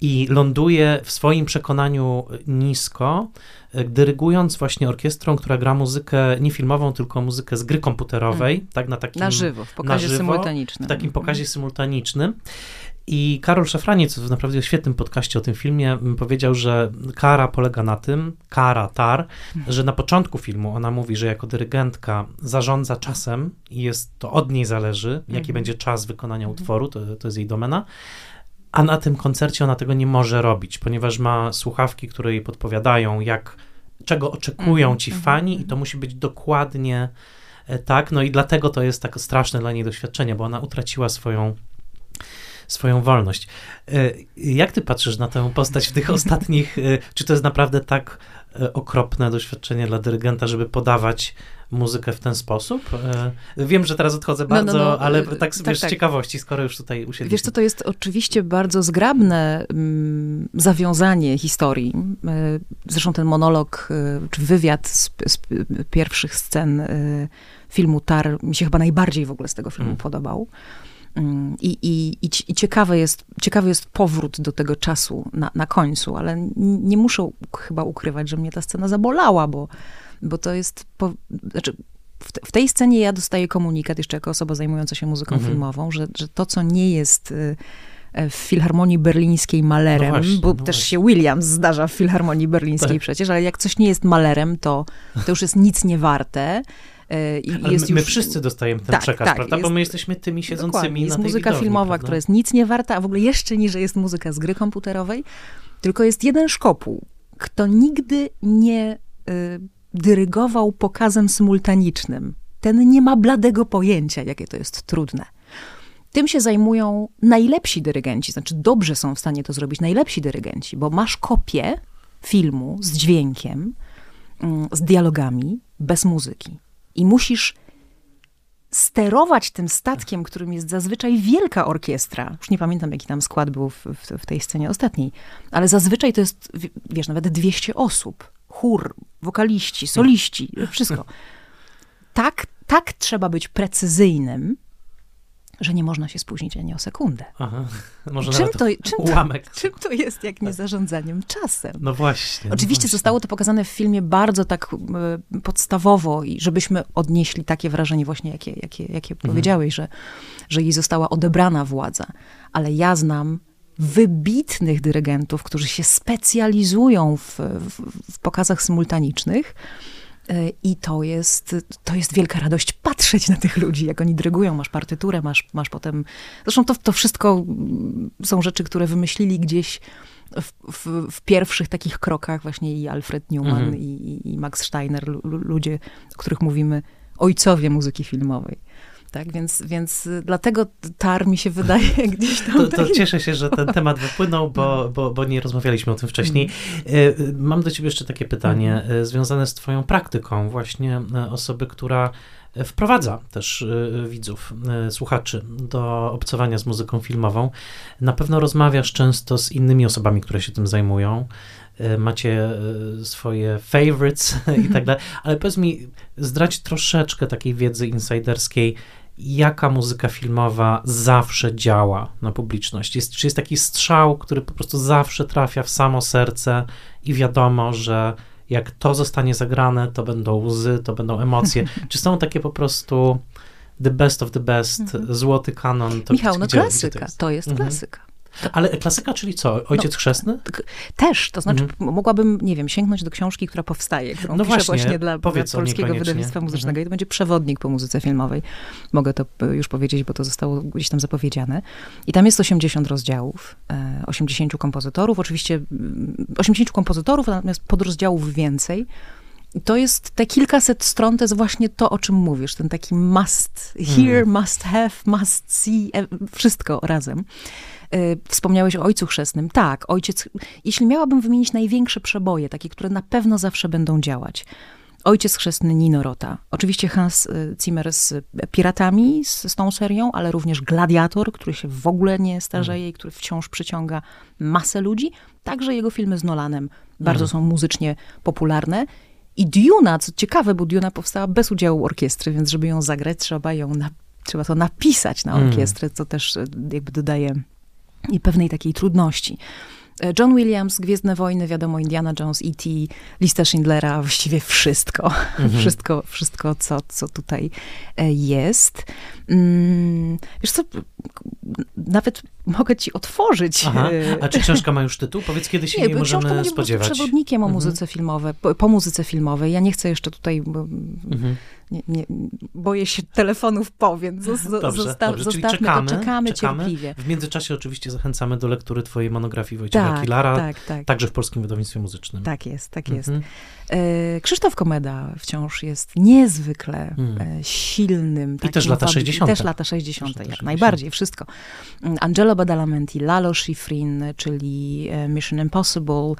Speaker 1: i ląduje w swoim przekonaniu nisko, y, dyrygując właśnie orkiestrą, która gra muzykę nie filmową, tylko muzykę z gry komputerowej, tak, na takim...
Speaker 2: Na żywo, w pokazie
Speaker 1: żywo,
Speaker 2: symultanicznym.
Speaker 1: w takim pokazie symultanicznym. I Karol Szafraniec w naprawdę świetnym podcaście o tym filmie m, powiedział, że kara polega na tym, kara, tar, że na początku filmu ona mówi, że jako dyrygentka zarządza czasem i jest to od niej zależy, jaki
Speaker 2: Mhm.
Speaker 1: będzie czas wykonania utworu, to, to jest jej domena. A na tym koncercie ona tego nie może robić, ponieważ ma słuchawki, które jej podpowiadają, jak, czego oczekują
Speaker 2: Mhm,
Speaker 1: ci
Speaker 2: mhm,
Speaker 1: fani, i
Speaker 2: mhm.
Speaker 1: to musi być dokładnie e, tak. No i dlatego to jest tak straszne dla niej doświadczenie, bo ona utraciła swoją swoją wolność. E, Jak ty patrzysz na tę postać w tych ostatnich, e, czy to jest naprawdę tak okropne doświadczenie dla dyrygenta, żeby podawać muzykę w ten sposób? E, Wiem, że teraz odchodzę
Speaker 2: No, no,
Speaker 1: bardzo,
Speaker 2: no,
Speaker 1: ale
Speaker 2: e,
Speaker 1: tak,
Speaker 2: tak,
Speaker 1: wiesz, z
Speaker 2: tak.
Speaker 1: ciekawości, skoro już tutaj usiedliśmy.
Speaker 2: Wiesz co, to jest oczywiście bardzo zgrabne mm, zawiązanie historii. E, Zresztą ten monolog, e, czy wywiad z, z pierwszych scen e, filmu Tar mi się chyba najbardziej w ogóle z tego filmu
Speaker 1: Mm.
Speaker 2: podobał. Mm, I, i, i, ci- i ciekawy, jest, ciekawy jest powrót do tego czasu na, na końcu, ale nie muszę chyba ukrywać, że mnie ta scena zabolała, bo, bo to jest. Po, znaczy, w, te, w tej scenie ja dostaję komunikat, jeszcze jako osoba zajmująca się muzyką
Speaker 1: Mhm.
Speaker 2: filmową, że, że to, co nie jest y, e, w Filharmonii Berlińskiej malerem,
Speaker 1: No właśnie,
Speaker 2: bo
Speaker 1: no
Speaker 2: też
Speaker 1: właśnie.
Speaker 2: się Williams zdarza w Filharmonii Berlińskiej
Speaker 1: Tak.
Speaker 2: przecież, ale jak coś nie jest malerem, to, to już jest nic nie warte. e, I
Speaker 1: Ale
Speaker 2: jest
Speaker 1: my, my
Speaker 2: już,
Speaker 1: wszyscy dostajemy ten
Speaker 2: Tak,
Speaker 1: przekaz,
Speaker 2: tak,
Speaker 1: prawda? Bo
Speaker 2: jest-
Speaker 1: my jesteśmy tymi siedzącymi
Speaker 2: Dokładnie.
Speaker 1: na
Speaker 2: Jest muzyka
Speaker 1: widowni,
Speaker 2: filmowa,
Speaker 1: prawda?
Speaker 2: która jest nic nie warta, a w ogóle jeszcze niżej jest muzyka z gry komputerowej. Tylko jest jeden szkopuł. Kto nigdy nie y, dyrygował pokazem symultanicznym, ten nie ma bladego pojęcia, jakie to jest trudne. Tym się zajmują najlepsi dyrygenci, znaczy dobrze są w stanie to zrobić najlepsi dyrygenci, bo masz kopię filmu z dźwiękiem, mm, z dialogami, bez muzyki. I musisz sterować tym statkiem, którym jest zazwyczaj wielka orkiestra. Już nie pamiętam, jaki tam skład był w, w, w tej scenie ostatniej, ale zazwyczaj to jest, wiesz, nawet 200 osób. Chór, wokaliści, soliści, wszystko. Tak, tak trzeba być precyzyjnym, że nie można się spóźnić ani o sekundę.
Speaker 1: Aha, może
Speaker 2: Czym to, czym, to,
Speaker 1: ułamek.
Speaker 2: czym to jest, jak nie zarządzaniem czasem?
Speaker 1: No właśnie. no
Speaker 2: Oczywiście
Speaker 1: właśnie.
Speaker 2: zostało to pokazane w filmie bardzo tak e, podstawowo i żebyśmy odnieśli takie wrażenie właśnie, jakie, jakie, jakie
Speaker 1: Mhm.
Speaker 2: powiedziałeś, że, że jej została odebrana władza. Ale ja znam wybitnych dyrygentów, którzy się specjalizują w, w, w pokazach symultanicznych i to jest, to jest wielka radość patrzeć na tych ludzi, jak oni dyrygują. Masz partyturę, masz, masz potem... Zresztą to, to wszystko mm, są rzeczy, które wymyślili gdzieś w, w, w pierwszych takich krokach właśnie i Alfred Newman
Speaker 1: Mhm.
Speaker 2: i, i, Max Steiner, lu, lu- ludzie, o których mówimy, ojcowie muzyki filmowej. Tak, więc, więc y, dlatego Tar mi się wydaje gdzieś tam...
Speaker 1: To, to cieszę się, że ten temat wypłynął, bo, bo, bo nie rozmawialiśmy o tym wcześniej. E, e, Mam do ciebie jeszcze takie pytanie e, związane z twoją praktyką, właśnie osoby, która wprowadza też widzów, słuchaczy do obcowania z muzyką filmową. Na pewno rozmawiasz często z innymi osobami, które się tym zajmują. Macie swoje favorites i tak dalej, ale powiedz mi, zdrać troszeczkę takiej wiedzy insiderskiej, jaka muzyka filmowa zawsze działa na publiczność. Jest, czy jest taki strzał, który po prostu zawsze trafia w samo serce i wiadomo, że jak to zostanie zagrane, to będą łzy, to będą emocje. Czy są takie po prostu the best of the best, złoty kanon? To
Speaker 2: Michał,
Speaker 1: gdzie-
Speaker 2: no
Speaker 1: gdzie to
Speaker 2: klasyka,
Speaker 1: jest?
Speaker 2: to jest
Speaker 1: Mhm.
Speaker 2: klasyka.
Speaker 1: Ale klasyka, czyli co? Ojciec no, chrzestny?
Speaker 2: Też, to znaczy mhm. mogłabym, nie wiem, sięgnąć do książki, która powstaje, którą no właśnie, właśnie dla, Polskiego Wydawnictwa Muzycznego mhm. i to będzie przewodnik po muzyce filmowej. Mogę to już powiedzieć, bo to zostało gdzieś tam zapowiedziane. I tam jest 80 rozdziałów, 80 e, kompozytorów, oczywiście 80 mm, kompozytorów, natomiast podrozdziałów więcej. To jest te kilkaset stron, to jest właśnie to, o czym mówisz, ten taki must hear, mm. must have, must see, e, wszystko razem. E, wspomniałeś o Ojcu Chrzestnym. Tak, Ojciec, jeśli miałabym wymienić największe przeboje, takie, które na pewno zawsze będą działać. Ojciec Chrzestny Nino Rota. Oczywiście Hans e, Zimmer z Piratami, z, z tą serią, ale również Gladiator, który się w ogóle nie starzeje mm. i który wciąż przyciąga masę ludzi. Także jego filmy z Nolanem bardzo mm. są muzycznie popularne. I Duna, co ciekawe, bo Duna powstała bez udziału orkiestry, więc żeby ją zagrać, trzeba ją na, trzeba to napisać na mm. orkiestrę, co też e, jakby dodaje i pewnej takiej trudności. E, John Williams, Gwiezdne Wojny, wiadomo, Indiana Jones, E.T., lista Schindlera, właściwie wszystko. Mhm. wszystko, wszystko co, co tutaj e, jest. Mm, wiesz co, nawet mogę ci otworzyć.
Speaker 1: Aha. A czy książka ma już tytuł? Powiedz, kiedy się nie, jej możemy książka spodziewać.
Speaker 2: Przewodnikiem o mhm. muzyce filmowej, po, po, muzyce filmowej. Ja nie chcę jeszcze tutaj... Mhm nie, nie, boję się telefonów po, więc
Speaker 1: dobrze, zosta dobrze. zostawmy czekamy, to, czekamy, czekamy cierpliwie. W międzyczasie oczywiście zachęcamy do lektury twojej monografii Wojciecha tak, Kilara, tak, tak. także w Polskim Wydawnictwie Muzycznym.
Speaker 2: Tak jest, tak jest. Mhm. E, Krzysztof Komeda wciąż jest niezwykle hmm. E, silnym.
Speaker 1: I też lata 60.
Speaker 2: Też lata 60. jak najbardziej, wszystko. Mm, Angelo Badalamenti, Lalo Schifrin, czyli e, Mission Impossible.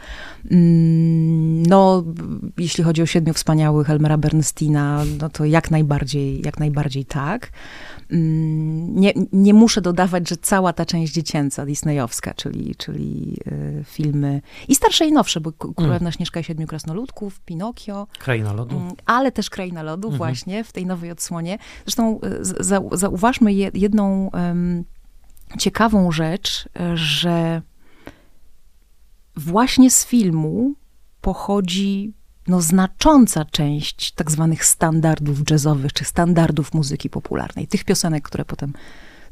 Speaker 2: Mm, no, jeśli chodzi o Siedmiu Wspaniałych Elmera Bernsteina, no to jak najbardziej, jak najbardziej tak. Mm, nie, nie muszę dodawać, że cała ta część dziecięca, disneyowska, czyli, czyli y, filmy i starsze i nowsze, bo Królewna mm. Śnieżka i Siedmiu Krasnoludków, Pinokio.
Speaker 1: Kraina Lodu. Mm,
Speaker 2: ale też Kraina Lodu mm -hmm. właśnie w tej nowej odsłonie. Zresztą y, za, zauważmy jedną um, ciekawą rzecz, że właśnie z filmu pochodzi no, znacząca część tak zwanych standardów jazzowych, czy standardów muzyki popularnej. Tych piosenek, które potem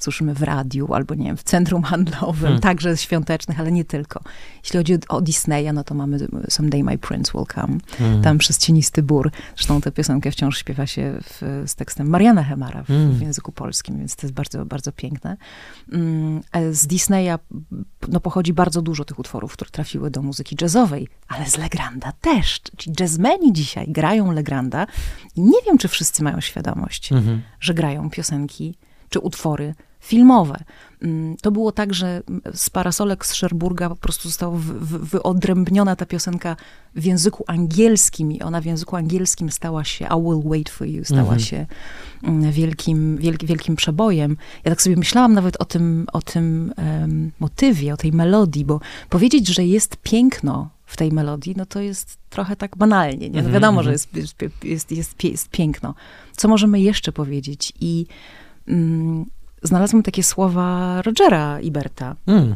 Speaker 2: słyszymy w radiu, albo nie wiem, w centrum handlowym, hmm. także świątecznych, ale nie tylko. Jeśli chodzi o Disneya, no to mamy Someday My Prince Will Come, hmm. tam przez Cienisty Bór. Zresztą tę piosenkę wciąż śpiewa się w, z tekstem Mariana Hemara w, hmm. w, języku polskim, więc to jest bardzo, bardzo piękne. Mm, z Disneya no, pochodzi bardzo dużo tych utworów, które trafiły do muzyki jazzowej, ale z Legranda też. Ci jazzmeni dzisiaj grają Legranda i nie wiem, czy wszyscy mają świadomość, mhm. że grają piosenki czy utwory filmowe. Mm, to było tak, że z parasolek z Szerburga po prostu została wyodrębniona ta piosenka w języku angielskim i ona w języku angielskim stała się I will wait for you, stała mhm. się mm, wielkim, wielki, wielkim przebojem. Ja tak sobie myślałam nawet o tym, o tym um, motywie, o tej melodii, bo powiedzieć, że jest piękno w tej melodii, no to jest trochę tak banalnie. Nie? No mhm, wiadomo, że mhm. jest, jest, jest, jest, piękno. Co możemy jeszcze powiedzieć? I mm, znalazłam takie słowa Rogera Iberta mm.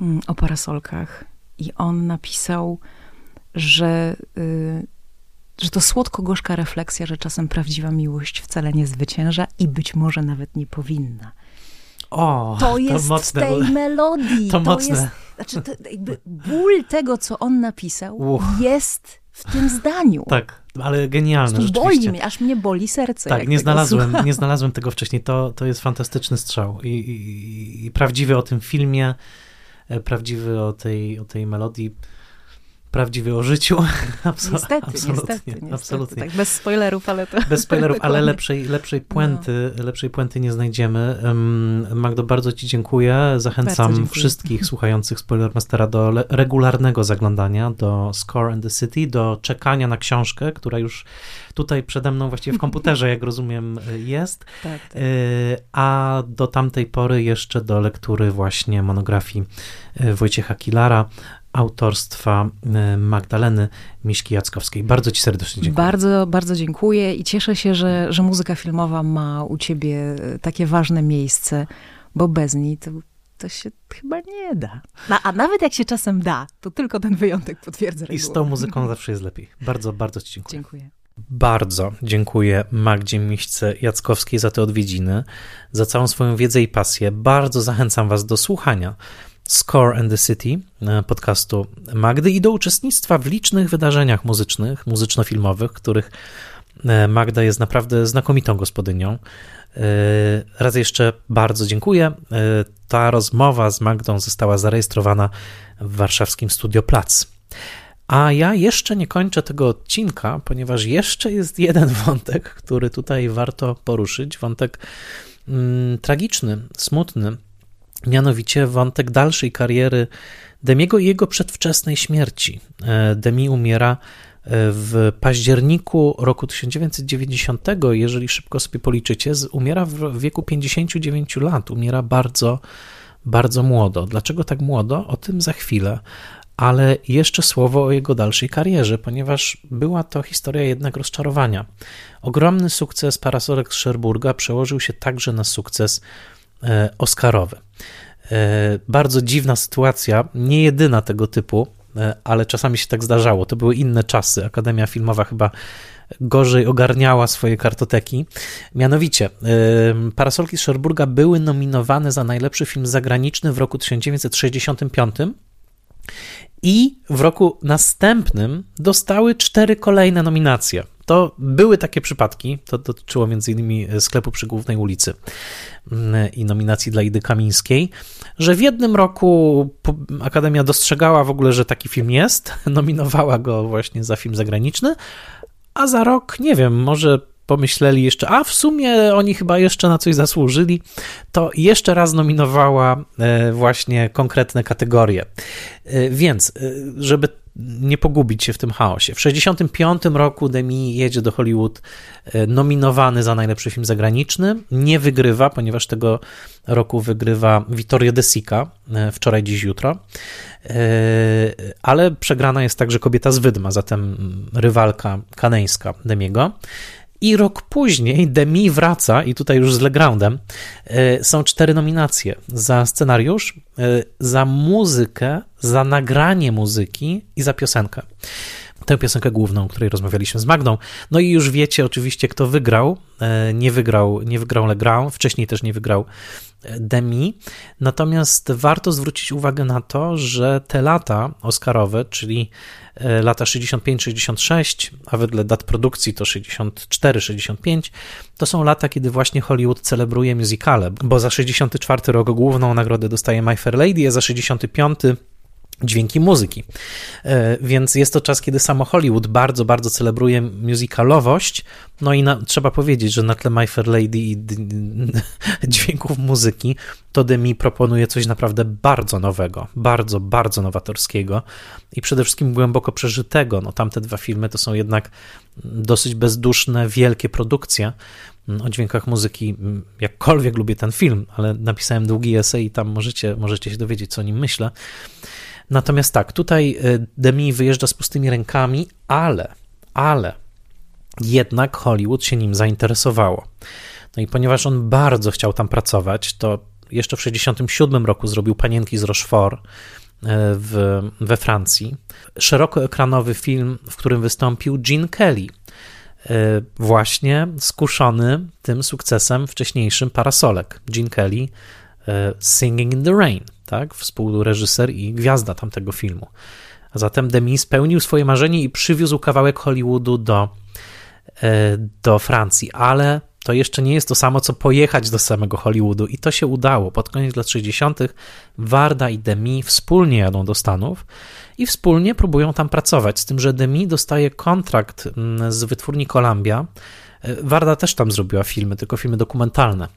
Speaker 2: mm. o parasolkach. I on napisał, że, y, że to słodko-gorzka refleksja, że czasem prawdziwa miłość wcale nie zwycięża i być może nawet nie powinna.
Speaker 1: O,
Speaker 2: to jest
Speaker 1: mocne,
Speaker 2: w tej melodii.
Speaker 1: To, to mocne.
Speaker 2: Jest, znaczy, to ból tego, co on napisał, Uch. jest w tym zdaniu.
Speaker 1: Tak, ale genialne rzeczywiście.
Speaker 2: Boli mnie, aż mnie boli serce.
Speaker 1: Tak, nie znalazłem, nie znalazłem tego wcześniej. To, to jest fantastyczny strzał I, i, i prawdziwy o tym filmie, e, prawdziwy o tej, o tej melodii prawdziwy o życiu.
Speaker 2: Absol niestety, absolutnie, niestety, niestety, absolutnie. Tak, bez spoilerów, ale to...
Speaker 1: Bez spoilerów, ale lepszej, lepszej, puenty, no. lepszej puenty nie znajdziemy. Magdo, bardzo ci dziękuję. Zachęcam dziękuję. wszystkich słuchających Spoilermastera do regularnego zaglądania do Score and the City, do czekania na książkę, która już tutaj przede mną właściwie w komputerze, jak rozumiem, jest. Tak, tak. Y, a do tamtej pory jeszcze do lektury właśnie monografii y, Wojciecha Kilara autorstwa y, Magdaleny Miśki-Jackowskiej. Bardzo Ci serdecznie dziękuję.
Speaker 2: Bardzo, bardzo dziękuję i cieszę się, że, że muzyka filmowa ma u Ciebie takie ważne miejsce, bo bez niej to, to się chyba nie da. No, a nawet jak się czasem da, to tylko ten wyjątek potwierdza regułę.
Speaker 1: I z tą muzyką zawsze jest lepiej. Bardzo, bardzo Ci dziękuję.
Speaker 2: Dziękuję.
Speaker 1: Bardzo dziękuję Magdzie Miśce Jackowskiej za te odwiedziny, za całą swoją wiedzę i pasję. Bardzo zachęcam Was do słuchania Score and the City, podcastu Magdy, i do uczestnictwa w licznych wydarzeniach muzycznych, muzyczno-filmowych, których Magda jest naprawdę znakomitą gospodynią. Raz jeszcze bardzo dziękuję. Ta rozmowa z Magdą została zarejestrowana w warszawskim Studio Plac. A ja jeszcze nie kończę tego odcinka, ponieważ jeszcze jest jeden wątek, który tutaj warto poruszyć. Wątek mm, tragiczny, smutny, mianowicie wątek dalszej kariery Demiego i jego przedwczesnej śmierci. E, Demi umiera e, w październiku roku 1990, jeżeli szybko sobie policzycie, umiera w wieku 59 lat, umiera bardzo, bardzo młodo. Dlaczego tak młodo? O tym za chwilę ale jeszcze słowo o jego dalszej karierze, ponieważ była to historia jednak rozczarowania. Ogromny sukces Parasolek z Szerburga przełożył się także na sukces Oscarowy. E, bardzo dziwna sytuacja, nie jedyna tego typu, e, ale czasami się tak zdarzało. To były inne czasy. Akademia Filmowa chyba gorzej ogarniała swoje kartoteki. Mianowicie, Parasolki z Szerburga były nominowane za najlepszy film zagraniczny w roku 1965 i w roku następnym dostały cztery kolejne nominacje. To były takie przypadki, to dotyczyło m.in. sklepu przy głównej ulicy mm, i nominacji dla Idy Kamińskiej, że w jednym roku Akademia dostrzegała w ogóle, że taki film jest, nominowała go właśnie za film zagraniczny, a za rok, nie wiem, może pomyśleli jeszcze, a w sumie oni chyba jeszcze na coś zasłużyli, to jeszcze raz nominowała e, właśnie konkretne kategorie. E, więc, e, żeby nie pogubić się w tym chaosie. W 1965 roku Demi jedzie do Hollywood nominowany za najlepszy film zagraniczny. Nie wygrywa, ponieważ tego roku wygrywa Vittorio De Sica, wczoraj, dziś, jutro. Ale przegrana jest także Kobieta z Wydma, zatem rywalka kaneńska Demiego. I rok później Demi wraca, i tutaj już z Legroundem, e, są cztery nominacje za scenariusz, e, za muzykę, za nagranie muzyki i za piosenkę. Tę piosenkę główną, o której rozmawialiśmy z Magdą. No i już wiecie oczywiście, kto wygrał. E, nie wygrał, nie wygrał Legrand, wcześniej też nie wygrał Demi. Natomiast warto zwrócić uwagę na to, że te lata Oscarowe, czyli e, lata 65-66, a wedle dat produkcji to 64-65, to są lata, kiedy właśnie Hollywood celebruje musicale, bo za 64 rok główną nagrodę dostaje My Fair Lady, a za 65 dźwięki muzyki. E, więc jest to czas, kiedy samo Hollywood bardzo, bardzo celebruje musicalowość. No i na, trzeba powiedzieć, że na tle My Fair Lady i dźwięków muzyki, to Demi proponuje coś naprawdę bardzo nowego, bardzo, bardzo nowatorskiego i przede wszystkim głęboko przeżytego. No, tamte dwa filmy to są jednak dosyć bezduszne, wielkie produkcje o dźwiękach muzyki. Jakkolwiek lubię ten film, ale napisałem długi esej i tam możecie, możecie się dowiedzieć, co o nim myślę. Natomiast tak, tutaj y, Demi wyjeżdża z pustymi rękami, ale, ale jednak Hollywood się nim zainteresowało. No i ponieważ on bardzo chciał tam pracować, to jeszcze w 1967 roku zrobił Panienki z Rochefort y, w, we Francji. Szerokoekranowy film, w którym wystąpił Gene Kelly, y, właśnie skuszony tym sukcesem wcześniejszym Parasolek. Gene Kelly, Singing in the Rain tak? Współreżyser i gwiazda tamtego filmu. A zatem Demi spełnił swoje marzenie i przywiózł kawałek Hollywoodu do, e, do Francji, ale to jeszcze nie jest to samo, co pojechać do samego Hollywoodu i to się udało. Pod koniec lat 60. Warda i Demi wspólnie jadą do Stanów i wspólnie próbują tam pracować, z tym, że Demi dostaje kontrakt mm, z wytwórni Columbia. E, Warda też tam zrobiła filmy, tylko filmy dokumentalne.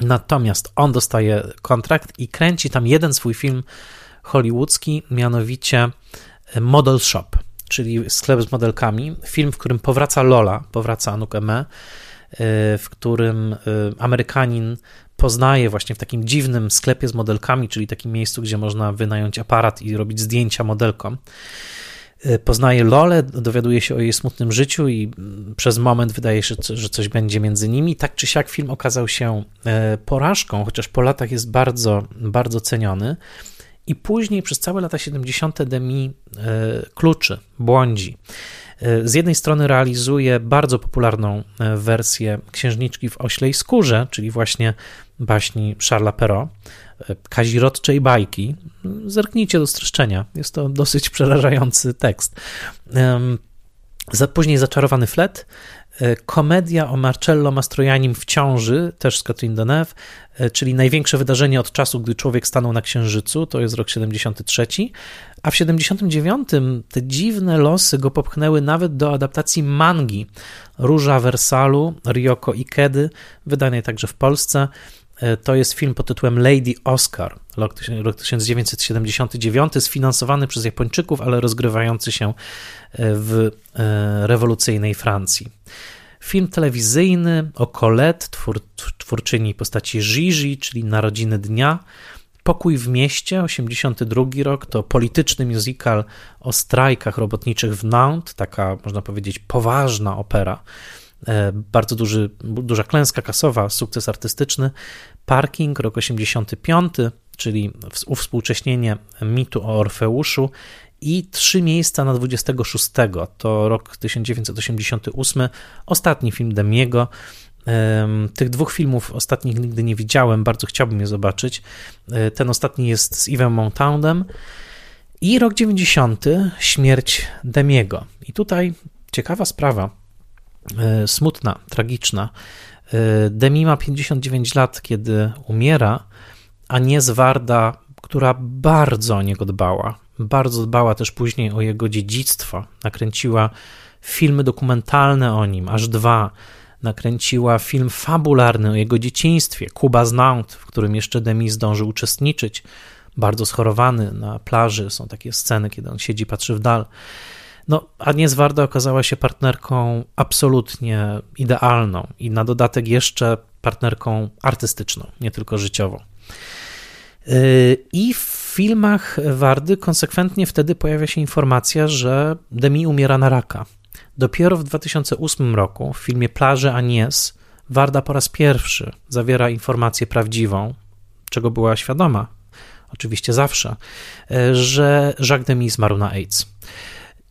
Speaker 1: Natomiast on dostaje kontrakt i kręci tam jeden swój film hollywoodzki, mianowicie Model Shop, czyli sklep z modelkami. Film, w którym powraca Lola, powraca Anuk Eme, e, w którym e, Amerykanin poznaje właśnie w takim dziwnym sklepie z modelkami, czyli takim miejscu, gdzie można wynająć aparat i robić zdjęcia modelkom. Y, poznaje Lolę, dowiaduje się o jej smutnym życiu i mm, przez moment wydaje się, że coś będzie między nimi. Tak czy siak film okazał się e, porażką, chociaż po latach jest bardzo, bardzo ceniony. I później przez całe lata 70. Demi e, kluczy, błądzi. E, z jednej strony realizuje bardzo popularną wersję Księżniczki w oślej skórze, czyli właśnie baśni Charlesa Perrault, kazirodczej bajki. Zerknijcie do streszczenia, jest to dosyć przerażający tekst. Później Zaczarowany flet, E, komedia o Marcello Mastroianim w ciąży, też z Catherine Deneuve, e, czyli największe wydarzenie od czasu, gdy człowiek stanął na Księżycu, to jest rok 73, a w 79 te dziwne losy go popchnęły nawet do adaptacji mangi Róża Wersalu, Ryoko Ikedy, wydanej także w Polsce. E, to jest film pod tytułem Lady Oscar, rok 1979, sfinansowany przez Japończyków, ale rozgrywający się w rewolucyjnej Francji. Film telewizyjny o Colette, twór, twórczyni postaci Gigi, czyli Narodziny Dnia. Pokój w mieście, 82 rok, to polityczny musical o strajkach robotniczych w Nantes, taka można powiedzieć poważna opera. E, bardzo duży, duża klęska kasowa, sukces artystyczny. Parking, rok 85, czyli uwspółcześnienie mitu o Orfeuszu i trzy miejsca na 26. To rok 1988, ostatni film Demiego. Tych dwóch filmów ostatnich nigdy nie widziałem, bardzo chciałbym je zobaczyć. E, ten ostatni jest z Iwem Montandem. I rok 90, śmierć Demiego. I tutaj ciekawa sprawa, e, smutna, tragiczna. E, Demi ma 59 lat, kiedy umiera, a nie Zwarda, która bardzo o niego dbała. Bardzo dbała też później o jego dziedzictwo. Nakręciła filmy dokumentalne o nim, aż dwa. Nakręciła film fabularny o jego dzieciństwie, Kuba Znaunt, w którym jeszcze Demi zdążył uczestniczyć. Bardzo schorowany na plaży, są takie sceny, kiedy on siedzi, patrzy w dal. No, Agnes Warda okazała się partnerką absolutnie idealną i na dodatek jeszcze partnerką artystyczną, nie tylko życiową. Yy, I w filmach Wardy konsekwentnie wtedy pojawia się informacja, że Demi umiera na raka. Dopiero w 2008 roku w filmie Plaże Agnes Warda po raz pierwszy zawiera informację prawdziwą, czego była świadoma, oczywiście zawsze, że Jacques Demi zmarł na AIDS.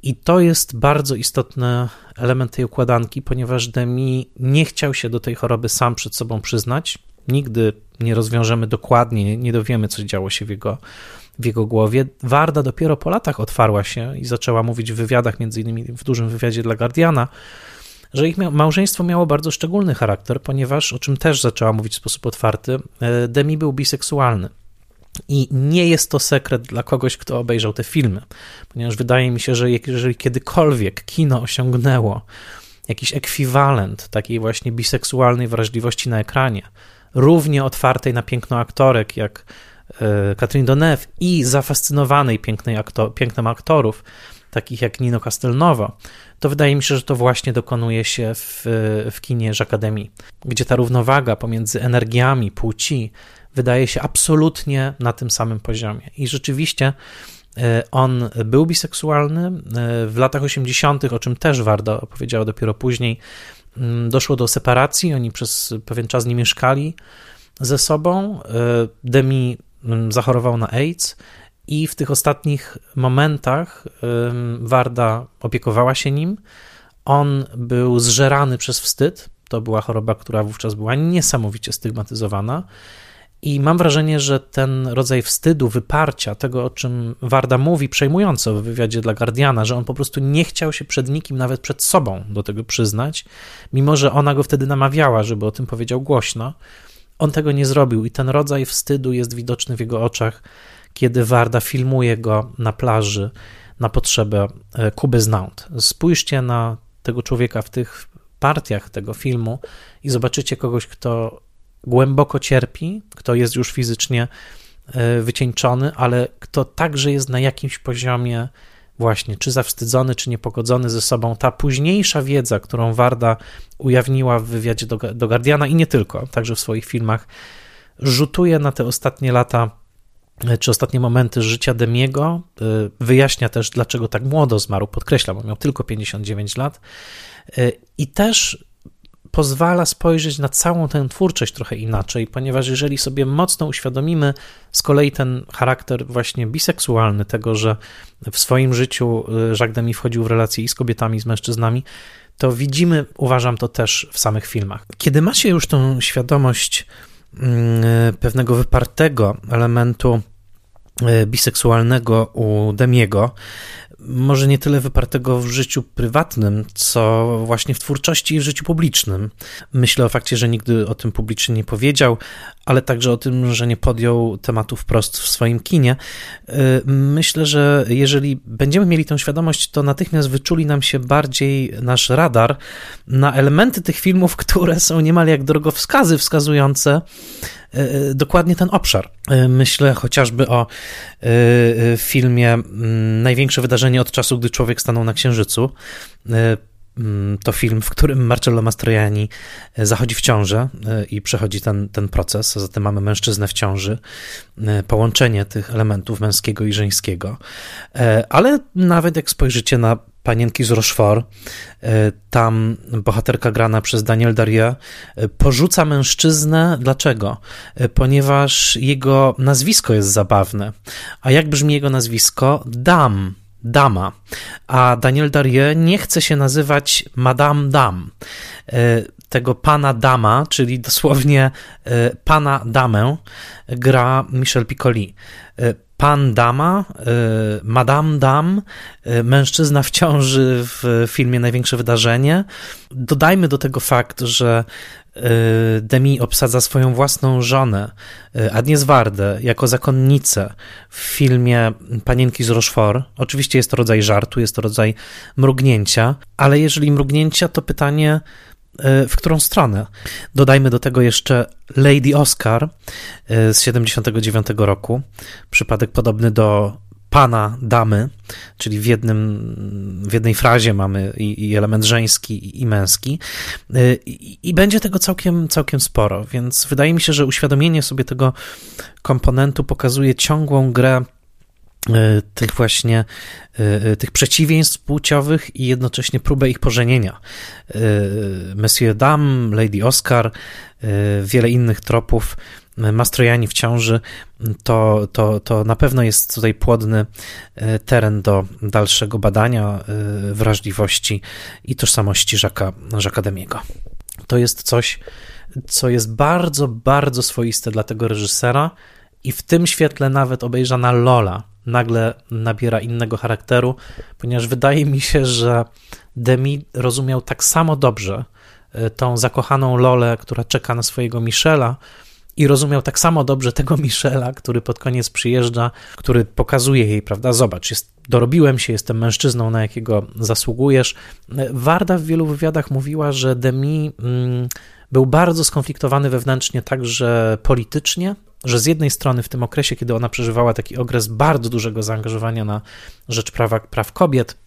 Speaker 1: I to jest bardzo istotny element tej układanki, ponieważ Demi nie chciał się do tej choroby sam przed sobą przyznać. Nigdy nie rozwiążemy dokładnie, nie dowiemy, co działo się w jego, w jego głowie. Warda dopiero po latach otwarła się i zaczęła mówić w wywiadach, między innymi w dużym wywiadzie dla Guardiana, że ich małżeństwo miało bardzo szczególny charakter, ponieważ, o czym też zaczęła mówić w sposób otwarty, e, Demi był biseksualny. I nie jest to sekret dla kogoś, kto obejrzał te filmy, ponieważ wydaje mi się, że jeżeli kiedykolwiek kino osiągnęło jakiś ekwiwalent takiej właśnie biseksualnej wrażliwości na ekranie, równie otwartej na piękno aktorek jak e, Catherine Deneuve i zafascynowanej pięknej aktor, pięknem aktorów, takich jak Nino Castelnovo, to wydaje mi się, że to właśnie dokonuje się w, w kinie Academy, gdzie ta równowaga pomiędzy energiami płci wydaje się absolutnie na tym samym poziomie. I rzeczywiście e, on był biseksualny. E, w latach 80., o czym też Warda opowiedziała dopiero później, Mm, doszło do separacji, oni przez pewien czas nie mieszkali ze sobą. E, Demi mm, zachorował na AIDS i w tych ostatnich momentach Warda opiekowała się nim. On był zżerany przez wstyd. To była choroba, która wówczas była niesamowicie stygmatyzowana. I mam wrażenie, że ten rodzaj wstydu, wyparcia, tego o czym Warda mówi przejmująco w wywiadzie dla Guardiana, że on po prostu nie chciał się przed nikim, nawet przed sobą do tego przyznać, mimo że ona go wtedy namawiała, żeby o tym powiedział głośno, on tego nie zrobił i ten rodzaj wstydu jest widoczny w jego oczach, kiedy Warda filmuje go na plaży na potrzebę e, Kuby Znaunt. Spójrzcie na tego człowieka w tych partiach tego filmu i zobaczycie kogoś, kto głęboko cierpi, kto jest już fizycznie e, wycieńczony, ale kto także jest na jakimś poziomie właśnie, czy zawstydzony, czy niepogodzony ze sobą. Ta późniejsza wiedza, którą Warda ujawniła w wywiadzie do, do Guardiana i nie tylko, także w swoich filmach, rzutuje na te ostatnie lata e, czy ostatnie momenty życia Demiego. E, wyjaśnia też, dlaczego tak młodo zmarł, podkreślam, bo miał tylko 59 lat. I też pozwala spojrzeć na całą tę twórczość trochę inaczej, ponieważ jeżeli sobie mocno uświadomimy z kolei ten charakter właśnie biseksualny, tego, że w swoim życiu y, Jacques Demy wchodził w relacje i z kobietami, i z mężczyznami, to widzimy, uważam to też w samych filmach. Kiedy ma się już tą świadomość mm, pewnego wypartego elementu biseksualnego u Demiego, może nie tyle wypartego w życiu prywatnym, co właśnie w twórczości i w życiu publicznym. Myślę o fakcie, że nigdy o tym publicznie nie powiedział, ale także o tym, że nie podjął tematu wprost w swoim kinie. Y, myślę, że jeżeli będziemy mieli tę świadomość, to natychmiast wyczuli nam się bardziej nasz radar na elementy tych filmów, które są niemal jak drogowskazy wskazujące dokładnie ten obszar. Myślę chociażby o filmie mm, Największe wydarzenie od czasu, gdy człowiek stanął na Księżycu to film, w którym Marcello Mastroianni e, zachodzi w ciążę e, i przechodzi ten, ten proces. Zatem mamy mężczyznę w ciąży, e, połączenie tych elementów męskiego i żeńskiego. Ale nawet jak spojrzycie na Panienki z Rochefort, tam bohaterka grana przez Daniel Darie porzuca mężczyznę. Dlaczego? Ponieważ jego nazwisko jest zabawne. A jak brzmi jego nazwisko? Dam dama, a Daniel Darie nie chce się nazywać Madame Dam. E, tego pana dama, czyli dosłownie e, pana damę, gra Michel Piccoli. Pan dama, madame dam, mężczyzna w ciąży w filmie Największe Wydarzenie. Dodajmy do tego fakt, że Y, Demi obsadza swoją własną żonę, y, Agnieszkę Wardę, jako zakonnicę w filmie Panienki z Rochefort. Oczywiście jest to rodzaj żartu, jest to rodzaj mrugnięcia, ale jeżeli mrugnięcia, to pytanie, y, w którą stronę? Dodajmy do tego jeszcze Lady Oscar z 79 roku, przypadek podobny do pana, damy, czyli w, jednym, w jednej frazie mamy i, i element żeński, i, męski. Y, I, I, będzie tego całkiem, całkiem sporo, więc wydaje mi się, że uświadomienie sobie tego komponentu pokazuje ciągłą grę tych właśnie y, tych przeciwieństw płciowych i jednocześnie próbę ich pożenienia. Monsieur Dame, Lady Oscar, wiele innych tropów Mastrojani w ciąży, to, to, to na pewno jest tutaj płodny e, teren do dalszego badania e, wrażliwości i tożsamości Żaka, Żaka Demiego. To jest coś, co jest bardzo, bardzo swoiste dla tego reżysera i w tym świetle nawet obejrzana Lola nagle nabiera innego charakteru, ponieważ wydaje mi się, że Demi rozumiał tak samo dobrze e, tą zakochaną Lolę, która czeka na swojego Michela, i rozumiał tak samo dobrze tego Michela, który pod koniec przyjeżdża, który pokazuje jej, prawda, zobacz, jest, dorobiłem się, jestem mężczyzną, na jakiego zasługujesz. Warda w wielu wywiadach mówiła, że Demi mm, był bardzo skonfliktowany wewnętrznie, także politycznie, że z jednej strony w tym okresie, kiedy ona przeżywała taki okres bardzo dużego zaangażowania na rzecz prawa, praw kobiet,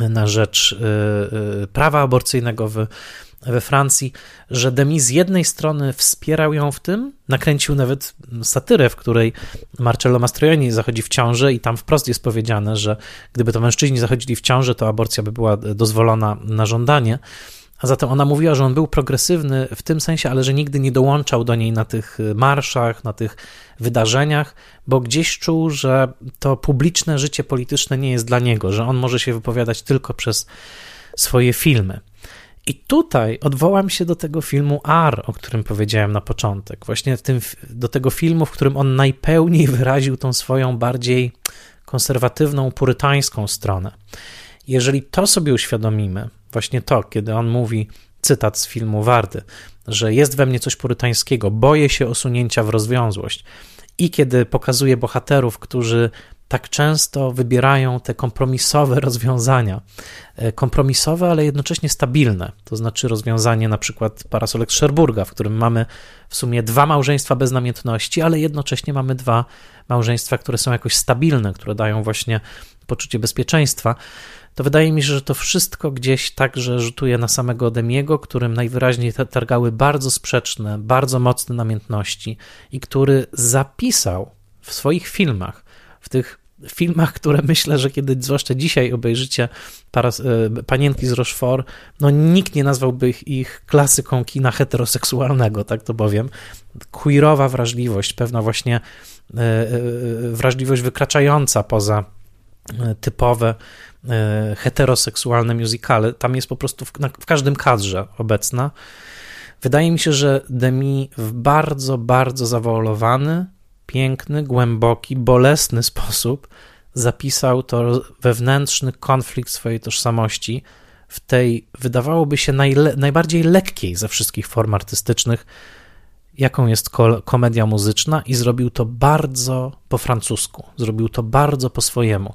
Speaker 1: na rzecz y, y, prawa aborcyjnego w we Francji, że Demi z jednej strony wspierał ją w tym, nakręcił nawet satyrę, w której Marcello Mastroianni zachodzi w ciążę i tam wprost jest powiedziane, że gdyby to mężczyźni zachodzili w ciążę, to aborcja by była dozwolona na żądanie. A zatem ona mówiła, że on był progresywny w tym sensie, ale że nigdy nie dołączał do niej na tych marszach, na tych wydarzeniach, bo gdzieś czuł, że to publiczne życie polityczne nie jest dla niego, że on może się wypowiadać tylko przez swoje filmy. I tutaj odwołam się do tego filmu R, o którym powiedziałem na początek. Właśnie tym, do tego filmu, w którym on najpełniej wyraził tą swoją bardziej konserwatywną, purytańską stronę. Jeżeli to sobie uświadomimy, właśnie to, kiedy on mówi, cytat z filmu Wardy, że jest we mnie coś purytańskiego, boję się osunięcia w rozwiązłość, i kiedy pokazuje bohaterów, którzy tak często wybierają te kompromisowe rozwiązania. E, kompromisowe, ale jednocześnie stabilne. To znaczy rozwiązanie na przykład parasolek Szerburga, w którym mamy w sumie dwa małżeństwa bez namiętności, ale jednocześnie mamy dwa małżeństwa, które są jakoś stabilne, które dają właśnie poczucie bezpieczeństwa. To wydaje mi się, że to wszystko gdzieś także rzutuje na samego Demiego, którym najwyraźniej targały bardzo sprzeczne, bardzo mocne namiętności i który zapisał w swoich filmach w tych filmach, które myślę, że kiedy zwłaszcza dzisiaj obejrzycie e, Panienki z Rochefort, no nikt nie nazwałby ich, ich klasyką kina heteroseksualnego, tak to powiem. Queerowa wrażliwość, pewna właśnie e, e, wrażliwość wykraczająca poza typowe heteroseksualne musicale. Tam jest po prostu w, w każdym kadrze obecna. Wydaje mi się, że Demi w bardzo, bardzo zawoalowany, piękny, głęboki, bolesny sposób zapisał to wewnętrzny konflikt swojej tożsamości w tej, wydawałoby się, najle, najbardziej lekkiej ze wszystkich form artystycznych, jaką jest komedia muzyczna, i zrobił to bardzo po francusku, zrobił to bardzo po swojemu.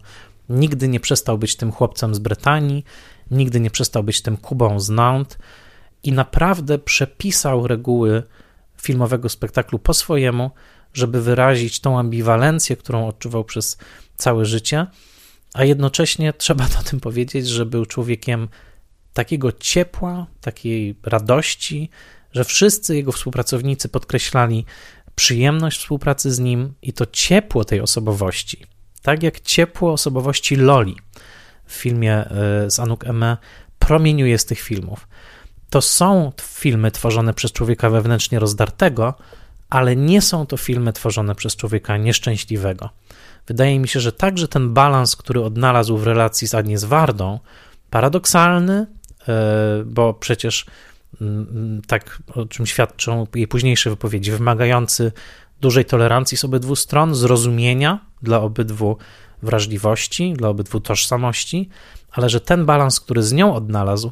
Speaker 1: Nigdy nie przestał być tym chłopcem z Brytanii, nigdy nie przestał być tym Kubą z Nantes i naprawdę przepisał reguły filmowego spektaklu po swojemu, żeby wyrazić tą ambiwalencję, którą odczuwał przez całe życie, a jednocześnie trzeba o tym powiedzieć, że był człowiekiem takiego ciepła, takiej radości, że wszyscy jego współpracownicy podkreślali przyjemność współpracy z nim i to ciepło tej osobowości. Tak jak ciepło osobowości Loli w filmie e, z Anuk Eme promieniuje z tych filmów. To są filmy tworzone przez człowieka wewnętrznie rozdartego, ale nie są to filmy tworzone przez człowieka nieszczęśliwego. Wydaje mi się, że także ten balans, który odnalazł w relacji z Agnies Wardą, paradoksalny, e, bo przecież mm, mm, tak o czym świadczą jej późniejsze wypowiedzi, wymagający dużej tolerancji z obydwu stron, zrozumienia dla obydwu wrażliwości, dla obydwu tożsamości, ale że ten balans, który z nią odnalazł,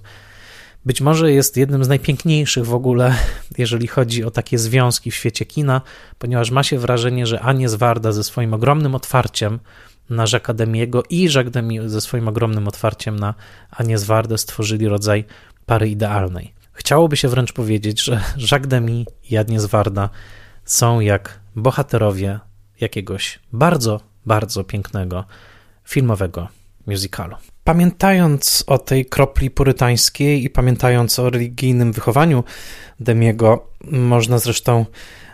Speaker 1: być może jest jednym z najpiękniejszych w ogóle, jeżeli chodzi o takie związki w świecie kina, ponieważ ma się wrażenie, że Anies Warda ze swoim ogromnym otwarciem na Jacques Demiego i Jacques Demi ze swoim ogromnym otwarciem na Anies Wardę stworzyli rodzaj pary idealnej. Chciałoby się wręcz powiedzieć, że Jacques Demi i Agnes Warda są jak bohaterowie jakiegoś bardzo, bardzo pięknego filmowego musicalu. Pamiętając o tej kropli purytańskiej i pamiętając o religijnym wychowaniu Demiego, można zresztą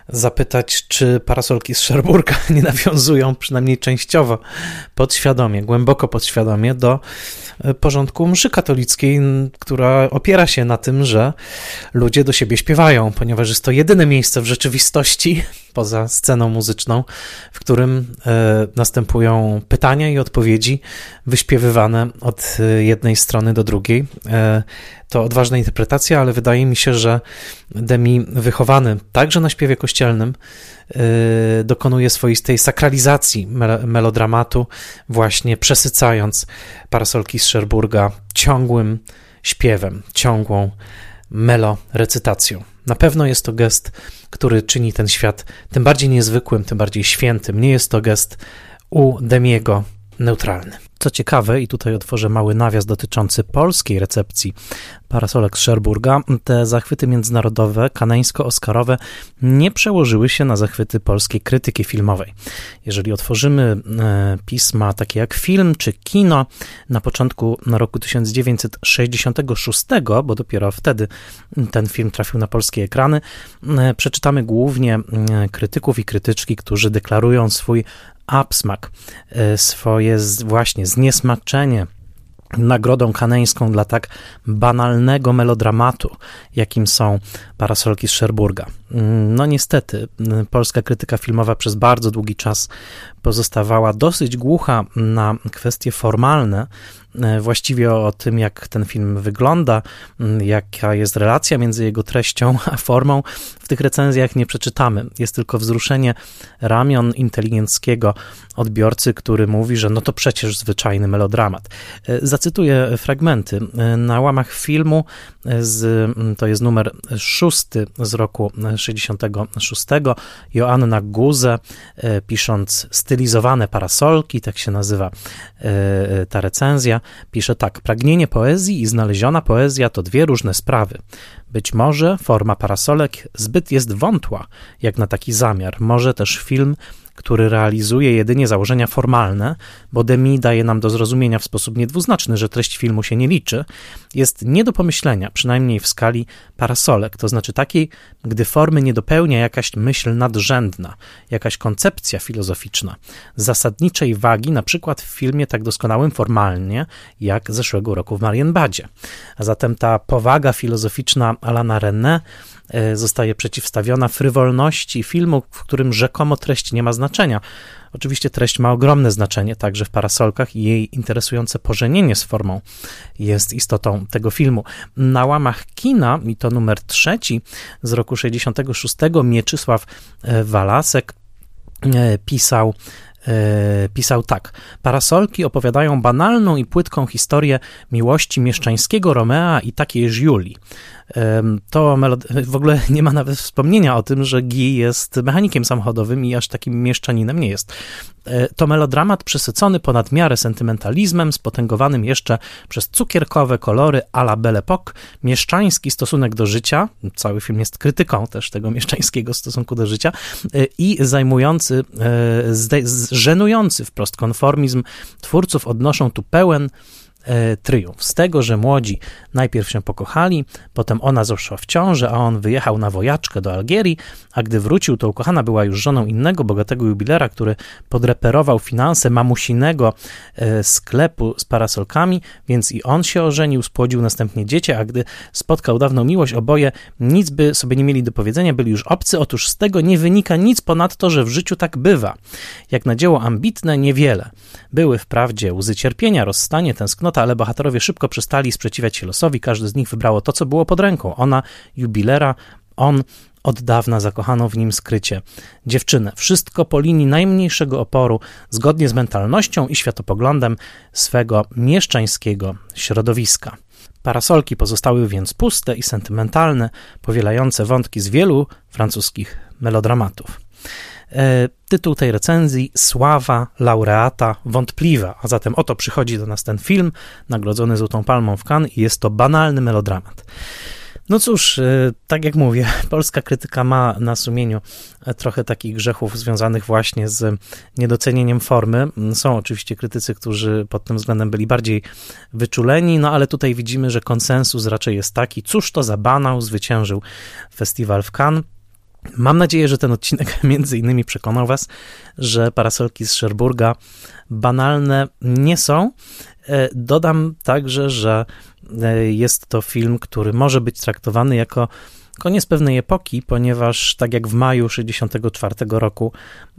Speaker 1: zapytać, czy parasolki z Szerburga nie nawiązują przynajmniej częściowo, podświadomie, głęboko podświadomie do e, porządku mszy katolickiej, która opiera się na tym, że ludzie do siebie śpiewają, ponieważ jest to jedyne miejsce w rzeczywistości, poza sceną muzyczną, w którym e, następują pytania i odpowiedzi wyśpiewywane od e, jednej strony do drugiej. To odważna interpretacja, ale wydaje mi się, że Demi, wychowany także na śpiewie kościelnym, yy, dokonuje swoistej sakralizacji melodramatu, właśnie przesycając parasolki z Szerburga ciągłym śpiewem, ciągłą melorecytacją. Na pewno jest to gest, który czyni ten świat tym bardziej niezwykłym, tym bardziej świętym. Nie jest to gest u Demiego neutralny. Co ciekawe, i tutaj otworzę mały nawias dotyczący polskiej recepcji parasolek Szerburga, te zachwyty międzynarodowe, kaneńsko-oskarowe nie przełożyły się na zachwyty polskiej krytyki filmowej. Jeżeli otworzymy e, pisma takie jak film czy kino na początku roku 1966, bo dopiero wtedy ten film trafił na polskie ekrany, e, przeczytamy głównie e, krytyków i krytyczki, którzy deklarują swój absmak, swoje właśnie zniesmaczenie nagrodą kaneńską dla tak banalnego melodramatu, jakim są parasolki z Szerburga. No niestety, polska krytyka filmowa przez bardzo długi czas pozostawała dosyć głucha na kwestie formalne, E, właściwie o tym, jak ten film wygląda, jaka jest relacja między jego treścią a formą, w tych recenzjach nie przeczytamy. Jest tylko wzruszenie ramion inteligenckiego odbiorcy, który mówi, że no to przecież zwyczajny melodramat. E, zacytuję fragmenty. E, na łamach filmu, z, to jest numer szósty z roku 66, Joanna Guze, pisząc stylizowane parasolki, tak się nazywa ta recenzja, pisze tak: Pragnienie poezji i znaleziona poezja to dwie różne sprawy. Być może forma parasolek zbyt jest wątła, jak na taki zamiar. Może też film który realizuje jedynie założenia formalne, bo Demi daje nam do zrozumienia w sposób niedwuznaczny, że treść filmu się nie liczy, jest nie do pomyślenia, przynajmniej w skali parasolek, to znaczy takiej, gdy formy nie dopełnia jakaś myśl nadrzędna, jakaś koncepcja filozoficzna, zasadniczej wagi, na przykład w filmie tak doskonałym formalnie, jak zeszłego roku w Marienbadzie. A zatem ta powaga filozoficzna Alana René e, zostaje przeciwstawiona frywolności filmu, w którym rzekomo treść nie ma znaczenia, znaczenia. Oczywiście treść ma ogromne znaczenie także w parasolkach i jej interesujące pożenienie z formą jest istotą tego filmu. Na łamach kina, i to numer trzeci z roku 66, Mieczysław e, Walasek e, pisał E, pisał tak. Parasolki opowiadają banalną i płytką historię miłości mieszczańskiego Romea i takiej Julii. To w ogóle nie ma nawet wspomnienia o tym, że Guy jest mechanikiem samochodowym i aż takim mieszczaninem nie jest. E, to melodramat przesycony ponad miarę sentymentalizmem, spotęgowanym jeszcze przez cukierkowe kolory a la Belle Époque, mieszczański stosunek do życia, cały film jest krytyką też tego mieszczańskiego stosunku do życia e, i zajmujący, żenujący wprost konformizm twórców odnoszą tu pełen E, triumf. Z tego, że młodzi najpierw się pokochali, potem ona zaszła w ciążę, a on wyjechał na wojaczkę do Algierii, a gdy wrócił, to ukochana była już żoną innego, bogatego jubilera, który podreperował finanse mamusinego e, sklepu z parasolkami, więc i on się ożenił, spłodził następnie dziecię, a gdy spotkał dawną miłość, oboje nic by sobie nie mieli do powiedzenia, byli już obcy, otóż z tego nie wynika nic ponadto, że w życiu tak bywa. Jak na dzieło ambitne, niewiele. Były wprawdzie łzy cierpienia, rozstanie, tęsknota, ale bohaterowie szybko przestali sprzeciwiać się losowi, każdy z nich wybrało to, co było pod ręką. Ona, jubilera, on, od dawna zakochaną w nim skrycie. Dziewczynę. Wszystko po linii najmniejszego oporu, zgodnie z mentalnością i światopoglądem swego mieszczańskiego środowiska. Parasolki pozostały więc puste i sentymentalne, powielające wątki z wielu francuskich melodramatów. E, tytuł tej recenzji Sława laureata wątpliwa, a zatem oto przychodzi do nas ten film, nagrodzony Złotą Palmą w Cannes i jest to banalny melodramat. No cóż, e, tak jak mówię, polska krytyka ma na sumieniu e, trochę takich grzechów związanych właśnie z niedocenieniem formy. Są oczywiście krytycy, którzy pod tym względem byli bardziej wyczuleni, no ale tutaj widzimy, że konsensus raczej jest taki, cóż to za banał zwyciężył festiwal w Cannes. Mam nadzieję, że ten odcinek między innymi przekonał Was, że parasolki z Sherburga banalne nie są. E, dodam także, że e, jest to film, który może być traktowany jako koniec pewnej epoki, ponieważ tak jak w maju 1964 roku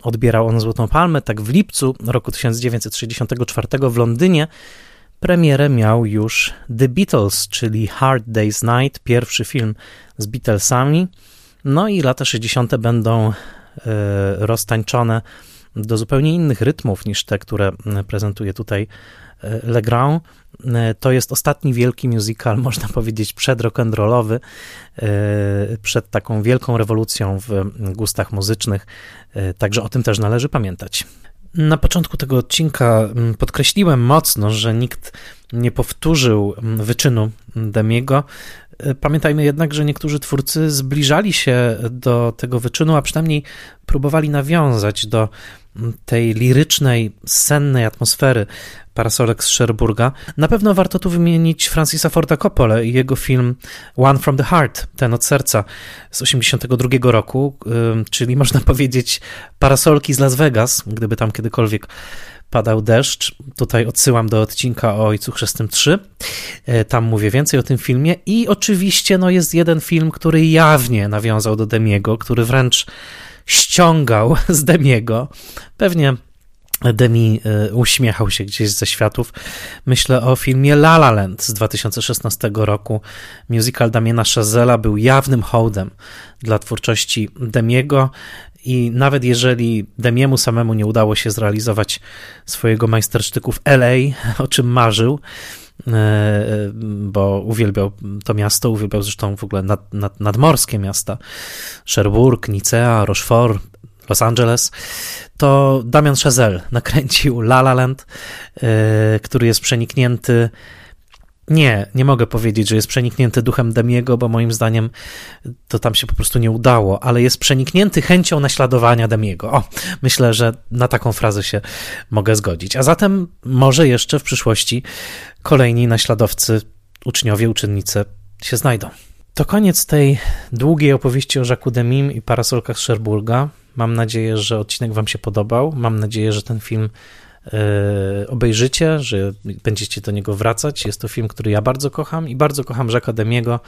Speaker 1: odbierał on Złotą Palmę, tak w lipcu roku 1964 w Londynie premierę miał już The Beatles, czyli Hard Day's Night, pierwszy film z Beatlesami. No i lata 60. będą e, roztańczone do zupełnie innych rytmów niż te, które prezentuje tutaj e, Legrand. E, to jest ostatni wielki musical, można powiedzieć, przedrock'n'rollowy, przed taką wielką rewolucją w gustach muzycznych, także o tym też należy pamiętać. Na początku tego odcinka podkreśliłem mocno, że nikt nie powtórzył wyczynu Demiego. Pamiętajmy jednak, że niektórzy twórcy zbliżali się do tego wyczynu, a przynajmniej próbowali nawiązać do tej lirycznej, sennej atmosfery parasolek z Sherburga. Na pewno warto tu wymienić Francisa Forda Coppola i jego film One from the Heart, ten od serca z 1982 roku, czyli można powiedzieć parasolki z Las Vegas, gdyby tam kiedykolwiek padał deszcz. Tutaj odsyłam do odcinka o Ojcu Chrzestnym 3. E, tam mówię więcej o tym filmie. I oczywiście no, jest jeden film, który jawnie nawiązał do Demiego, który wręcz ściągał z Demiego. Pewnie Demi e, uśmiechał się gdzieś ze światów. Myślę o filmie La La Land z 2016 roku. Musical Damiena Chazela był jawnym hołdem dla twórczości Demiego i nawet jeżeli Demiemu samemu nie udało się zrealizować swojego majstersztyku w LA, o czym marzył, e, bo uwielbiał to miasto, uwielbiał zresztą w ogóle nad, nad, nadmorskie miasta, Sherbrooke, Nicea, Rochefort, Los Angeles, to Damian Chazelle nakręcił La La Land, e, który jest przeniknięty nie, nie mogę powiedzieć, że jest przeniknięty duchem Demiego, bo moim zdaniem to tam się po prostu nie udało, ale jest przeniknięty chęcią naśladowania Demiego. O, myślę, że na taką frazę się mogę zgodzić. A zatem może jeszcze w przyszłości kolejni naśladowcy, uczniowie, uczennice się znajdą. To koniec tej długiej opowieści o Jacques Demim i parasolkach Sherburga. Mam nadzieję, że odcinek Wam się podobał. Mam nadzieję, że ten film obejrzycie, że będziecie do niego wracać. Jest to film, który ja bardzo kocham i bardzo kocham Jacques'a Demiego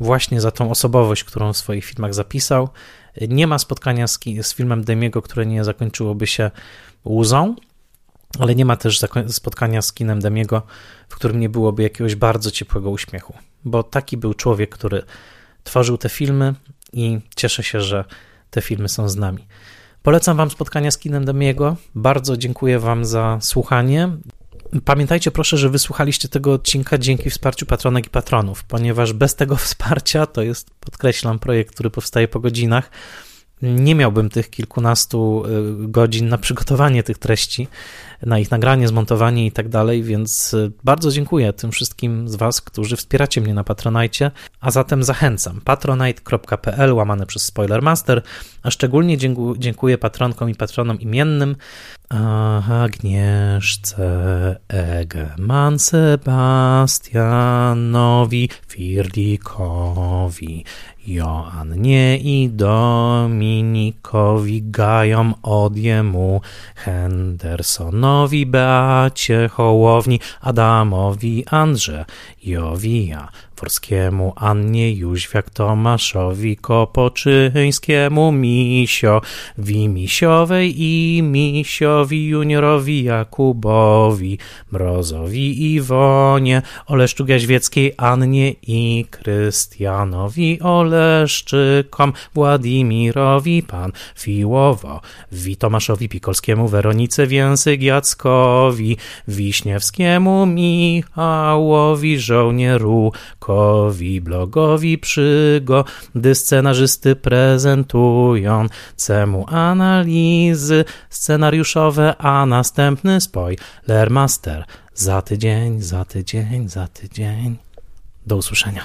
Speaker 1: właśnie za tą osobowość, którą w swoich filmach zapisał Nie ma spotkania z, z filmem Demiego, które nie zakończyłoby się łzą, ale nie ma też spotkania z kinem Demiego, w którym nie byłoby jakiegoś bardzo ciepłego uśmiechu, bo taki był człowiek, który tworzył te filmy i cieszę się, że te filmy są z nami. Polecam Wam spotkania z kinem Demiego. Bardzo dziękuję Wam za słuchanie. Pamiętajcie proszę, że wysłuchaliście tego odcinka dzięki wsparciu patronek i patronów, ponieważ bez tego wsparcia, to jest, podkreślam, projekt, który powstaje po godzinach, nie miałbym tych kilkunastu y, godzin na przygotowanie tych treści, na ich nagranie, zmontowanie i tak dalej, więc y, bardzo dziękuję tym wszystkim z Was, którzy wspieracie mnie na Patronajcie, a zatem zachęcam. patronite.pl łamane przez Spoilermaster, a szczególnie dziękuję patronkom i patronom imiennym Agnieszce Egeman, Sebastianowi Firdikowi, Joannie i Dominikowi Gajom Odjemu, Hendersonowi, Beacie Hołowni, Adamowi Andrzejowi, Forskiemu, Annie Jóźwiak, Tomaszowi Kopoczyńskiemu, Misiowi Misiowej i Misiowi Juniorowi Jakubowi, Mrozowi Iwonie, Oleszczuk Jaźwieckiej, Annie i Krystianowi Oleszczykom, Władimirowi, Pan Fiłowo, Tomaszowi Pikolskiemu, Weronice Więsyk Jackowi, Wiśniewskiemu, Michałowi, żołnieru, blogowi, blogowi przygody scenarzysty prezentują cemu analizy scenariuszowe, a następny spoilermaster za tydzień, za tydzień, za tydzień. Do usłyszenia.